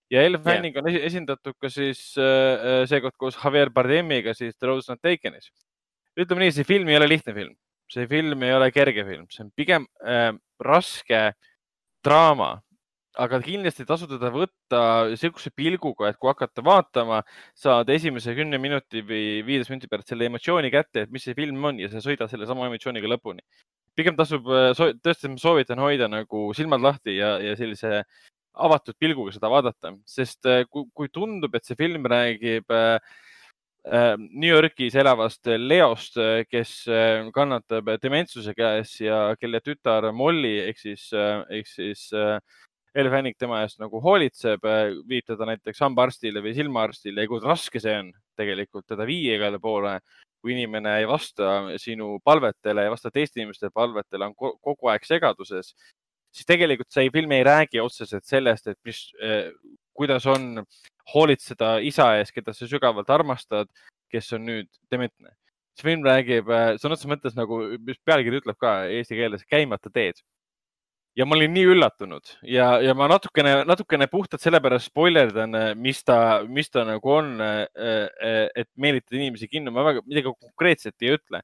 ja Elle Fanning yeah. on esindatud ka siis äh, seekord koos Javier Bardemiga siis The Rose Not Takenis. ütleme nii, see film ei ole lihtne film, see film ei ole kerge film, see on pigem äh, raske draama, aga kindlasti tasub teda võtta niisuguse pilguga, et kui hakata vaatama, saad esimese kümne minuti või viieteist minuti pärast selle emotsiooni kätte, et mis see film on ja sa sõidad selle sama emotsiooniga lõpuni. pigem tasub, äh, tõesti ma soovitan hoida nagu silmad lahti ja, ja sellise avatud pilguga seda vaadata, sest äh, kui, kui tundub, et see film räägib äh, New Yorgis elavast Leost, kes kannatab dementsuse käes ja kelle tütar Molly ehk siis, ehk siis Elle Fanning tema eest nagu hoolitseb, äh, viib teda näiteks hambaarstile või silmaarstile ja kui raske see on tegelikult teda viia igale poole, kui inimene ei vasta sinu palvetele, ei vasta teiste inimeste palvetele, on kogu aeg segaduses, siis tegelikult see film ei räägi otseselt sellest, et mis, äh, kuidas on hoolitseda isa ees, keda sa sügavalt armastad, kes on nüüd dementne. see film räägib äh, sõna otseses mõttes nagu, mis pealkiri ütleb ka eesti keeles, käimata teed ja ma olin nii üllatunud. Ja, ja ma natukene, natukene puhtalt sellepärast spoilerdan, mis ta, mis ta nagu on, et meelitada inimesi kinno, ma väga midagi konkreetset ei ütle.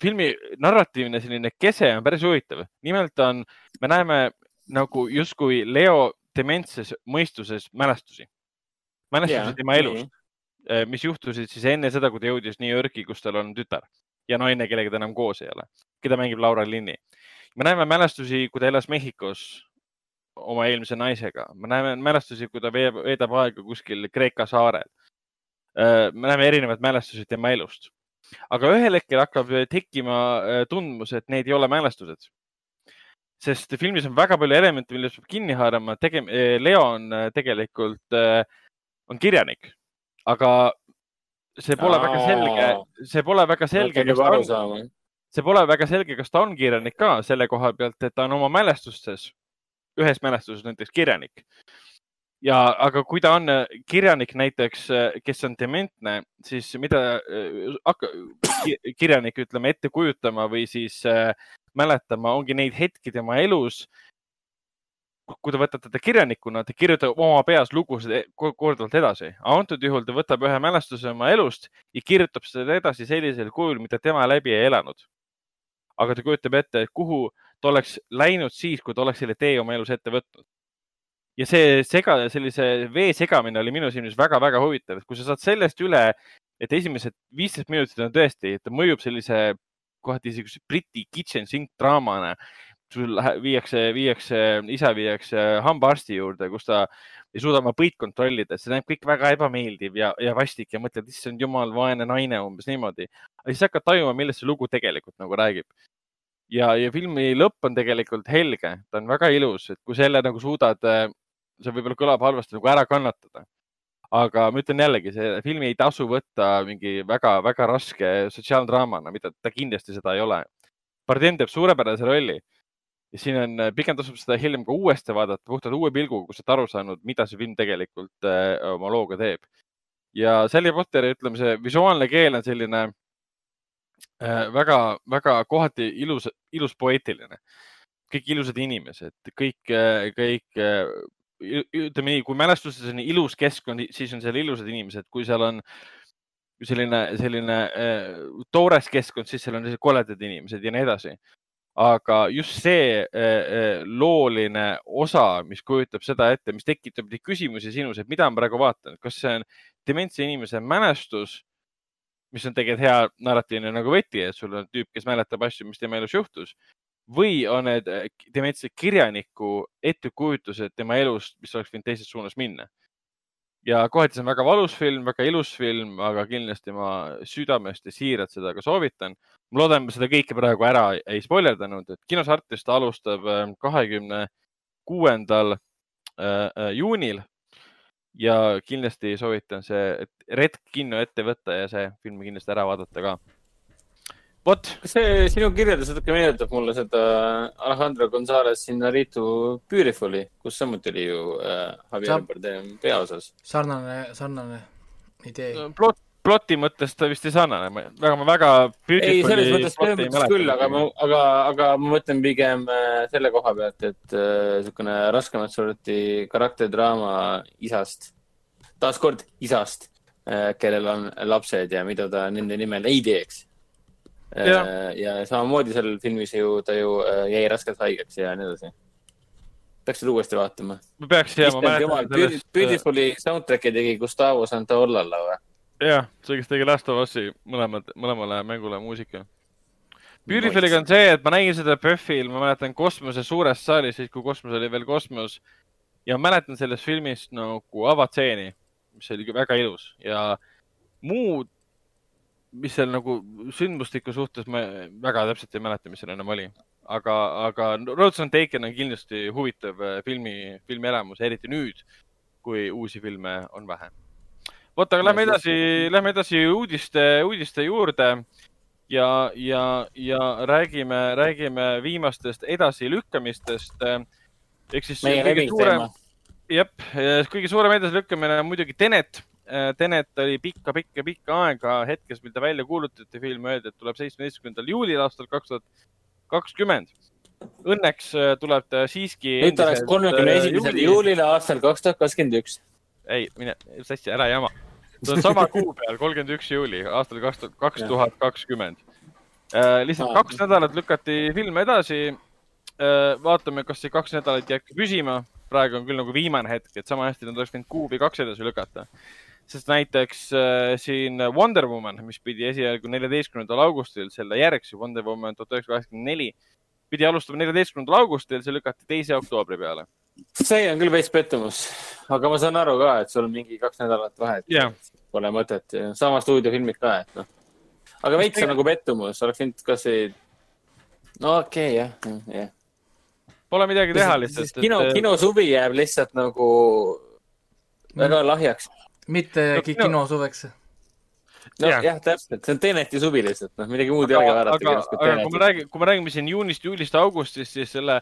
filmi narratiivne selline kese on päris huvitav, nimelt on, me näeme nagu justkui Leo dementses mõistuses mälestusi, mälestusi yeah, tema elust yeah., mis juhtusid siis enne seda, kui ta jõudis New Yorki, kus tal on tütar. Ja naine, kellega ta enam koos ei ole, keda mängib Laura Linni me näeme mälestusi, kui ta elas Mehhikos oma eelmise naisega, me näeme mälestusi, kui ta veeb, veedab aega kuskil Kreeka saarel. Äh, me näeme erinevaid mälestusi tema elust, aga ühel hetkel hakkab tekkima äh, tundmus, et need ei ole mälestused. sest filmis on väga palju elemente, millest peab kinni haarama. äh, Leo on tegelikult, on kirjanik, aga see pole Aa. väga selge, see pole väga selge, see pole väga selge, kas ta on kirjanik ka selle koha pealt, et ta on oma mälestustes, ühes mälestuses näiteks kirjanik. ja, aga kui ta on äh, kirjanik näiteks, äh, kes on dementne, siis mida äh, hakka, kirjanik, ütleme, ette kujutama või siis mäletama, ongi neid hetki tema elus, kui te võtate teda kirjanikuna, ta kirjutab oma peas lugusid e-, korduvalt edasi. antud juhul ta võtab ühe mälestuse oma elust ja kirjutab seda edasi sellisel kujul, mida tema läbi ei elanud aga ta kujutab ette, et kuhu ta oleks läinud siis, kui ta oleks selle tee oma elus ette võtnud. ja see sega, sellise vee segamine oli minu silmis väga-väga huvitav, et kui sa saad sellest üle, et esimesed viisteist minutit on tõesti, ta mõjub sellise kohati isegi Briti kitchen sink draamana. sul viiakse, viiakse, isa viiakse hambaarsti juurde, kus ta ei suuda oma põid kontrollida, see näeb kõik väga ebameeldiv ja, ja vastik ja mõtled, issand jumal, vaene naine umbes niimoodi. Siis hakkad tajuma, millest see lugu tegelikult nagu räägib ja, ja filmi lõpp on tegelikult helge, ta on väga ilus, et kui selle nagu suudad, äh, see võib-olla kõlab halvasti, nagu ära kannatada. aga ma ütlen jällegi, see filmi ei tasu võtta mingi väga-väga raske sotsiaaldraamana, mida ta kindlasti seda ei ole. Bardem teeb suurepärase rolli ja siin on, äh, pigem tasub seda hiljem ka uuesti vaadata, puhtalt uue pilguga, kus sa oled aru saanud, mida see film tegelikult äh, oma looga teeb. ja Sally Potteri, ütleme, see visuaalne keel on selline väga-väga äh, kohati ilus, ilus poeetiline. kõik ilusad inimesed, kõik, äh, kõik äh, ütleme nii, kui mälestuses on ilus keskkond, siis on seal ilusad inimesed, kui seal on selline, selline toores keskkond, siis seal on koledad inimesed ja nii edasi. aga just see looline osa, mis kujutab seda ette, mis tekitab neid küsimusi sinus, et mida ma praegu vaatan, kas see on dementse inimese mälestus mis on tegelikult hea narratiivne nagu võti, et sul on tüüp, kes mäletab asju, mis tema elus juhtus või on need äh, dementse kirjaniku ettekujutused tema elust, mis oleks võinud teises suunas minna. ja kohati see on väga valus film, väga ilus film, aga kindlasti ma südamest ja siiralt seda ka soovitan. ma loodan, et ma seda kõike praegu ära ei spoilerdanud, et kinos Artist alustab äh, kahekümne kuuendal äh, juunil ja kindlasti soovitan see, et retk kinno ette võtta ja see film kindlasti ära vaadata ka. vot. kas see sinu kirjeldus natuke meenutab mulle seda Alejandro Gonzalez Inarritu Beautiful'i, kus samuti oli ju äh, Javier Bardem peaosas. sarnane, sarnane idee. plott, ploti mõttes ta vist ei sarnane, väga, väga. ei, selles mõttes, selles mõttes küll, aga ma, aga, aga ma mõtlen pigem äh, selle koha pealt, et niisugune äh, raskemat sorti karakterdraama isast, taaskord isast, äh, kellel on lapsed ja mida ta nende nimel ei teeks. ja, ja samamoodi seal filmis ju ta ju jäi raskelt haigeks ja nii edasi peaks seda uuesti vaatama. peaks ma mäletan sellest. Beautiful'i soundtrack'i tegi Gustavo Santaollala või? Jah, see, kes tegi Last of Us'i mõlemad, mõlemale mängule muusika. Beautiful'iga on see, et ma nägin seda PÖFFil, ma mäletan kosmose suures saalis, siis kui kosmos oli veel kosmos. ja mäletan sellest filmist nagu avatseeni, mis oli väga ilus ja muud, mis seal nagu sündmustiku suhtes ma väga täpselt ei mäleta, mis seal enam oli. aga, aga Roads on Taken on kindlasti huvitav äh, filmi, filmielamus, eriti nüüd, kui uusi filme on vähe vot, aga lähme edasi, lähme edasi uudiste, uudiste juurde ja, ja, ja räägime, räägime viimastest edasilükkamistest. ehk siis. meie lemmikteema. jah, kõige suurem edasilükkamine on muidugi Tenet. Tenet oli pikka, pikka, pikka aega hetkest, mil ta välja kuulutati, film öeldi, et tuleb seitsmeteistkümnendal juulil aastal kaks tuhat kakskümmend. Õnneks äh, tuleb ta siiski. nüüd ta oleks kolmekümne esimesel juulil aastal kaks tuhat kakskümmend üks ei, mine, mis asja, ära jama. see on sama kuu peal, kolmkümmend üks juuli aastal kaks tuhat, kaks tuhat kakskümmend. Äh, lihtsalt kaks nädalat lükati film edasi. Äh, vaatame, kas see kaks nädalat jääb püsima. praegu on küll nagu viimane hetk, et sama hästi nad oleks võinud kuu või kaks edasi lükata. sest näiteks äh, siin Wonder Woman, mis pidi esialgu neljateistkümnendal augustil, selle järgse Wonder Woman tuhat üheksasada kaheksakümmend neli, pidi alustama neljateistkümnendal augustil, see lükati teise oktoobri peale see on küll veits pettumus, aga ma saan aru ka, et sul mingi kaks nädalat vahet yeah.. Pole mõtet, sama stuudiofilmid ka, et noh. aga veits on nagu pettumus, oleks võinud kasvõi, no okei okay, jah, jah. Pole midagi teha lihtsalt. kino et..., kinosuvi jääb lihtsalt nagu väga lahjaks. mitte no, kino, kino nojah ja, täpselt, see on Teneti suvi lihtsalt, noh, midagi muud ei olegi vaadata. aga, aga kui me räägime, kui me räägime siin juunist, juulist, augustist, siis selle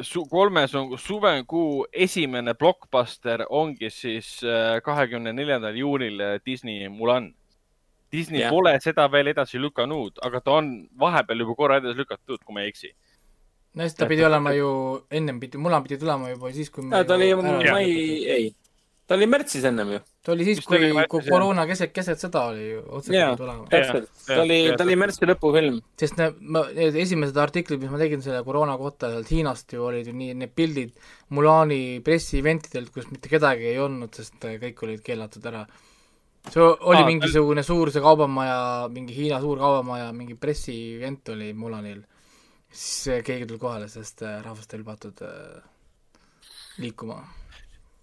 su kolme suvekuu esimene blockbuster ongi siis äh, kahekümne neljandal juunil äh, Disney Mulan. Disney yeah. pole seda veel edasi lükanud, aga ta on vahepeal juba korra edasi lükatud, kui ma ei eksi. no siis ta pidi olema ju, ennem pidi, Mulan pidi tulema juba siis, kui me. ta oli, mai, ei, ta oli märtsis ennem ju. Ta oli siis, kui, kui koroona keset, keset sõda oli ju otseselt tulema. täpselt, ta oli, ta oli märtsi lõpufilm. sest need, ma, need esimesed artiklid, mis ma tegin selle koroona kohta sealt Hiinast ju olid ju nii, need pildid Mulani pressieventidelt, kus mitte kedagi ei olnud, sest kõik olid keelatud ära. see oli Aa, mingisugune suur see kaubamaja, mingi Hiina suur kaubamaja, mingi pressievent oli Mulanil. siis keegi tuli kohale, sest rahvast ei lubatud äh, liikuma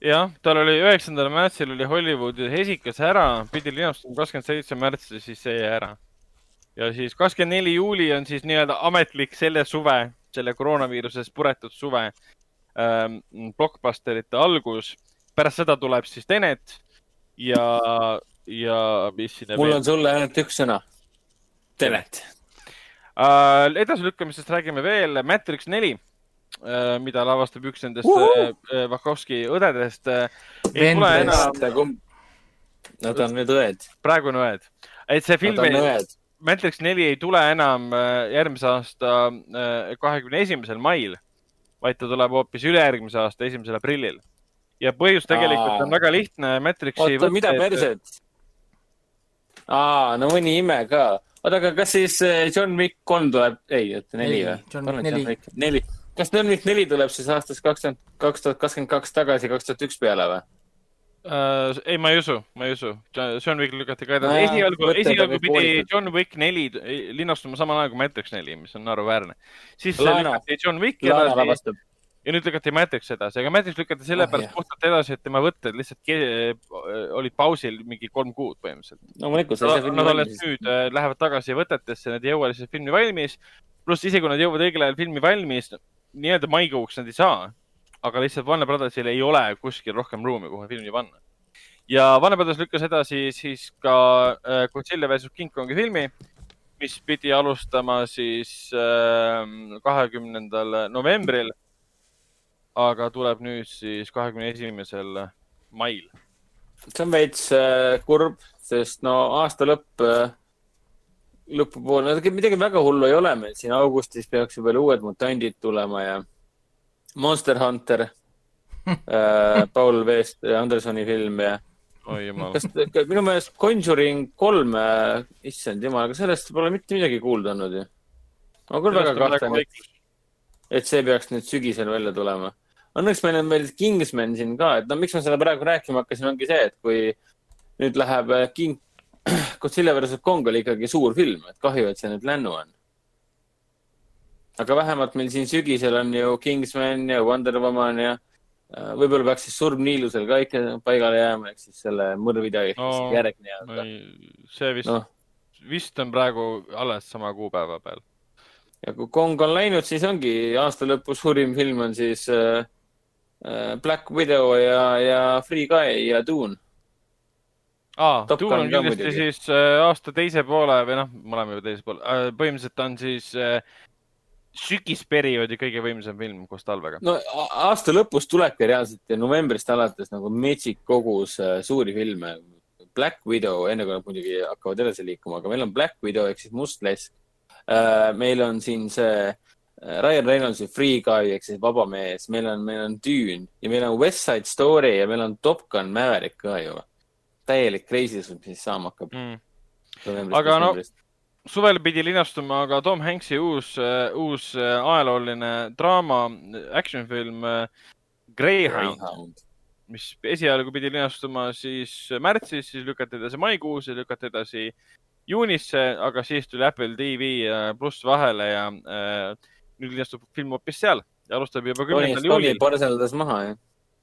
jah, tal oli üheksandal märtsil oli Hollywoodis esikas ära, pidi linastama kakskümmend seitse märtsi, siis see jäi ära. ja siis kakskümmend neli juuli on siis nii-öelda ametlik selle suve, selle koroonaviirusest puretud suve ähm, blockbusterite algus. pärast seda tuleb siis Tenet ja, ja mis sinna mul on sulle ainult üks sõna. Tenet äh,. edasilükkamisest räägime veel, Matrix neli mida lavastab üks nendest uh! Vakovski õdedest. Nad on nüüd õed. praegu on õed. et see film ei, Matrix neli ei tule enam järgmise aasta kahekümne esimesel mail, vaid ta tuleb hoopis ülejärgmise aasta esimesel aprillil. ja põhjus tegelikult Aa. on väga lihtne. Matrixi. oota, mida perset? aa, no mõni ime ka. oota, aga kas siis John Wick kolm tuleb, ei, oota neli või? John Wick neli. neli kas Nurmik neli tuleb siis aastast kaks tuhat, kaks tuhat kakskümmend kaks tagasi kaks tuhat üks peale või? Uh, ei, ma ei usu, ma ei usu. John Wick lükati ka edasi. esialgu, esialgu pidi John Wick neli linastuma samal ajal kui Matrix neli, mis on naeruväärne. siis Lana. lükati John Wick edasi ja nüüd lükati Matrix edasi, aga Matrix lükati sellepärast oh, puhtalt edasi, et tema võtted lihtsalt olid pausil mingi kolm kuud põhimõtteliselt. no,. Nad alles nüüd äh, lähevad tagasi võtetesse, nad ei jõua lihtsalt filmi valmis. pluss isegi kui nad jõuavad õigel ajal filmi valmis, nii-öelda maikuuks nad ei saa, aga lihtsalt Warner Brothersil ei ole kuskil rohkem ruumi, kuhu filmi panna. ja Warner Brothers lükkas edasi siis ka äh, Godzilla versus King Kongi filmi, mis pidi alustama siis ähm, kahekümnendal novembril. aga tuleb nüüd siis kahekümne esimesel mail. see on veits äh, kurb, sest no aasta lõpp, lõpupoole, midagi väga hullu ei ole meil siin, augustis peaks ju veel uued mutandid tulema ja Monster Hunter äh, Paul Veest, Andersoni film ja oi jumal. kas minu meelest Conjuring kolm, issand jumal, aga sellest pole mitte midagi kuulda olnud ju. ma küll väga kahtlen, et, see peaks nüüd sügisel välja tulema. Õnneks meil on veel Kingsman siin ka, et no miks ma seda praegu rääkima hakkasin, ongi see, et kui nüüd läheb äh, King, Godzilla versus Kong oli ikkagi suur film, et kahju, et see nüüd lännu on. aga vähemalt meil siin sügisel on ju Kingsman ja Wonder Woman ja äh, võib-olla peaks siis Surm Niilusel ka ikka paigale jääma, ehk siis selle mõrvida No, no, järg nii-öelda. see vist noh, vist on praegu alles sama kuupäeva peal. ja kui Kong on läinud, siis ongi aasta lõpu suurim film on siis äh, äh, Black Widow ja, ja Free Guy ja Dune. aa, Dune on kindlasti siis äh, aasta teise poole või noh, me oleme juba teisel pool äh,, põhimõtteliselt on siis äh, sügisperioodi kõige võimsam film koos talvega. no aasta lõpus tulebki reaalselt ja novembrist alates nagu metsik kogus äh, suuri filme. Black Widow, enne kui nad muidugi hakkavad edasi liikuma, aga meil on Black Widow ehk siis Must Lesk äh,. meil on siin see äh, Ryan Reynoldsi Free Guy ehk siis Vaba mees, meil on, meil on Dune ja meil on West Side Story ja meil on Top Gun Maverick ka ju. Täielik crazy's, mis siis saama hakkab Mm. Aga no- suvel pidi linastuma ka Tom Hanks'i uus, uus äh, ajalooline draama, action film äh, Greyhound, Greyhound. mis esialgu pidi linastuma siis märtsis, siis lükati edasi maikuusse, lükati edasi juunisse, aga siis tuli Apple TV äh, pluss vahele ja äh, nüüd linastub film hoopis seal ja alustab juba kümnendal juulil. parseldas maha, jah.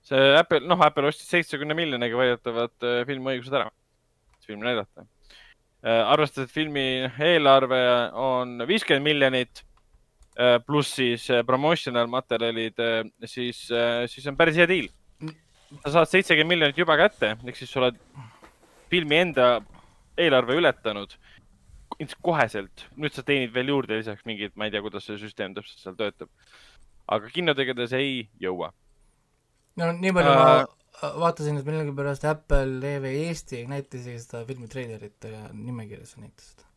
See Apple, noh, Apple ostis seitsmekümne miljoniga väidetavalt äh, filmiõigused ära, filmi näidata. arvestades, et filmi eelarve on viiskümmend miljonit äh, pluss siis äh, promotional materjalid, siis, siis on päris hea diil. sa saad seitsekümmend miljonit juba kätte, ehk siis sa oled filmi enda eelarve ületanud koheselt. nüüd sa teenid veel juurde lisaks mingit, ma ei tea, kuidas see süsteem täpselt seal töötab. aga kinotegedes ei jõua. No nii palju Äh, ma vaatasin, et millegipärast Apple TV Eesti näitas seda filmi treilerit ja nimekirjas näitas seda.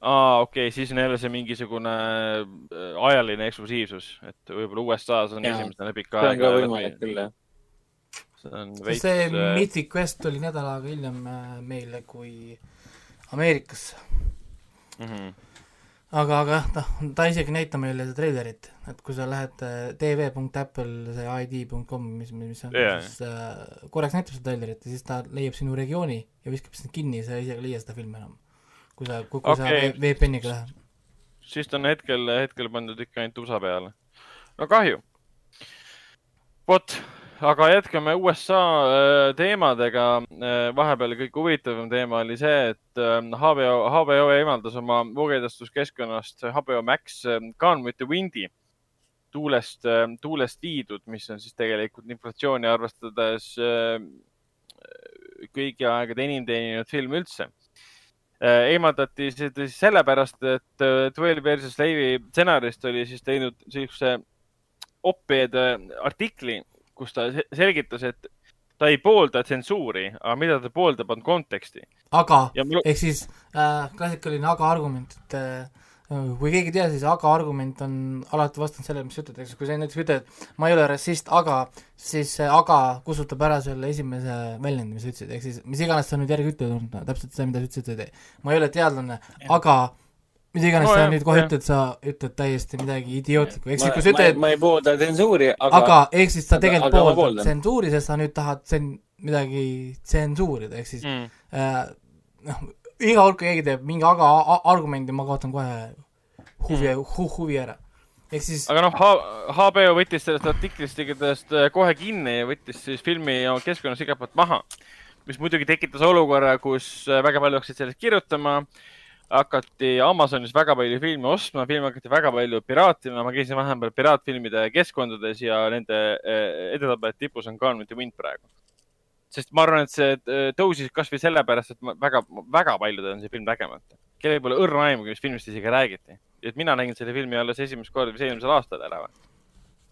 aa, okei okay,, siis on jälle see mingisugune äh, ajaline eksklusiivsus, et võib-olla USA-s on Jaa. esimesena pikka see on ka võimalik küll, jah. see on veits see äh, Mythic Quest tuli nädal aega hiljem äh, meile kui Ameerikasse. mhm. aga, aga noh, ta isegi ei näita meile seda treilerit, et kui sa lähed äh, tv.apple see id.com, mis, mis on yeah., siis äh, korraks näitab seda treilerit ja siis ta leiab sinu regiooni ja viskab sind kinni ja sa isegi ei leia seda filmi enam. kui sa, kui, kui Okei. sa VPN-iga lähed. siis ta on hetkel, hetkel pandud ikka ainult USA peale. no kahju. vot, aga jätkame USA äh, teemadega. vahepeal kõige huvitavam teema oli see, et äh, HBO, HBO eemaldas oma voogedastuskeskkonnast HBO Max äh, Gone with the Windi tuulest, tuulest viidud, mis on siis tegelikult inflatsiooni arvestades äh, kõigi aegade enim teeninud film üldse Äh, eemaldati seda siis sellepärast, et äh, Twelve a Slave'i stsenarist oli siis teinud niisuguse op-ed äh, artikli, kus ta se- selgitas, et ta ei poolda tsensuuri, aga mida ta pooldab, on konteksti. aga, mul, ehk siis äh, klassikaline aga argument, et äh, kui keegi ei tea, siis aga argument on alati vastand sellele, mis sa ütled, eks, kui sa näiteks ütled, ma ei ole rassist, aga siis see aga kustutab ära selle esimese väljendi, mis sa ütlesid, ehk siis mis iganes sa nüüd järgi ütled, on täpselt see, mida sa ütlesid, et ma ei ole teadlane, aga mida iganes No sa jah, nüüd kohe ütled, sa ütled täiesti midagi idiootlikku, ehk siis ma, kui sa ma, ütled, ma ei poolda tsensuuri, aga, aga ehk siis sa aga- tegelikult pooldad tsensuuri, sest sa nüüd tahad tsen-, midagi tsensuurida, ehk siis mm, äh, noh, iga kui keegi teeb mingi aga argumendi, ma kaotan kohe huvi hu,, huvi ära. ehk siis aga noh, HBO võttis sellest artiklist igatahes äh, kohe kinni ja võttis siis filmi oma keskkonnas igalt poolt maha, mis muidugi tekitas olukorra, kus äh, väga palju hakkasid sellest kirjutama hakati Amazonis väga palju filme ostma, filme hakati väga palju piraatima, ma käisin vahepeal piraatfilmide keskkondades ja nende eh, edetabeli tipus on Gone with the Wind praegu. sest ma arvan, et see eh, tõusis kasvõi sellepärast, et ma väga, väga paljudel on see film nägemata. kellel pole õrna aimugi, mis filmist isegi räägiti. et mina nägin selle filmi alles esimest korda vist eelmisel aastal ära või?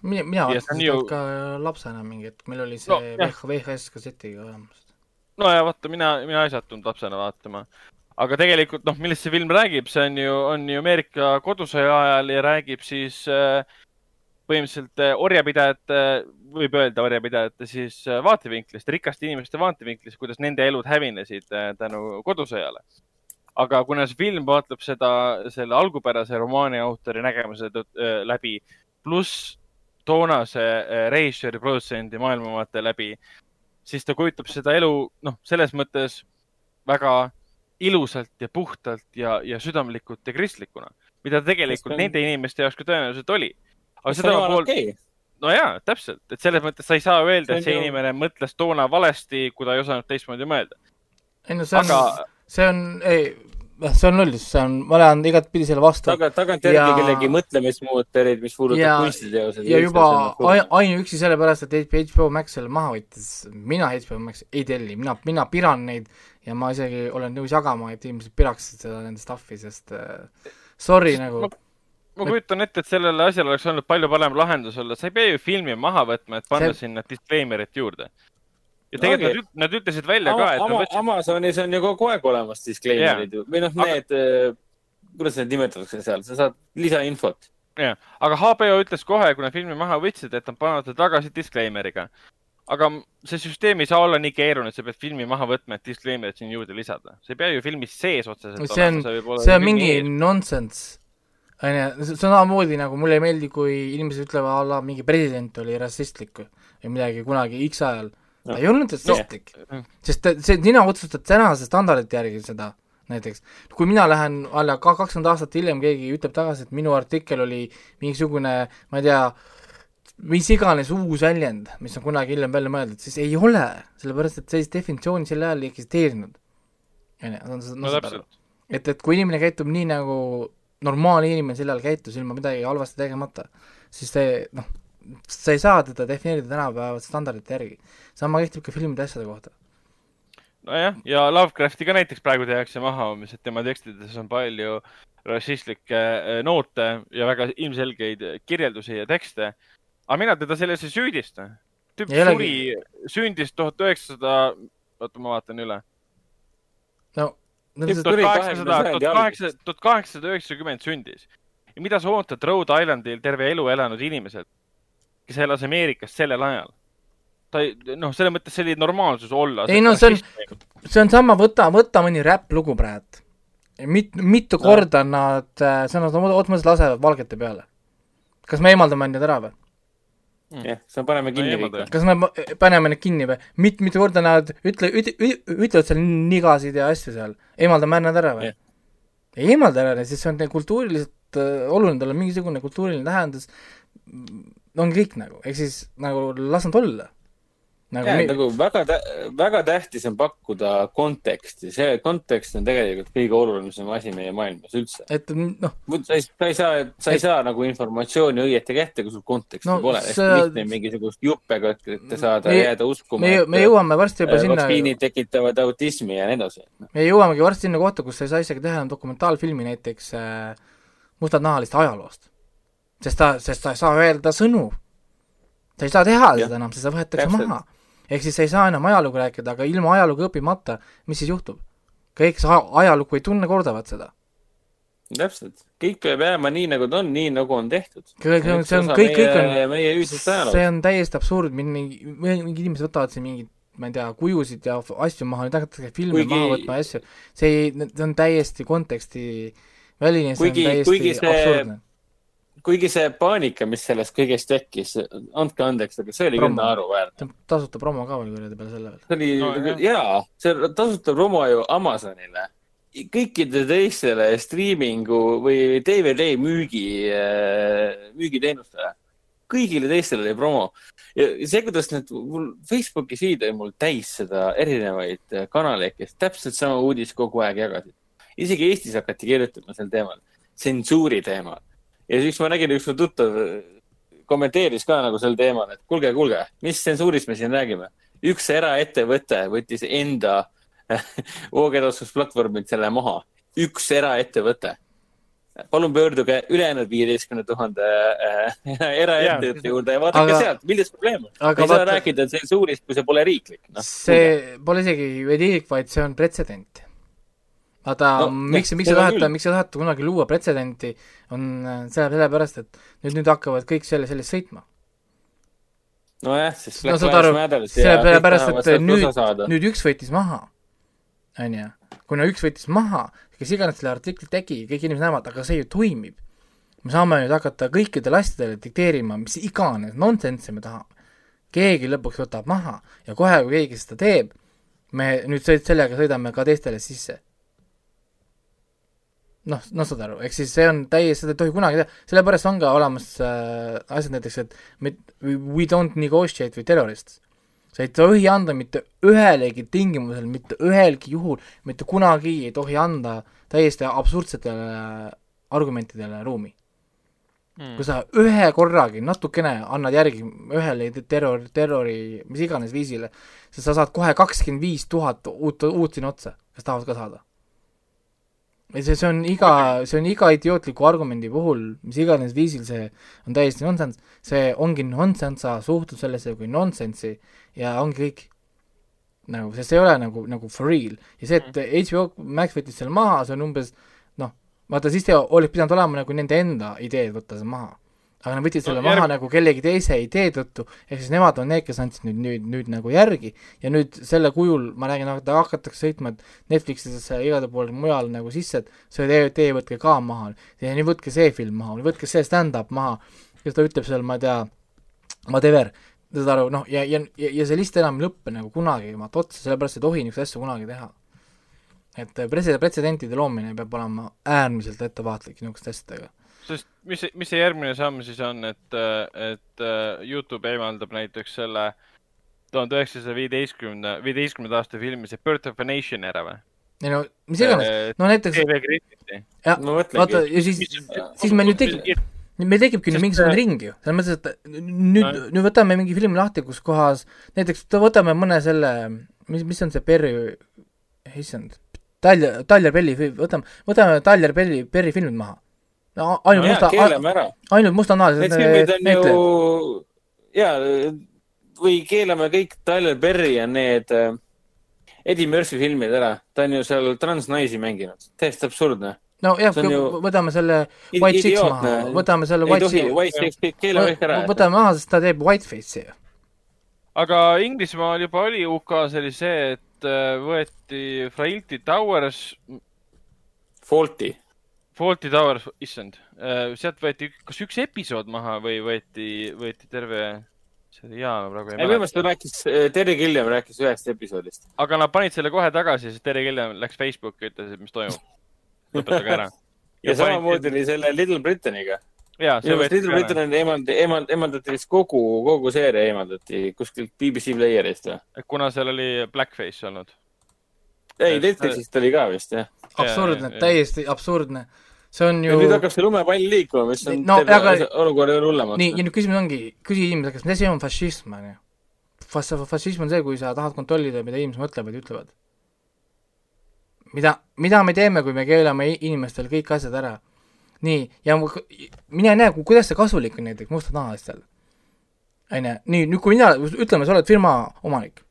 mina, mina vaatasin ju- ka lapsena mingi hetk, meil oli see No. VHS kassetiga olemas. no ja vaata, mina, mina ei sattunud lapsena vaatama. Aga tegelikult noh, millest see film räägib, see on ju, on ju Ameerika kodusõja ajal ja räägib siis äh, põhimõtteliselt äh, orjapidajate, võib öelda orjapidajate siis äh, vaatevinklist, rikaste inimeste vaatevinklist, kuidas nende elud hävinesid tänu kodusõjale. aga kuna see film vaatleb seda, selle algupärase romaani autori nägemuse läbi, pluss toonase režissööri, produtsendi maailmavaate läbi, siis ta kujutab seda elu, noh, selles mõttes väga ilusalt ja puhtalt ja, ja südamlikult ja kristlikuna, mida tegelikult on... nende inimeste jaoks ka tõenäoliselt oli aga seda pool okay., no jaa, täpselt, et selles mõttes sa ei saa öelda, et see ju... inimene mõtles toona valesti, kui ta ei osanud teistmoodi mõelda. ei no see on aga..., see on, ei, see on null, see on, ma lähen igatpidi selle vastu. taga, tagantjärgi ja... kellegi mõtlemismuuterid, mis puudutab kunstiteosed. ja juba ainuüksi sellepärast, et HBO Max selle maha võttis, mina HBO Max ei telli, mina, mina piran neid ja ma isegi olen nõus jagama, et inimesed piraksid seda nende stuff'i, sest äh, sorry nagu ma ma kujutan ette, et sellele asjale oleks olnud palju parem lahendus olla, sa ei pea ju filmi maha võtma, et panna see... sinna disclaimer'it juurde. ja tegelikult okay. nad, nad ütlesid välja Ama, ka, et Ama, võtsid... Amazonis on ju kogu aeg olemas disclaimer'id yeah. või noh, need aga..., äh, kuidas need nimetatakse seal, sa saad lisainfot. jah, aga HBO ütles kohe, kui nad filmi maha võtsid, et nad panevad ta tagasi disclaimer'iga. Aga see süsteem ei saa olla nii keeruline, et sa pead filmi maha võtma, et disclaimer'it siin juurde lisada. see ei pea ju filmis sees otseselt see on, see on mingi nonsense onju, see on samamoodi nagu mulle ei meeldi, kui inimesed ütlevad a la mingi president oli rassistlik või midagi kunagi X ajal no.. ei olnud rassistlik no., sest see, sina otsustad tänase standardite järgi seda näiteks. kui mina lähen alla ka kakskümmend aastat hiljem, keegi ütleb tagasi, et minu artikkel oli mingisugune, ma ei tea, mis iganes uus väljend, mis on kunagi hiljem välja mõeldud, siis ei ole, sellepärast et sellist definitsiooni sel ajal ei eksisteerinud. onju, no täpselt. et, et kui inimene käitub nii, nagu normaalne inimene sel ajal käitus ilma midagi halvasti tegemata, siis see noh, sa ei saa teda defineerida tänapäeva standardite järgi. sama kehtib ka filmide asjade kohta. nojah, ja Lovecrafti ka näiteks praegu tehakse maha, mis, et tema tekstides on palju rassistlikke äh, noote ja väga ilmselgeid kirjeldusi ja tekste. Aga mina teda selles ei süüdista. tüüp suri, sündis tuhat üheksasada, oota, ma vaatan üle. no tuhat kaheksasada üheksakümmend sündis. ja mida sa ootad Rhode Islandil terve elu elanud inimeselt, kes elas Ameerikas sellel ajal? ta ei, noh, selles mõttes see oli normaalsus olla. ei no see on, see on sama, võta, võta mõni räpplugu praegu. mit-, mitu no. korda nad äh, sõnad otseselt lasevad valgete peale. kas me eemaldame need ära või? Mm. jah, me paneme kinni no, kõik. kas me paneme need kinni või? mit-, mitu korda nad ütle, üt-, ütlevad seal nigasid ja asju seal, eemaldame nad ära või? ei eemalda ära, siis see on kultuuriliselt äh, oluline, tal on mingisugune kultuuriline tähendus, on kõik nagu, ehk siis nagu las nad olla nagu, ja, nagu väga tä-, väga tähtis on pakkuda konteksti, see kontekst on tegelikult kõige olulisem asi meie maailmas üldse. et noh. sa ei, sa ei saa, sa ei et... saa nagu informatsiooni õieti kätte, kui sul konteksti no, pole hästi lihtne mingisugust juppega ette saada me, jääda uskuma. me, me jõuame varsti juba sinna. vaktsiinid tekitavad autismi ja nii edasi. me jõuamegi varsti sinna kohta, kus sa ei saa isegi teha dokumentaalfilmi näiteks äh, mustanahaliste ajaloost. sest ta, sest ta ei saa öelda sõnu. sa ei saa teha seda enam, sest see võetakse maha ehk siis sa ei saa enam ajalugu rääkida, aga ilma ajalugu õppimata, mis siis juhtub? kõik, ajalugu ei tunne, kordavad seda. täpselt, kõik peab jääma nii, nagu ta on, nii nagu on tehtud. see on, see on, kõik, kõik on, see on täiesti absurd, mingi, mingid inimesed võtavad siin mingit ma ei tea, kujusid ja asju maha, nüüd hakatakse filme kuigi... maha võtma ja asju, see ei, see on täiesti konteksti väline, see kuigi, on täiesti see... absurdne kuigi see paanika, mis sellest kõigest tekkis, andke andeks, aga see oli küll naeruväärt. tasuta promo ka veel kuradi peale selle veel. see oli no,, jaa, see tasuta promo ju Amazonile, kõikidele teistele striimingu või DVD müügi, äh, müügiteenustele. kõigile teistele oli promo. ja see, kuidas need, mul Facebooki feed oli mul täis seda erinevaid äh, kanaleid, kes täpselt sama uudist kogu aeg jagasid. isegi Eestis hakati kirjutama sel teemal, tsensuuri teemal ja siis ma nägin, üks mu tuttav kommenteeris ka nagu sel teemal, et kuulge, kuulge, mis tsensuurist me siin räägime. üks eraettevõte võttis enda voogedastusplatvormilt selle maha. üks eraettevõte. palun pöörduge ülejäänud viieteistkümne tuhande äh, eraettevõtte juurde ja vaadake aga, sealt, milles probleem on. ei saa rääkida tsensuurist, kui see pole riiklik no,. see pole isegi riiklik, vaid see on pretsedent. Vaata no,, miks, miks te tahate, miks te tahate kunagi luua pretsedenti, on selle, sellepärast, et nüüd, nüüd hakkavad kõik selle, sellest sõitma nojah, sest Black no, Lives Matter. sellepärast, et nüüd, nüüd üks võttis maha, onju. kuna üks võttis maha, kes iganes selle artikli tegi, kõik inimesed näevad, aga see ju toimib. me saame nüüd hakata kõikidele asjadele dikteerima, mis iganes nonsense me tahame. keegi lõpuks võtab maha ja kohe, kui keegi seda teeb, me nüüd sellega sõidame ka teistele sisse noh, noh, saad aru, ehk siis see on täiesti, seda ei tohi kunagi teha, sellepärast on ka olemas äh, asjad näiteks, et me, we don't negotiate with terrorists. sa ei tohi anda mitte ühelegi tingimusel, mitte ühelgi juhul, mitte kunagi ei tohi anda täiesti absurdsetele argumentidele ruumi. Mm.. kui sa ühe korragi natukene annad järgi ühele terror, terrori, mis iganes viisile, siis sa saad kohe kakskümmend viis tuhat uut, uut sinna otsa, kes tahavad ka saada see, see on iga, see on iga idiootliku argumendi puhul, mis iganes viisil see on täiesti nonsense, see ongi nonsense, sa suhtud sellesse kui nonsense'i ja ongi kõik. nagu, sest see ei ole nagu, nagu for real. ja see, et HBO. Max võttis selle maha, see on umbes noh, vaata siis te oleks pidanud olema nagu nende enda ideed võtta see maha aga nad võtsid selle no, maha järg... nagu kellegi teise idee tõttu, ehk siis nemad on need, kes andsid nüüd, nüüd, nüüd nagu järgi. Ja nüüd selle kujul, ma räägin, hakatakse sõitma Netflixidesse ja igale poole mujal nagu sisse, et see tee, tee võtke ka maha, ja nii võtke see film maha, võtke see stand-up maha, kes ta ütleb seal, ma ei tea, whatever, saad aru, noh, ja, ja, ja, see list enam ei lõppe nagu kunagi vaata otsa, sellepärast ei tohi niisuguseid asju kunagi teha. et pretsedentide loomine peab olema äärmiselt ettevaatlik niisuguste asjadega sest mis, mis see järgmine samm siis on, et, et äh, Youtube eemaldab näiteks selle tuhande üheksasaja viieteistkümne, viieteistkümnenda aasta filmi see Birth of a Nation ära või? ei no mis iganes, äh, no näiteks. jah, vaata ja siis, siis meil nüüd tekib, meil tekibki nüüd mingisugune ring ju, selles mõttes, et nüüd no., nüüd võtame mingi filmi lahti, kus kohas näiteks võtame mõne selle, mis, mis on see Perry, issand, Talja, Talja Perry, võtame, võtame Talja Perry, Perry filmid maha no ainult no, musta, ainult mustanahalised. Need filmid on näitlejad. ju, jaa, või keelame kõik Tyler Perry ja need äh, Eddie Murphy filmid ära. ta on ju seal transnaisi mänginud, täiesti absurdne. nojah, ju... võtame selle White Chicks maha, võtame selle White Chicks. White Chicks, keelame kõik ära. võtame maha, sest ta teeb Whiteface'i ju. aga Inglismaal juba oli, UK-s oli see, et äh, võeti Frailty Towers. Faulty Fawlty Towers, issand, äh, sealt võeti kas üks episood maha või võeti, võeti terve seriaal, praegu ei minu meelest ta rääkis, äh, Terry Gilliam rääkis ühest episoodist. aga nad panid selle kohe tagasi, sest Terry Gilliam läks Facebooki ütles, et mis toimub. lõpetage ära. ja, ja samamoodi oli selle Little Britanniga. see võeti Little Britain on eemaldati, eemaldati, eemaldati vist kogu, kogu seeria eemaldati kuskilt BBC Playerist või? kuna seal oli Blackface olnud ei, Netflixist oli ka vist, jah. Absurdne, täiesti absurdne. see on ju. nüüd hakkab see lumepall liikuma, mis on no, teeb aga... olukorra veel hullemaks. nii, ja nüüd küsimus ongi, küsi inimese käest, mis asi on fašism, on ju. Fašism on see, kui sa tahad kontrollida, mida inimesed mõtlevad ja ütlevad. mida, mida me teeme, kui me keelame inimestel kõik asjad ära? nii, ja mine näe, kuidas see kasulik on näiteks mustanahalistel. on ju, nii, nüüd kui mina, ütleme, sa oled firma omanik.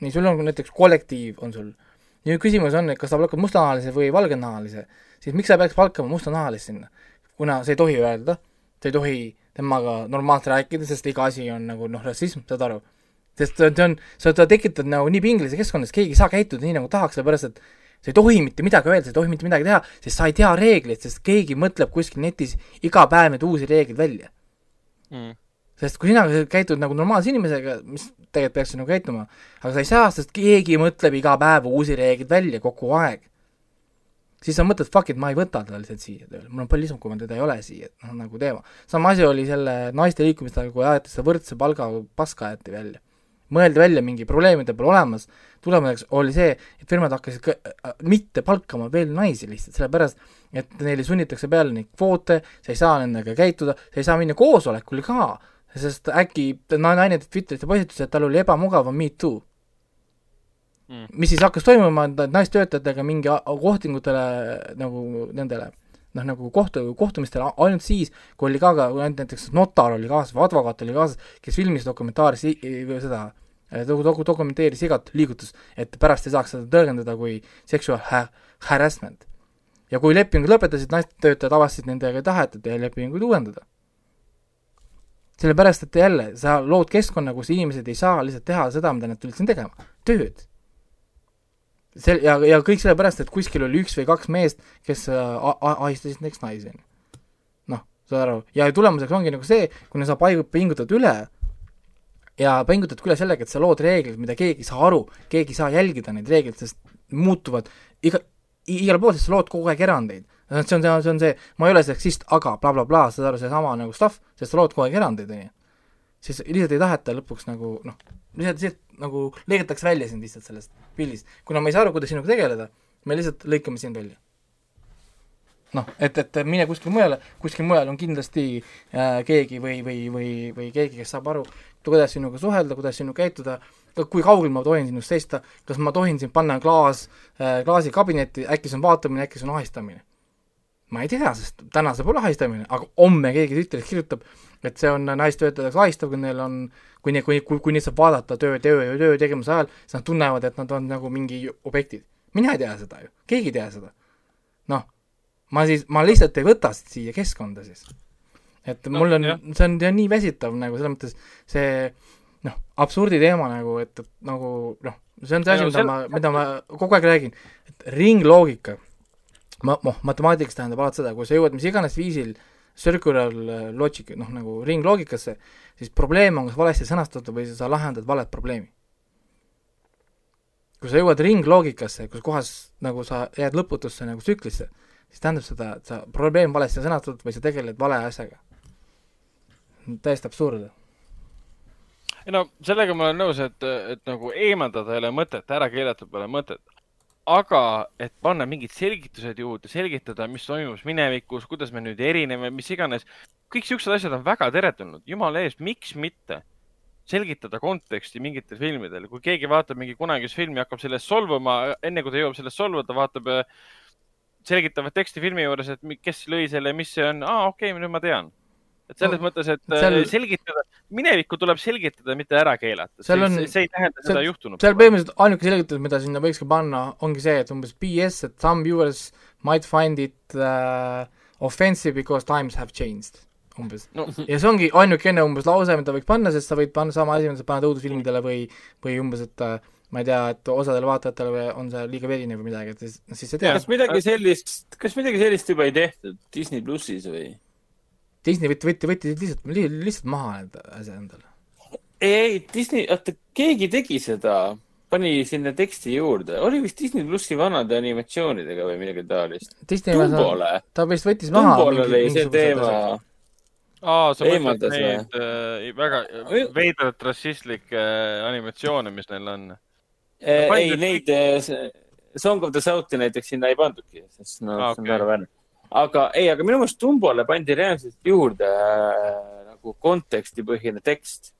nii, sul on näiteks kollektiiv, on sul nüüd küsimus on, et kas ta palkab mustanahalise või valgenahalise, siis miks sa peaks palkama mustanahalist sinna? kuna sa ei tohi öelda, sa ei tohi temaga normaalselt rääkida, sest iga asi on nagu noh, rassism, saad aru? sest see on, sa, tekitad nagu nii pingelises keskkonnas, keegi ei saa käituda nii, nagu tahaks, sellepärast et sa ei tohi mitte midagi öelda, sa ei tohi mitte midagi teha, sest sa ei tea reegleid, sest keegi mõtleb kuskil netis iga päev neid uusi reegleid välja mm sest kui sina käitud nagu normaalse inimesega, mis tegelikult peaks nagu käituma, aga sa ei saa, sest keegi mõtleb iga päev uusi reegleid välja kogu aeg. siis sa mõtled, fuck it, ma ei võta teda lihtsalt siia tööle, mul on palju lihtsam, kui ma teda ei ole siia, noh nagu teema. sama asi oli selle naiste liikumistega, kui aeti seda võrdse palga paska aeti välja. mõeldi välja, mingi probleemide pole olemas, tulemuseks oli see, et firmad hakkasid ka, äh, mitte palkama veel naisi lihtsalt, sellepärast et neile sunnitakse peale neid kvoote, sa ei saa nendega käituda, sa ei saa minna koosolekule ka sest äkki naine teeb Twitteris postituse, et tal oli ebamugavam me too mm.. mis siis hakkas toimuma, et naistöötajatega mingi kohtingutele nagu nendele noh, nagu kohtu, kohtumistel ainult siis, kui oli ka, ka näiteks notar oli kaasas või advokaat oli kaasas, kes filmis dokumentaaris seda dok-, dokumenteeris igat liigutust, et pärast ei saaks seda tõlgendada kui sexual ha-, harassment. ja kui lepingud lõpetasid, naistöötajad avastasid nendega ei tahetud lepinguid uuendada. Sellepärast, et jälle, sa lood keskkonna, kus inimesed ei saa lihtsalt teha seda, mida nad tulid siin tegema, tööd sel-, ja, ja kõik sellepärast, et kuskil oli üks või kaks meest, kes äh, ahistasid näiteks naisi, on ju. noh, saad aru, ja tulemuseks ongi nagu see, kuna sa paigu-, pingutad üle ja pingutad üle sellega, et sa lood reeglid, mida keegi ei saa aru, keegi ei saa jälgida neid reegleid, sest muutuvad iga, igal pool, sest sa lood kogu aeg erandeid. See on see, on see, ma ei ole seksist, aga blablabla bla, bla, saad aru, seesama nagu stuff, sest sa lood kogu aeg erandeid, on ju. siis lihtsalt ei taheta lõpuks nagu noh, lihtsalt, lihtsalt nagu lõigatakse välja sind lihtsalt sellest pildist. kuna ma ei saa aru, kuidas sinuga tegeleda, me lihtsalt lõikame sind välja. noh, et, et mine kuskile mujale, kuskil mujal on kindlasti äh, keegi või, või, või, või keegi, kes saab aru, kuidas sinuga suhelda, kuidas sinuga käituda, kui kaugel ma tohin sinust seista, kas ma tohin sind panna klaas äh,, klaasi kabinetti, äkki see on vaatamine, äkki see on ahistamine. Ma ei tea, sest täna see pole ahistamine, aga homme keegi Twitteris kirjutab, et see on naistöötajateks ahistav, kui neil on kui ne-, kui, kui, kui neid saab vaadata töö, töö, töö tegemise ajal, siis nad tunnevad, et nad on nagu mingi objektid. mina ei tea seda ju, keegi ei tea seda. noh, ma siis, ma lihtsalt ei võta siia keskkonda siis. et no, mul on, see on, see on nii väsitav nagu selles mõttes see noh, absurdi teema nagu, et, et nagu noh, see on see asi, mida ma, mida ma kogu aeg räägin, et ringloogika, ma, noh, matemaatikas tähendab alati seda, kui sa jõuad mis iganes viisil circular logic, noh nagu ringloogikasse, siis probleem on kas valesti sõnastatud või sa lahendad valet probleemi. kui sa jõuad ringloogikasse, kus kohas nagu sa jääd lõputusse nagu tsüklisse, siis tähendab seda, et sa probleem valesti sõnastatud või sa tegeled vale asjaga. täiesti absurdne ei no sellega ma olen nõus, et, et nagu eemaldada ei ole mõtet, ära keelata pole mõtet, aga et panna mingid selgitused juurde, selgitada, mis toimus minevikus, kuidas me nüüd erineme, mis iganes, kõik siuksed asjad on väga teretulnud, jumala eest, miks mitte selgitada konteksti mingitel filmidel, kui keegi vaatab mingi kunagist filmi, hakkab sellest solvuma, enne kui ta jõuab sellest solvuda, vaatab selgitavat teksti filmi juures, et kes lõi selle, mis see on, aa, okei okay,, nüüd ma tean et selles no, mõttes, et seal... Äh, selgitada, minevikku tuleb selgitada, mitte ära keelata. see, on, see ei tähenda seal, seda juhtunud. seal põhimõtteliselt ainuke selgitus, mida sinna võiks ka panna, ongi see, et umbes BS, et some viewers might find it uh, offensive because times have changed umbes no.. ja see ongi ainukene umbes lause, mida võiks panna, sest sa võid panna sama asi, mida sa paned õudusfilmidele või, või umbes, et uh, ma ei tea, et osadele vaatajatele on see liiga verine või midagi, et siis, siis sa tead. kas midagi sellist, kas midagi sellist juba ei tehtud Disney plussis või? Disney võtti, võtti, võtti lihtsalt, lihtsalt maha need asjad endale. ei, ei, Disney, oota, keegi tegi seda, pani sinna teksti juurde, oli vist Disney plussi vanade animatsioonidega või midagi taolist. Tumbole. ta vist võttis maha. Tumbole oli see teema. aa, sa mõtled neid äh, väga veidralt rassistlikke äh, animatsioone, mis neil on äh,? ei, neid äh, Song of the South'i näiteks sinna ei pandudki, sest no ah, okay. see on naeruväärne aga ei, aga minu meelest Tumbole pandi reaalselt juurde äh, nagu kontekstipõhine tekst.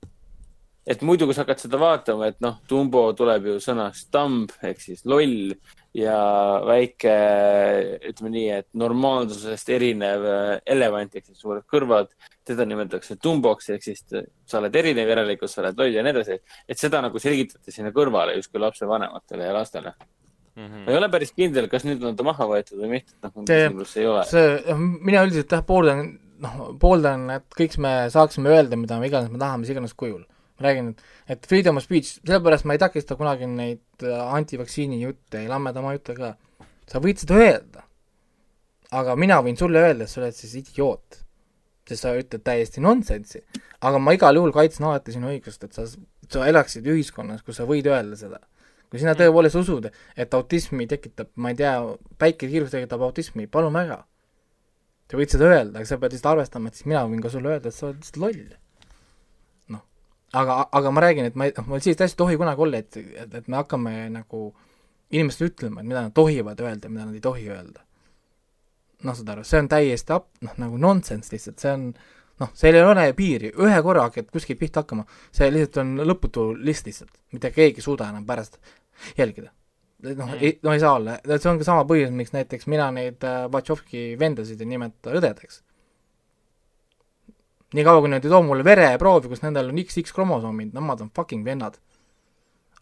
et muidu, kui sa hakkad seda vaatama, et noh, Tumbo tuleb ju sõnast tamb ehk siis loll ja väike, ütleme nii, et normaalsusest erinev äh, elevant ehk siis suured kõrvad, teda nimetatakse tumboks ehk siis sa oled erinev, järelikult sa oled loll ja nii edasi. et seda nagu selgitati sinna kõrvale justkui lapsevanematele ja lastele Mm -hmm. ma ei ole päris kindel, kas nüüd on ta maha võetud või mitte, noh, küsimus ei ole. see, mina üldiselt jah, pooldan, noh, pooldan, et kõik me saaksime öelda, mida me iganes me tahame, mis iganes kujul. ma räägin, et, et freedom of speech, sellepärast ma ei takista kunagi neid äh, antivaktsiini jutte, ei lammeda oma jutte ka. sa võid seda öelda. aga mina võin sulle öelda, et sa oled siis idioot. sest sa ütled täiesti nonsensi. aga ma igal juhul kaitsen alati sinu õigust, et sa, sa elaksid ühiskonnas, kus sa võid öelda seda kui sina tõepoolest usud, et autismi tekitab, ma ei tea, päikekiirus tekitab autismi, palun väga. sa võid seda öelda, aga sa pead lihtsalt arvestama, et siis mina võin ka sulle öelda, et sa oled lihtsalt loll. noh, aga, aga ma räägin, et ma ei, noh, mul sellist asja ei tohi kunagi olla, et, et, et me hakkame nagu inimestele ütlema, et mida nad tohivad öelda, mida nad ei tohi öelda. noh, saad aru, see on täiesti ap-, noh, nagu nonsense lihtsalt, see on noh, seal ei ole piiri, ühe korra hakkad kuskilt pihta hakkama, see lihtsalt on lõputu list lihtsalt, mitte keegi ei suuda enam pärast jälgida. noh mm., no ei saa olla, see on ka sama põhjus, miks näiteks mina neid Vatšovki vendasid ei nimeta õdedeks. niikaua, kui nad ei too mulle vereproovi, kus nendel on XX kromosoomid, nemad on fucking vennad.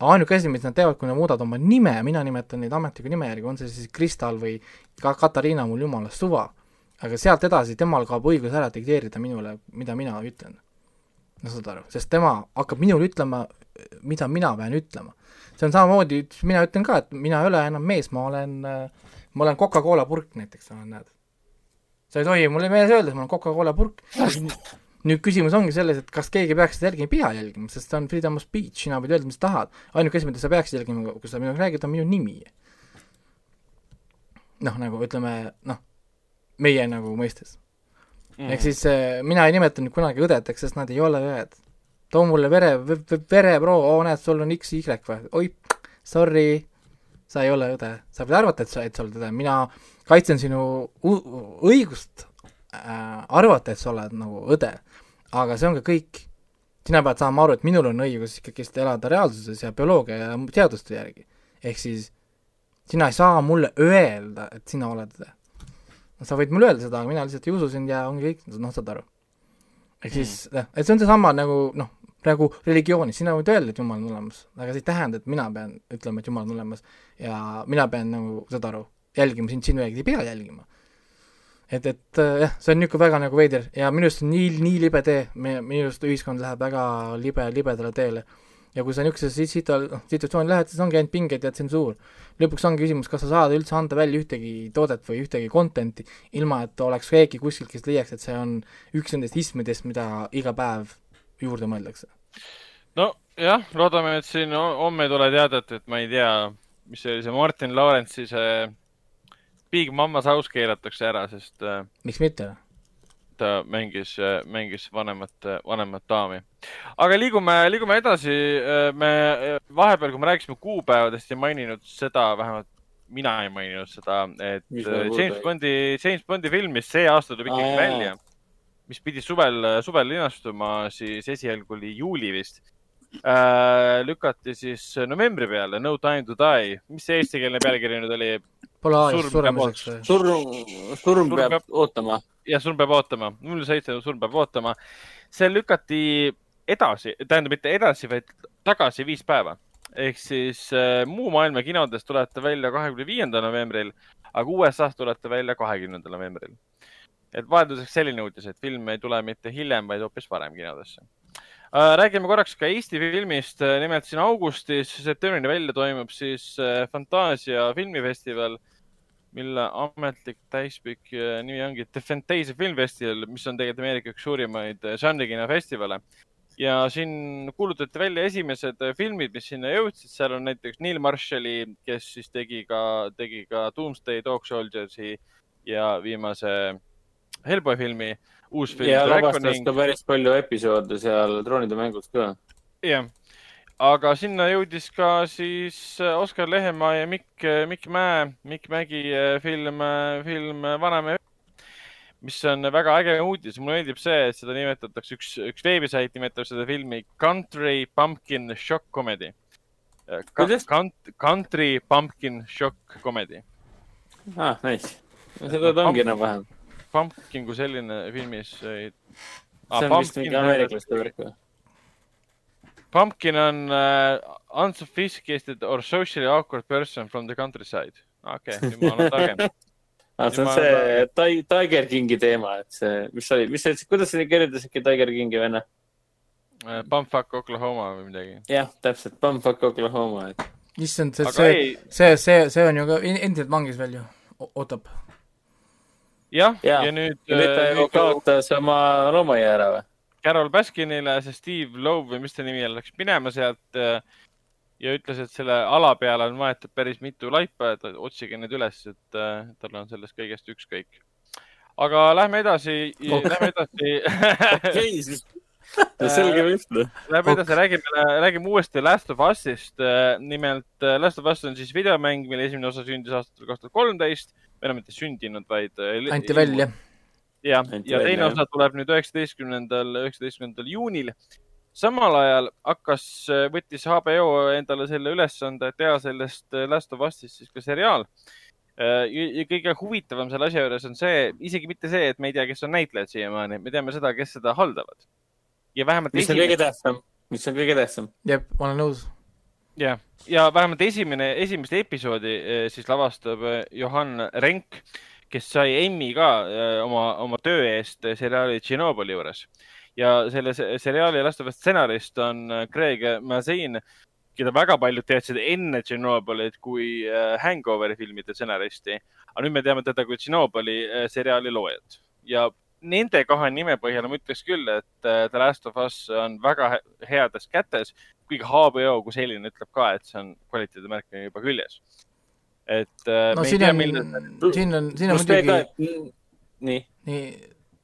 ainuke asi, mis nad teevad, kui nad muudavad oma nime, mina nimetan neid ametliku nime järgi, on see siis Kristal või ka Katariina, mul jumalast suva. aga sealt edasi temal kaob õigus ära dikteerida minule, mida mina ütlen. no saad aru, sest tema hakkab minule ütlema, mida mina pean ütlema see on samamoodi, mina ütlen ka, et mina ei ole enam mees, ma olen, ma olen Coca-Cola purk näiteks, näed. sa ei tohi mulle meeles öelda, et ma olen Coca-Cola purk. nüüd küsimus ongi selles, et kas keegi peaks seda jälgima, ei pea jälgima, sest see on freedom of speech, sina võid öelda, mis tahad. ainuke asi, mida sa peaksid jälgima, kui sa minuga räägid, on minu nimi. noh, nagu ütleme, noh, meie nagu mõistes mm.. ehk siis äh, mina ei nimeta nüüd kunagi õdedeks, sest nad ei ole õed too mulle vere, vereproov, oo näed, sul on XY või, oi, sorry, sa ei ole õde. sa võid arvata, et sa, et sa oled õde, mina kaitsen sinu õigust äh, arvata, et sa oled nagu õde. aga see on ka kõik. sina pead saama aru, et minul on õigus ikkagist elada reaalsuses ja bioloogia ja seaduste järgi. ehk siis sina ei saa mulle öelda, et sina oled õde. no sa võid mulle öelda seda, aga mina lihtsalt ei usu sind ja ongi kõik, noh, saad aru. ehk siis jah, et see on seesama nagu noh, nagu religioonis, sina võid öelda, et Jumal on olemas, aga see ei tähenda, et mina pean ütlema, et Jumal on olemas ja mina pean nagu, saad aru, jälgima sind sinu järgi, ei pea jälgima. et, et äh, jah, see on niisugune väga nagu veider ja minu arust nii, nii libe tee, me, minu arust ühiskond läheb väga libe, libedale teele. ja kui sa niisugusesse sital-, noh, situatsiooni lähed, siis ongi ainult pinged ja tsensuur. lõpuks ongi küsimus, kas sa saad üldse anda välja ühtegi toodet või ühtegi content'i, ilma et oleks keegi kuskilt, kes leiaks, et see on üks nendest ismidest, mida iga päev juurde mõeldakse? nojah, loodame, et siin homme ei tule teadet, et ma ei tea, mis see oli, see Martin Lawrence'i see Big Mama's House keelatakse ära, sest äh, miks mitte? ta mängis, äh, mängis vanemat, vanemat daami. aga liigume, liigume edasi. Äh, me vahepeal, kui me rääkisime kuupäevadest, ei maininud seda, vähemalt mina ei maininud seda, et James Bondi, James Bondi film, mis see aasta tuleb ikkagi välja mis pidi suvel, suvel linastuma, siis esialgu oli juuli vist äh,. lükati siis novembri peale, No time to die. mis see eestikeelne pealkiri nüüd oli? Pole aega suremiseks või? surm, surm peab ootama. jah, surm peab ootama, null seitse, surm peab ootama. see lükati edasi, tähendab mitte edasi, vaid tagasi viis päeva. ehk siis äh, muu maailma kinodes tulete välja kahekümne viiendal novembril, aga USA-s tulete välja kahekümnendal novembril et vahelduseks selline uudis, et film ei tule mitte hiljem, vaid hoopis varem kinodesse. Äh, räägime korraks ka Eesti filmist, nimelt siin augustis, septembrini välja toimub siis äh, Fantaasia filmifestival, mille ametlik täispikk äh, nimi ongi The Fantasia Film Festival, mis on tegelikult Ameerika üks suurimaid žanrikinofestivale ja siin kuulutati välja esimesed filmid, mis sinna jõudsid, seal on näiteks Neil Marshalli, kes siis tegi ka, tegi ka Doomsday Dog Soldiersi ja viimase Hellboy filmi uus film. ja lavastas ka päris palju episoode seal Troonide mängus ka. jah, aga sinna jõudis ka siis äh, Oskar Lehemaa ja Mikk, äh, Mikk Mäe, Mikk Mägi äh, film, film Vanamehe mis on väga äge uudis, mulle meeldib see, et seda nimetatakse, üks, üks veebisait nimetab seda filmi Country Pumpkin Shock Comedy. kuidas? Country Pumpkin Shock Comedy. ah, nice. seda ta ongi enam-vähem Pumpkin kui selline filmis ei ah,. see on vist mingi ameeriklaste värk või? Pumpkin on uh, unsophisticated or socially awkward person from the countryside. okei okay,, nüüd ma olen targem ah, see on see tai-, Tiger Kingi teema, et see, mis oli, mis see, kuidas sa kirjeldasidki Tiger Kingi venna? Uh, Bumfuck Oklahoma või midagi. jah, täpselt, Bumfuck Oklahoma, et. issand, see, see, see, see on ju ka endiselt vangis veel ju, ootab jah ja., ja nüüd. ja nüüd ta äh, ju kaotas oma loomaaia ära või? Carol Baskinile see Steve Lowe või mis ta nimi on, läks minema sealt äh, ja ütles, et selle ala peale on maetud päris mitu laipa, et otsige need üles, et äh, tal on sellest kõigest ükskõik. aga lähme edasi okay., lähme edasi okei, siis selge vist. Lähme edasi, räägime, räägime uuesti Last of Us'ist. nimelt Last of Us on siis videomäng, mille esimene osa sündis aastal kaks tuhat kolmteist või noh, mitte sündinud, vaid. Äh, anti välja. jah, ja teine osa tuleb nüüd üheksateistkümnendal, üheksateistkümnendal juunil. samal ajal hakkas, võttis HBO endale selle ülesande teha sellest Last of Us'ist siis ka seriaal. ja kõige huvitavam selle asja juures on see, isegi mitte see, et me ei tea, kes on näitlejad siiamaani, me teame seda, kes seda haldavad. Ja vähemalt. mis on kõige tähtsam, mis on kõige tähtsam? jep, ma olen nõus. jah, ja vähemalt esimene, esimest episoodi siis lavastab Johan Renk, kes sai Emmy ka oma, oma töö eest seriaali Tšernobõli juures ja selle seriaali lastepäeva stsenarist on Craig Mazin, keda väga paljud teadsid enne Tšernobõlit kui Hangoveri filmide stsenaristi. aga nüüd me teame teda kui Tšernobõli seriaali loojat ja nende kahe nime põhjal ma ütleks küll, et The Last of Us on väga heades kätes, kuigi HBO kui selline ütleb ka, et see on kvaliteedimärk on juba küljes. et no siin on, siin on, siin on muidugi. nii. nii,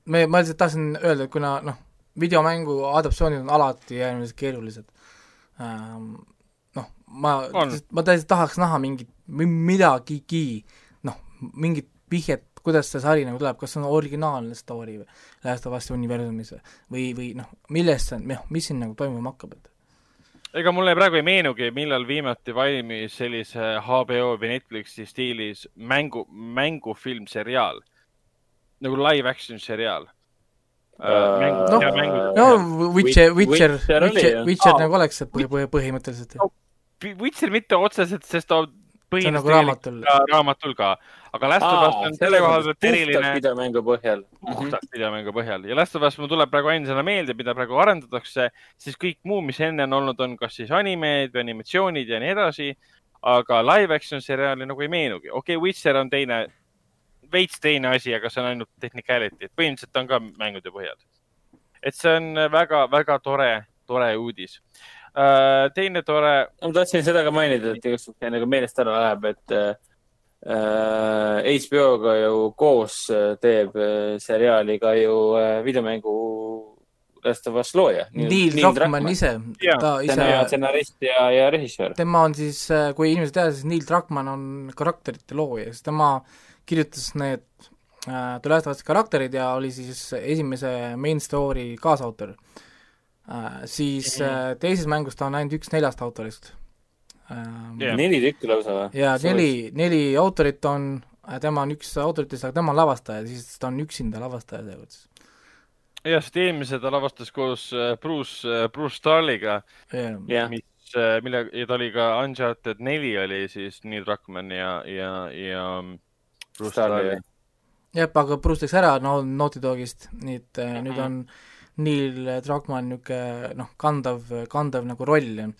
me, ma lihtsalt tahtsin öelda, et kuna noh, videomängu adaptatsioonid on alati äärmiselt keerulised ähm,. noh, ma, ma täiesti tahaks näha mingit, midagigi, noh, mingit vihjet, kuidas see sari nagu tuleb, kas see on originaalne story või Last of Us'i universumis või, või, noh, millest see on, noh, mis siin nagu toimuma hakkab, et? Ega mulle praegu ei meenugi, millal viimati valmis sellise HBO või Netflixi stiilis mängu, mängufilm seriaal nagu live action seriaal. Noh, no Witcher, Witcher, Witcher, Witcher nagu oleks see põhi, põhi, põhimõtteliselt. Witcher mitte otseselt, sest ta põhimõtteliselt nagu raamatul. raamatul ka, aga Last of Us on selle koha pealt eriline. videomängu põhjal. puhtalt videomängu põhjal ja Last of Us mul tuleb praegu ainsana meelde, mida praegu arendatakse, siis kõik muu, mis enne on olnud, on kas siis animeed või animatsioonid ja nii edasi. aga live action seriaali nagu ei meenugi. okei okay,, Witcher on teine veits teine asi, aga see on ainult technicality, et põhimõtteliselt on ka mängude põhjal. et see on väga-väga tore, tore uudis uh,. teine tore. ma tahtsin seda ka mainida, et igasuguseid nagu meelest ära läheb, et äh, HBO-ga ju koos äh, teeb seriaali ka ju videomängu Last of Us looja. Neil Druckmann ise, ta ise. stsenarist ja, ja režissöör. tema on siis, kui inimesed teavad, siis Neil Druckmann on karakterite looja, siis tema äh, kirjutas need äh, The Last of Us karakterid ja oli siis esimese main story kaasautor äh,. siis äh, teises mängus ta on ainult üks neljast autorist. Yeah. neli tükki lausa või? jaa, neli, neli autorit on, äh, tema on üks autoritest, aga tema on lavastaja, siis ta on üksinda lavastaja siis jah, sest eelmise ta lavastas koos äh, Bruce, äh, Bruce Starliga yeah., yeah. mis, mille, ja ta oli ka Uncharted neli oli siis Neil Druckmann ja, ja, ja Bruce Starli. jah, aga Bruce läks ära no, Naughty Dogist, nii et mm -hmm. nüüd on Neil Druckmann niisugune noh, kandav, kandav nagu roll.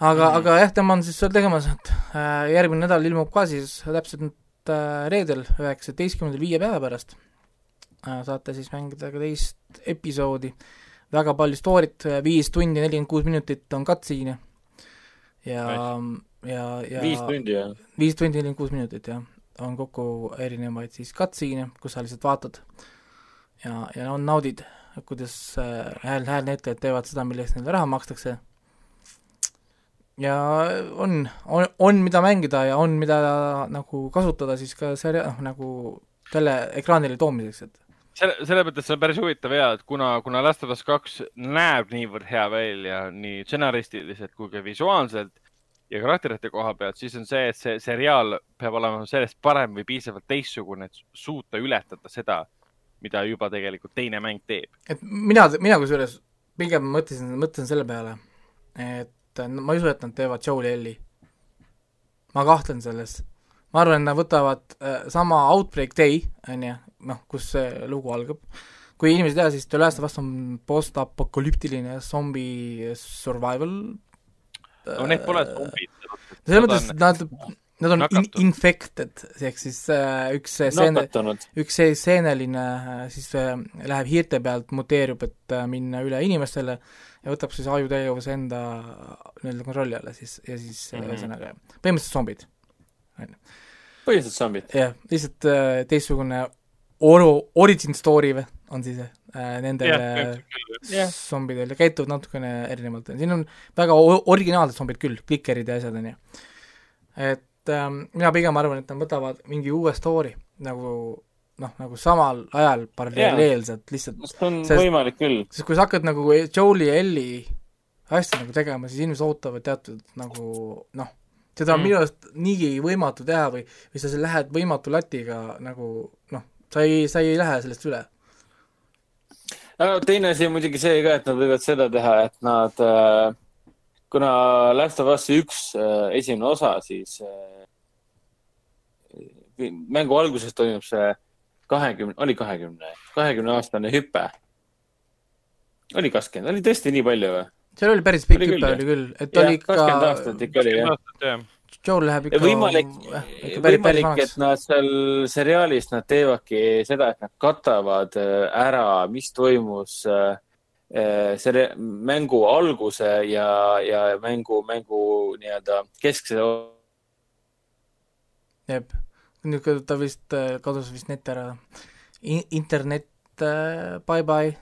Aga mm, -hmm. aga jah, tema on siis seal tegemas, et äh, järgmine nädal ilmub ka siis täpselt äh, reedel, üheksateistkümnendal, viie päeva pärast äh,. saate siis mängida ka teist episoodi, väga palju story't, viis tundi, nelikümmend kuus minutit on cutscene'e ja ja, ja viis tundi, jah? viis tundi, nelikümmend kuus minutit, jah on kokku erinevaid siis cutscene'e, kus sa lihtsalt vaatad ja, ja on naudid, kuidas hääl, häälnäitlejad teevad seda, mille eest neile raha makstakse. Ja on, on, on, mida mängida ja on, mida nagu kasutada siis ka seria-, noh, nagu teleekraanile toomiseks, et selle, selle mõttes see on päris huvitav ja, et kuna, kuna Last of Us kaks näeb niivõrd hea välja nii stsenaristiliselt kui ka visuaalselt ja karakterite koha pealt, siis on see, et see seriaal peab olema sellest parem või piisavalt teistsugune, et suuta ületada seda, mida juba tegelikult teine mäng teeb. et mina, mina kusjuures pigem mõtlesin, mõtlesin selle peale, et no, ma ei usu, et nad teevad Joe'li Elli. ma kahtlen selles. ma arvan, et nad võtavad äh, sama Outbreak Day, on ju, noh, kus see lugu algab, kui inimesed ei tea, siis The Last of Us on postapokalüptiline zombi survival no need pole zombid. selles mõttes, et nad, nad on in, infected, ehk siis äh, üks seene, üks see seeneline äh, siis äh, läheb hiirte pealt, muteerub, et äh, minna üle inimestele ja võtab siis ajutegevuse enda nii-öelda kontrolli alla siis ja siis mm -hmm. ühesõnaga põhimõtteliselt zombid, on ju. põhimõtteliselt zombid? jah, lihtsalt äh, teistsugune oro-, origin story või, on siis äh, nendel yeah, zombidel ja käituvad natukene erinevalt, siin on väga originaalsed zombid küll, klikerid ja asjad, on ju. et ähm, mina pigem arvan, et nad võtavad mingi uue story, nagu noh, nagu samal ajal paralleelselt lihtsalt see on Sest- võimalik küll. sest kui sa hakkad nagu Joel'i ja Ellie asja nagu tegema, siis inimesed ootavad teatud nagu noh, seda on Mm. minu arust niigi võimatu teha või, või sa lähed võimatu latiga nagu noh, sa ei, sa ei lähe sellest üle. teine asi on muidugi see ka, et nad võivad seda teha, et nad, kuna Last of Us üks äh, esimene osa, siis äh, mängu alguses toimub see kahekümne, oli kahekümne, kahekümne aastane hüpe. oli kakskümmend, oli tõesti nii palju või? seal oli päris pikk Oli küll, hüpe oli küll, et jah oli, kakskümmend ikka aastat, ikka oli jah. Joel läheb ikka võimalik võimalik, et nad seal seriaalis nad teevadki seda, et nad katavad äh, ära, mis toimus äh, äh, selle mängu alguse ja, ja mängu, mängu nii-öelda keskse. jep, nüüd ta vist kadus vist net ära In. internet äh,, bye-bye.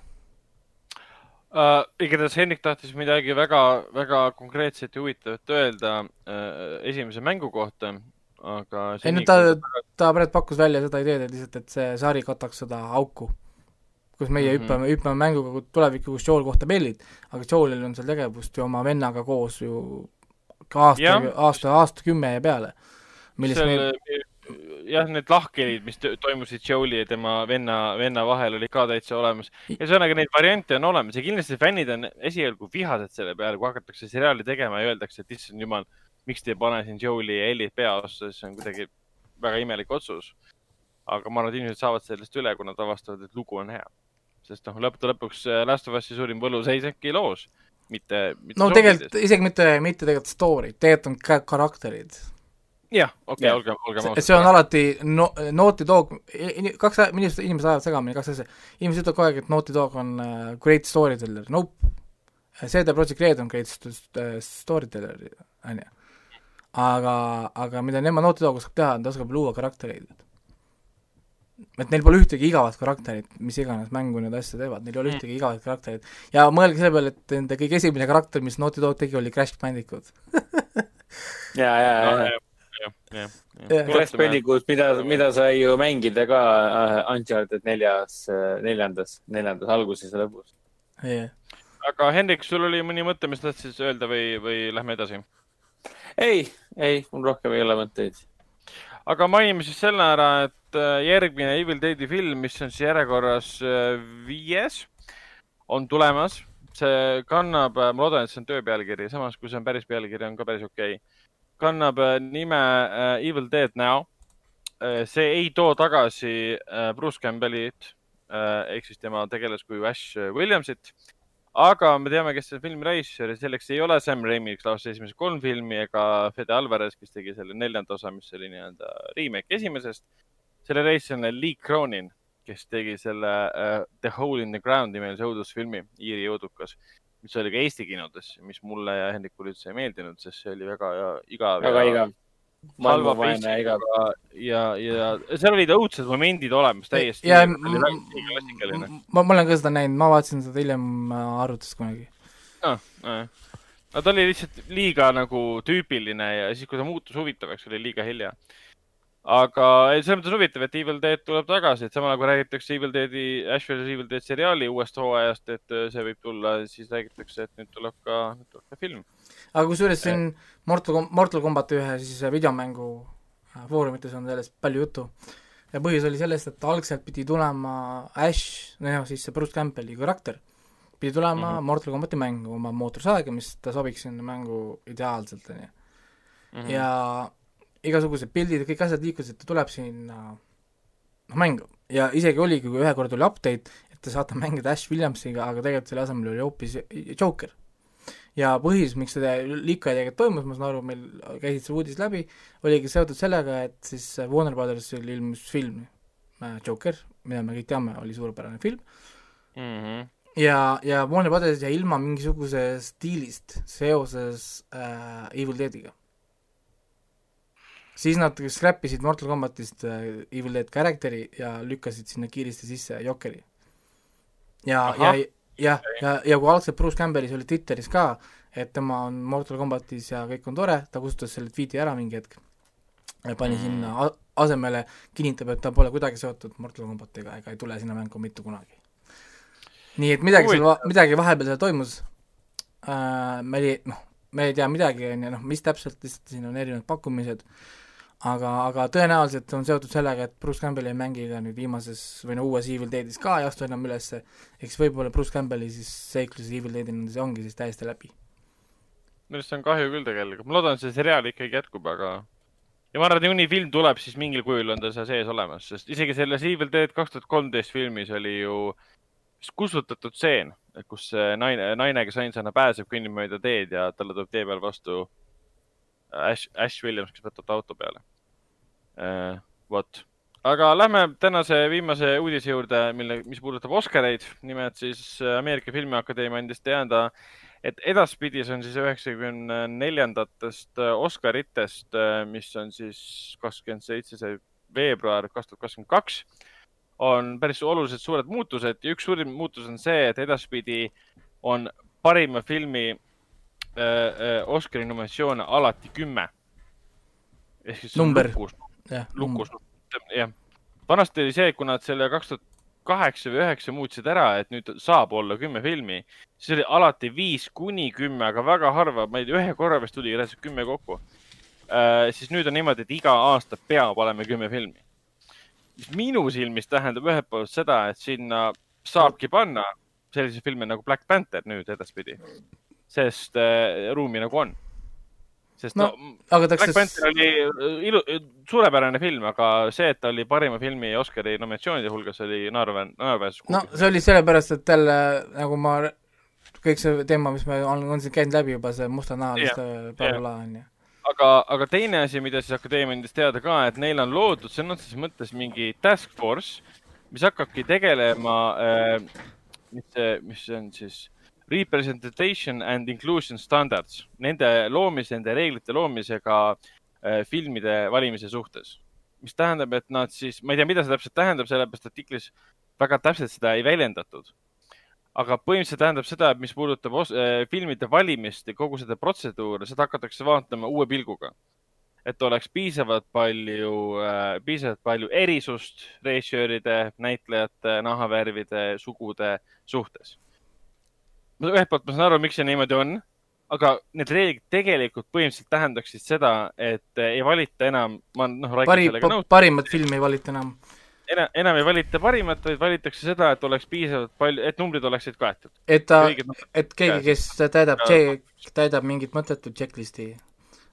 Uh, igatahes Hendrik tahtis midagi väga, väga konkreetset ja huvitavat öelda uh, esimese mängu kohta, aga. ei no ta, ta praegu pakkus välja seda ideed, et lihtsalt, et see sari kataks seda auku, kus meie mm. -hmm. hüppame, hüppame mänguga tulevikku, kus Joel kohtab Ellid, aga Joelil on seal tegevust ju oma vennaga koos ju aasta aasta, aastakümme ja peale. millest meil, jah, need lahkhelid, mis to- toimusid Joe'i ja tema venna, venna vahel olid ka täitsa olemas. ühesõnaga neid variante on olemas ja kindlasti fännid on esialgu vihased selle peale, kui hakatakse seriaali tegema ja öeldakse, et issand jumal, miks te ei pane siin Joe'i ja Elliot peaossa, see on kuidagi väga imelik otsus. aga ma arvan, et inimesed saavad sellest üle, kui nad avastavad, et lugu on hea. sest noh, lõppude lõpuks äh, Last of Us'i suurim võlu seisnebki loos, mitte, mitte. no tegelikult isegi mitte, mitte tegelikult story, tegelikult on ka karakterid. jah, okei okay,, olgem, olgem see, on alati no,, Naughty Dog, kaks, inimesed, inimesed ajavad segamini kaks asja. inimesed ütlevad kogu aeg, et Naughty Dog on uh, great storyteller, nope. CD Projekt Red on great st- storyteller, on ju. aga, aga mida nemad Naughty Dog oskab teha, ta oskab luua karaktereid. et neil pole ühtegi igavat karakterit, mis iganes mängu need asja teevad, neil ei ole Mm. ühtegi igavat karakterit. ja mõelge selle peale, et nende kõige esimene karakter, mis Naughty Dog tegi, oli Crash Bandicoot. ja, ja, ja, jah, jah, jah. Crash Bandicoot, mida, mida sai ju mängida ka äh, Uncharted neljas, neljandas, neljandas alguses ja lõpus. Yeah. aga Hendrik, sul oli mõni mõte, mis tahtsid öelda või, või lähme edasi? ei, ei, mul rohkem ei ole mõtteid. aga mainime siis selle ära, et äh, järgmine Evil Deadi film, mis on siis järjekorras äh, viies, on tulemas. see kannab, ma loodan, et see on töö pealkiri, samas kui see on päris pealkiri, on ka päris okei okay.. Kannab äh, nime äh, Evil Dead Now. see ei too tagasi äh, Bruce Campbellit äh, ehk siis tema tegelaskuju Ash Williamsit. aga me teame, kes see filmi režissöör ja selleks ei ole Sam Raimi, kes lavastas esimesed kolm filmi ega Fede Alvarez, kes tegi selle neljanda osa, mis oli nii-öelda remake esimesest. selle režissöör on Lee Cronin, kes tegi selle uh, The Hole in the Ground nimelise õudusfilmi Iiri õudukas, mis oli ka Eesti kinodes, mis mulle ja Hendrikule üldse ei meeldinud, sest see oli väga ja, igav. väga igav. halva maailmavaene ja ja, ja seal olid õudsed momendid olemas täiesti. ma, ma olen ka seda näinud, ma vaatasin seda hiljem arvutis kunagi. ah,. Ah. no ta oli lihtsalt liiga nagu tüüpiline ja siis, kui ta muutus huvitavaks, oli liiga hilja. Aga ei, selles mõttes huvitav, et Evil Dead tuleb tagasi, et samal ajal kui räägitakse Evil Deadi, Ash vs Evil Dead seriaali uuest hooajast, et äh, see võib tulla, siis räägitakse, et nüüd tuleb ka, nüüd tuleb ka film. aga kusjuures siin Mortal, Mortal Combati ühe siis videomängu äh, foorumites on sellest palju juttu. ja põhjus oli selles, et algselt pidi tulema Ash, noh siis see Bruce Campbelli karakter, pidi tulema mm. -hmm. Mortal Combati mängu oma mootorsaega, mis ta sobiks sinna mängu ideaalselt, on ju. Mhm. ja igasugused pildid ja kõik asjad liikusid, ta tuleb sinna noh, mängu ja isegi oligi, kui ühe kord oli update, et te saate mängida Ash Williamsiga, aga tegelikult selle asemel oli hoopis Joker. ja põhjus, miks seda liika tegelikult toimus, ma saan aru, meil käisid see uudis läbi, oligi seotud sellega, et siis Warner Brothersil ilmus film äh, Joker, mida me kõik teame, oli suurepärane film, Mhm. ja, ja Warner Brothers jäi ilma mingisugusest diilist seoses äh, Evil Deadiga. Siis nad scrap isid Mortal Combatist äh, Evil Dead character'i ja lükkasid sinna kiiresti sisse Jokeri. ja, ja jah, ja, ja kui algselt Bruce Campbellis oli Twitteris ka, et tema on Mortal Combatis ja kõik on tore, ta kustutas selle tweet'i ära mingi hetk, pani Mm. sinna asemele kinnitab, et ta pole kuidagi seotud Mortal Combatiga ega ei tule sinna mängu mitte kunagi. nii et midagi seal, midagi vahepeal seal toimus äh,, me ei, noh, me ei tea midagi, on ju, noh, mis täpselt, lihtsalt siin on erinevad pakkumised, aga, aga tõenäoliselt on seotud sellega, et Bruce Campbell ei mängi ka nüüd viimases või no uues Evil Deadis ka ei astu enam ülesse, eks võib-olla Bruce Campbelli siis seiklus Evil Deadil ongi siis täiesti läbi. minu arust on kahju küll tegelikult, ma loodan, et see seriaal ikkagi jätkub, aga ja ma arvan, et kuni film tuleb, siis mingil kujul on ta seal sees olemas, sest isegi selles Evil Dead kaks tuhat kolmteist filmis oli ju kustutatud stseen, kus naine, naine, kes ainsana pääseb, kõnnib mööda teed ja talle tuleb tee peal vastu Ash, Ash Williams, kes võtab ta auto peale uh,. vot, aga lähme tänase viimase uudise juurde, mille, mis puudutab Oscareid. nimelt siis Ameerika Filmiakadeemia andis teada, et edaspidi, see on siis üheksakümne neljandatest Oscaritest, mis on siis kakskümmend seitse veebruar kaks tuhat kakskümmend kaks on päris oluliselt suured muutused ja üks suurim muutus on see, et edaspidi on parima filmi äh, äh, Oscari nominatsioone alati kümme. ehk siis number. lukus, lukus, jah. vanasti oli see, kui nad selle kaks tuhat kaheksa või üheksa muutsid ära, et nüüd saab olla kümme filmi, siis oli alati viis kuni kümme, aga väga harva, ma ei tea, ühe korra vist tuli reaalselt kümme kokku äh,. siis nüüd on niimoodi, et iga aasta peab olema kümme filmi mis minu silmis tähendab ühelt poolt seda, et sinna saabki panna sellise filmi nagu Black Panther nüüd edaspidi, sest äh, ruumi nagu on. sest no, no aga Black kas... Panther oli äh, ilu, suurepärane film, aga see, et ta oli parima filmi Oscari nominatsioonide hulgas, oli naerväärne, naerväärsus. no see oli sellepärast, et jälle nagu ma, kõik see teema, mis me on, on siin käinud läbi juba, see mustanahaliste yeah, bla bla bla onju aga, aga teine asi, mida siis akadeemia andis teada ka, et neil on loodud sõna otseses mõttes mingi task force, mis hakkabki tegelema äh,, mis see, mis see on siis, representation and inclusion standards, nende loomise, nende reeglite loomisega äh, filmide valimise suhtes. mis tähendab, et nad siis, ma ei tea, mida see täpselt tähendab, sellepärast artiklis väga täpselt seda ei väljendatud aga põhimõtteliselt tähendab seda, et mis puudutab äh, filmide valimist ja kogu seda protseduuri, seda hakatakse vaatama uue pilguga. et oleks piisavalt palju äh,, piisavalt palju erisust režissööride, näitlejate, nahavärvide, sugude suhtes. Ühelt poolt ma saan aru, miks see niimoodi on, aga need reeglid tegelikult põhimõtteliselt tähendaksid seda, et ei valita enam, ma noh, Pari, parimat filmi ei valita enam enam, enam ei valita parimat, vaid valitakse seda, et oleks piisavalt palju, et numbrid oleksid kaetud. et ta, et keegi, kes täidab, täidab mingit mõttetut checklist'i,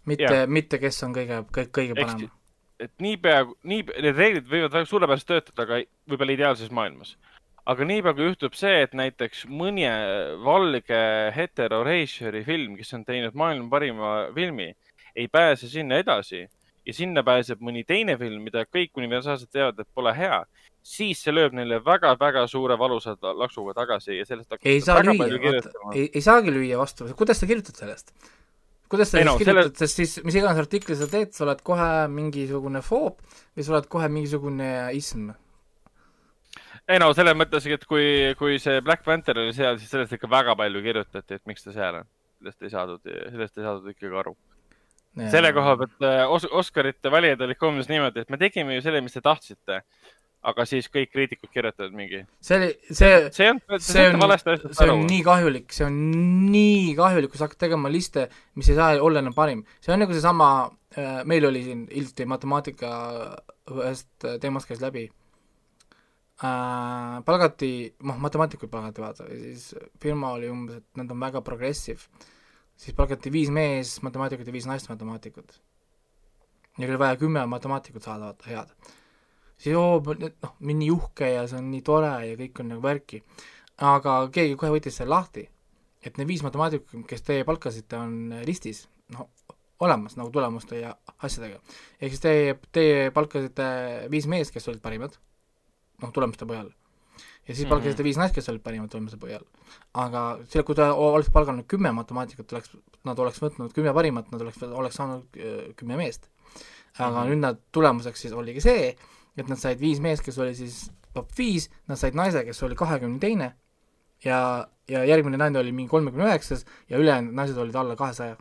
mitte, mitte kes on kõige, kõige, kõige parem. et niipea, nii, need reeglid võivad väga suurepäraselt töötada, aga võib-olla ideaalses maailmas. Aga niipea, kui juhtub see, et näiteks mõni valge heterorežissööri film, kes on teinud maailma parima filmi, ei pääse sinna edasi ja sinna pääseb mõni teine film, mida kõik universaalselt teavad, et pole hea, siis see lööb neile väga-väga suure valusa laksuga tagasi ja sellest ei saa lüüa, ei, ei saagi lüüa vastu, kuidas sa kirjutad sellest? kuidas sa ei, no, kirjutad selle..., sest siis mis iganes artikli sa teed, sa oled kohe mingisugune foob või sa oled kohe mingisugune ism? Ei no selles mõttes, et kui, kui see Black Panther oli seal, siis sellest ikka väga palju kirjutati, et miks ta seal on. sellest ei saadud, sellest ei saadud ikkagi aru selle koha pealt äh, Os Oscarite valijad olid ka umbes niimoodi, et me tegime ju selle, mis te tahtsite. aga siis kõik kriitikud kirjutavad mingi. see oli, see, see on, see on, see on nii kahjulik, see on nii kahjulik, kui sa hakkad tegema liste, mis ei saa olla enam parim. see on nagu seesama, äh, meil oli siin hiljuti matemaatika ühest teemast käis läbi äh,. palgati, noh, matemaatikuid palgati vaata ja siis firma oli umbes, et nad on väga progressive siis palgati viis mees matemaatikut ja viis naist matemaatikut. Neil oli vaja kümme matemaatikut saada, vaata, head. siis oo, noh, nii uhke ja see on nii tore ja kõik on nagu värki. aga keegi kohe võttis selle lahti, et need viis matemaatikut, kes teie palkasite, on listis, noh, olemas nagu tulemuste ja asjadega. ehk siis teie, teie palkasite viis meest, kes olid parimad, noh, tulemuste põhjal ja siis palkasite mm -hmm. viis naist, kes olid parimad tulemuste põhjal. aga selle, kui ta oleks palganud kümme matemaatikut, oleks, nad oleks võtnud kümme parimat, nad oleks, oleks saanud äh, kümme meest. aga mm -hmm. nüüd nad, tulemuseks siis oligi see, et nad said viis meest, kes oli siis top viis, nad said naise, kes oli kahekümne teine ja, ja järgmine naine oli mingi kolmekümne üheksas ja ülejäänud naised olid alla kahesaja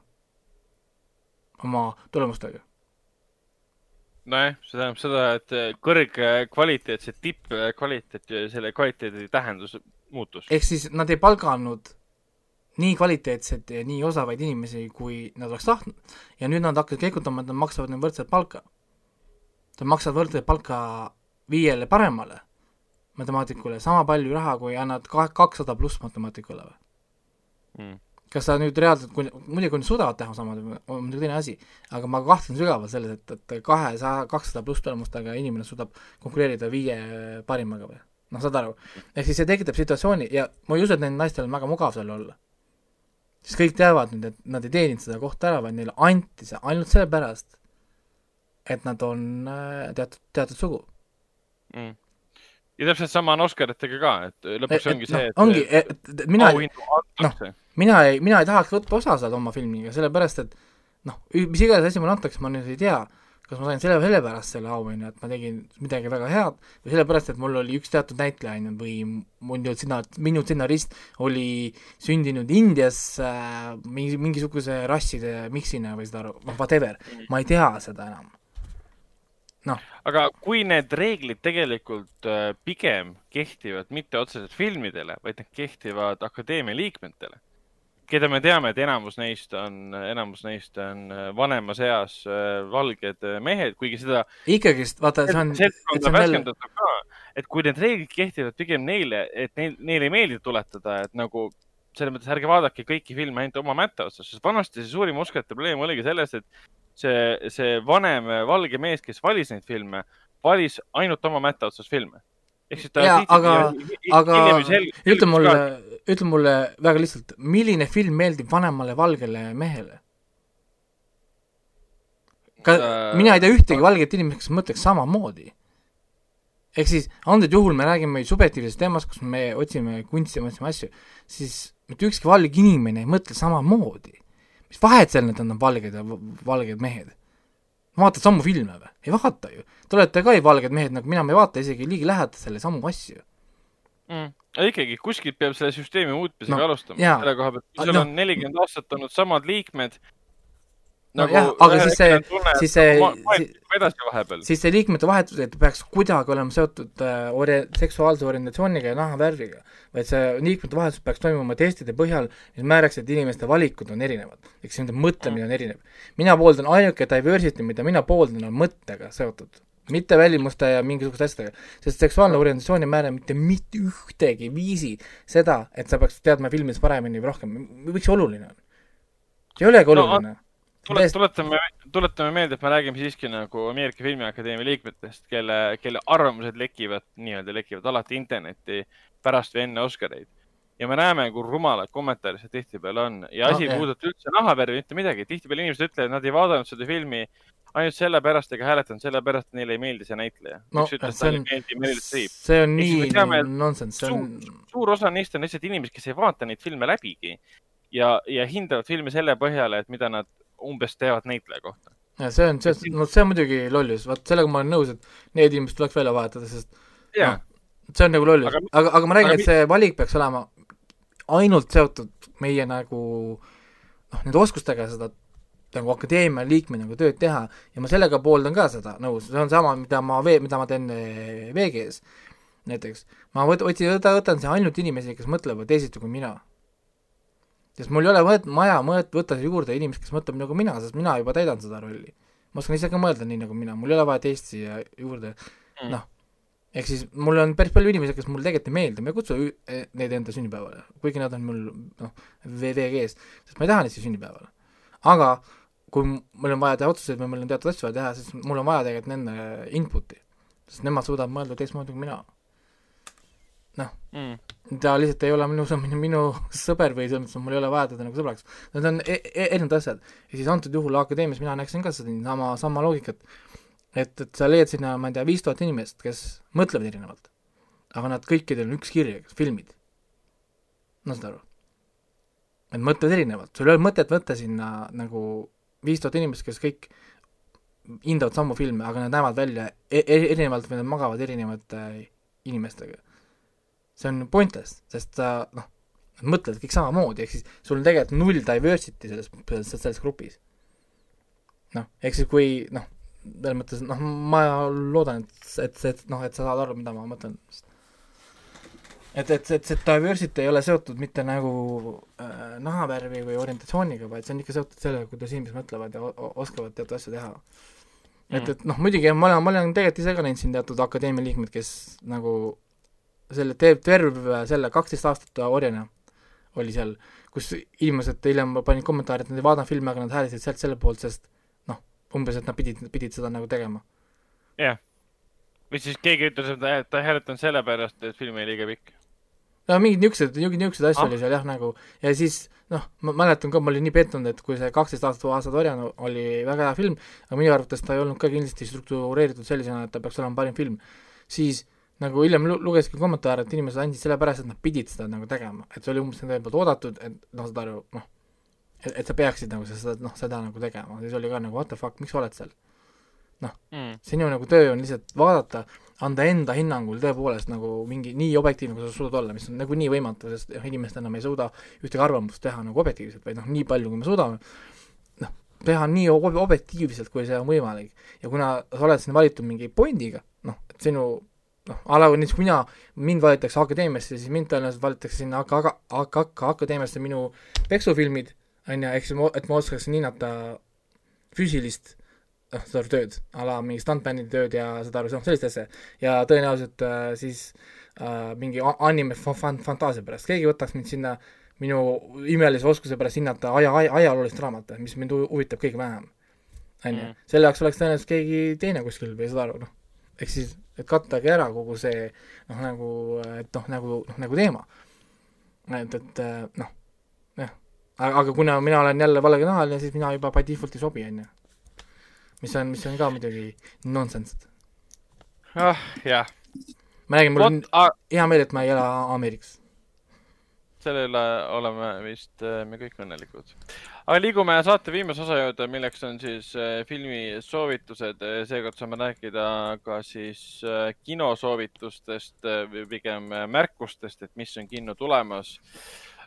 oma tulemustega nojah, see tähendab seda, et kõrgkvaliteetse tippkvaliteet ja selle kvaliteedi tähendus muutus. ehk siis nad ei palganud nii kvaliteetseid ja nii osavaid inimesi, kui nad oleks tahtnud. ja nüüd nad hakkavad keikutama, et nad maksavad neile võrdset palka. Nad maksavad võrdset palka viiele paremale matemaatikule sama palju raha, kui annad kakssada pluss matemaatikule või mm.? Kas sa nüüd reaalselt, kui, muidugi kui nad suudavad teha sama, on muidugi teine asi, aga ma kahtlen sügavalt selles, et, et kahesaja, kakssada pluss tulemustega inimene suudab konkureerida viie parimaga või? noh, saad aru? ehk siis see tekitab situatsiooni ja ma ei usu, et neil naistel on väga mugav seal olla siis kõik teavad nüüd, et nad ei teeninud seda kohta ära, vaid neile anti see ainult sellepärast, et nad on äh, teatud, teatud sugu mm. Ja täpselt sama on Oscaritega ka, et lõpuks et, ongi see, et ongi, et mina, noh, mina ei, mina ei tahaks võtta osa sealt oma filmiga, sellepärast et noh, mis iganes asi mulle antakse, ma nüüd ei tea kas ma sain selle, sellepärast selle auhinna, et ma tegin midagi väga head või sellepärast, et mul oli üks teatud näitleja, on ju, või minu sinna, minu stsenarist oli sündinud Indias äh, mingi, mingisuguse rasside miksina või seda aru, noh, whatever, ma ei tea seda enam. Noh. aga kui need reeglid tegelikult äh, pigem kehtivad mitte otseselt filmidele, vaid need kehtivad akadeemia liikmetele keda me teame, et enamus neist on, enamus neist on äh, vanemas eas äh, valged mehed, kuigi seda. ikkagist, vaata, see on. seltskonda värskendatud ka, et kui need reeglid kehtivad pigem neile, et neil, neile ei meeldi tuletada, et nagu selles mõttes ärge vaadake kõiki filme ainult oma mätta otsas, sest vanasti see suurim Oscarite probleem oligi selles, et see, see vanem valge mees, kes valis neid filme, valis ainult oma mätta otsas filme ehk siis ta. aga, aga ütle mulle, ütle mulle väga lihtsalt, milline film meeldib vanemale valgele mehele? ka uh, mina ei tea ühtegi valget inimest, kes mõtleks samamoodi. ehk siis antud juhul me räägime subjektiivsest teemast, kus me otsime kunsti ja otsime asju, siis mitte ükski valge inimene ei mõtle samamoodi. Mis vahet seal, et nad on valged ja valged mehed? vaatad samu filme või? ei vaata ju. Te olete ka ju valged mehed nagu mina, me ei vaata isegi ligilähedasele samu asju mm.. aga ikkagi, kuskilt peab selle süsteemi muutmisega no, alustama. selle koha pealt, kui sul no. on nelikümmend aastat olnud samad liikmed, nagu no, aga siis see, siis see, vahepeal. siis see liikmete vahetus, et peaks kuidagi olema seotud äh, ori-, seksuaalse orientatsiooniga ja nahavärviga, vaid see liikmete vahetus peaks toimuma testide põhjal, mis määraks, et inimeste valikud on erinevad. eks nende mõtlemine on erinev. mina pooldan ainuke diversity, mida mina pooldan, on mõttega seotud mitte välimuste ja mingisuguste asjadega, sest seksuaalne orientatsioon ei määra mitte, mitte ühtegi viisi seda, et sa peaks teadma filmides paremini või rohkem, miks see oluline on? see ei olegi oluline no, tule, tuletame, tuletame meelde, et me räägime siiski nagu Ameerika Filmiakadeemia liikmetest, kelle, kelle arvamused lekivad, nii-öelda lekivad alati internetti pärast või enne Oscareid. ja me näeme, kui rumalad kommentaarid seal tihtipeale on ja asi ei puuduta üldse nahavärvi, mitte midagi. tihtipeale inimesed ütlevad, et nad ei vaadanud seda filmi ainult sellepärast ega hääletanud sellepärast, et neile ei meeldi see näitleja. no see on, see on nii nonsense, on suur, suur osa neist on lihtsalt inimesed, kes ei vaata neid filme läbigi ja, ja hindavad filme selle põhjal, et mida nad umbes teevad näitleja kohta. ja see on, see, no see on muidugi lollus, vot sellega ma olen nõus, et need inimesed tuleks välja vahetada, sest yeah. noh, see on nagu lollus, aga, aga, aga ma räägin, et see valik peaks olema ainult seotud meie nagu noh, nende oskustega seda nagu akadeemia liikme nagu tööd teha ja ma sellega pooldan ka seda nõus, see on sama, mida ma vee-, mida ma teen eh, VG-s näiteks. ma võt-, otsin, võtan siia ainult inimesi, kes mõtlevad teisiti kui mina sest mul ei ole mõtet, maja mõõt-, võtta juurde inimest, kes mõtleb nagu mina, sest mina juba täidan seda rolli. ma oskan ise ka mõelda nii nagu mina, mul ei ole vaja teist siia juurde mm., noh, ehk siis mul on päris palju inimesi, kes mulle tegelikult ei meeldi, ma ei kutsu e-, neid enda sünnipäevale, kuigi nad on mul noh, VVG-s, sest ma ei taha neid siia sünnipäevale. aga kui mul on vaja teha otsuseid või mul on teatud asju vaja teha, siis mul on vaja tegelikult nende input'i, sest nemad suudavad mõelda teistmoodi kui mina noh mm., ta lihtsalt ei ole minu, minu, minu sõber või selles mõttes, et mul ei ole vaja teda nagu sõbraks. Need on e e erinevad asjad. ja siis antud juhul akadeemias mina näeksin ka seda sama, sama loogikat. et, et sa leiad sinna, ma ei tea, viis tuhat inimest, kes mõtlevad erinevalt. aga nad kõikidel on üks kirje, filmid. no saad aru? et mõtlevad erinevalt, sul ei ole mõtet võtta sinna nagu viis tuhat inimest, kes kõik hindavad samu filme, aga nad näevad välja e erinevalt või nad magavad erinevate inimestega see on pointless, sest sa noh, nad mõtlevad kõik samamoodi, ehk siis sul on tegelikult null diversity selles, selles, selles grupis. noh, ehk siis kui noh, selles mõttes noh, ma loodan, et, et et noh, et sa saad aru, mida ma mõtlen. et, et, et see diversity ei ole seotud mitte nagu äh, nahavärvi või orientatsiooniga, vaid see on ikka seotud sellega, kuidas inimesed mõtlevad ja oskavad teatud asju teha. et, et noh, muidugi ma olen, ma olen tegelikult ise ka näinud siin teatud akadeemia liikmeid, kes nagu selle teeb terve selle kaksteist aastat orjana oli seal, kus inimesed hiljem panid kommentaare, et nad ei vaadanud filmi, aga nad hääletasid sealt selle poolt, sest umbes, et nad pidid, pidid seda nagu tegema. jah yeah., või siis keegi ütles, et ta ei hääletanud sellepärast, et film oli liiga pikk. no mingeid niisuguseid, niisuguseid asju ah. oli seal jah, nagu ja siis noh, ma mäletan ka, ma olin nii pettunud, et kui see kaksteist aastat aastat varjane oli väga hea film, aga minu arvates ta ei olnud ka kindlasti struktureeritud sellisena, et ta peaks olema parim film, siis nagu hiljem lugesin kommentaare, et inimesed andsid sellepärast, et nad pidid seda nagu tegema, et see oli umbes nende poolt oodatud, et noh, saad aru, noh, et, et sa peaksid nagu seda, noh, seda nagu tegema, siis oli ka nagu what the fuck, miks sa oled seal? noh mm., sinu nagu töö on lihtsalt vaadata, anda enda hinnangul tõepoolest nagu mingi nii objektiivne, kui sa suudad olla, mis on nagunii võimatu, sest noh, inimesed enam ei suuda ühtegi arvamust teha nagu objektiivselt, vaid noh, nii palju, kui me suudame, noh, teha nii ob objektiivselt, kui see on võimalik. ja kuna sa oled sinna valitud mingi pointiga, noh, et sinu noh, a la näiteks kui mina, mind valitakse akadeemiasse, siis mind tõenäoliselt valitakse sinna AK, AK, AK, AK akadeemiasse minu peksufilmid on ju, ehk siis ma, et ma oskaksin hinnata füüsilist noh, seda tööd, a la mingi stuntbändi tööd ja seda aru, noh, sellist asja. ja tõenäoliselt äh, siis äh, mingi anime fan-, fantaasia pärast, keegi võtaks mind sinna minu imelise oskuse pärast hinnata aja, aja, ajaloolist raamatut, mis mind huvitab kõige vähem. on ju, mm. selle jaoks oleks tõenäoliselt keegi teine kuskil või saad aru, noh. ehk siis, et kattagi ära kogu see noh, nagu, et noh, nagu, noh, nagu teema. et, et noh aga kuna mina olen jälle valgenahaline, siis mina juba by default ei sobi, on ju. mis on, mis on ka muidugi nonsense. ah, jah. ma räägin, mul on hea meel, et ma ei ela Ameerikas. selle üle oleme vist äh, me kõik õnnelikud. Aga liigume saate viimase osa juurde, milleks on siis äh, filmi soovitused. seekord saame rääkida ka siis äh, kinosoovitustest või pigem märkustest, et mis on kinno tulemas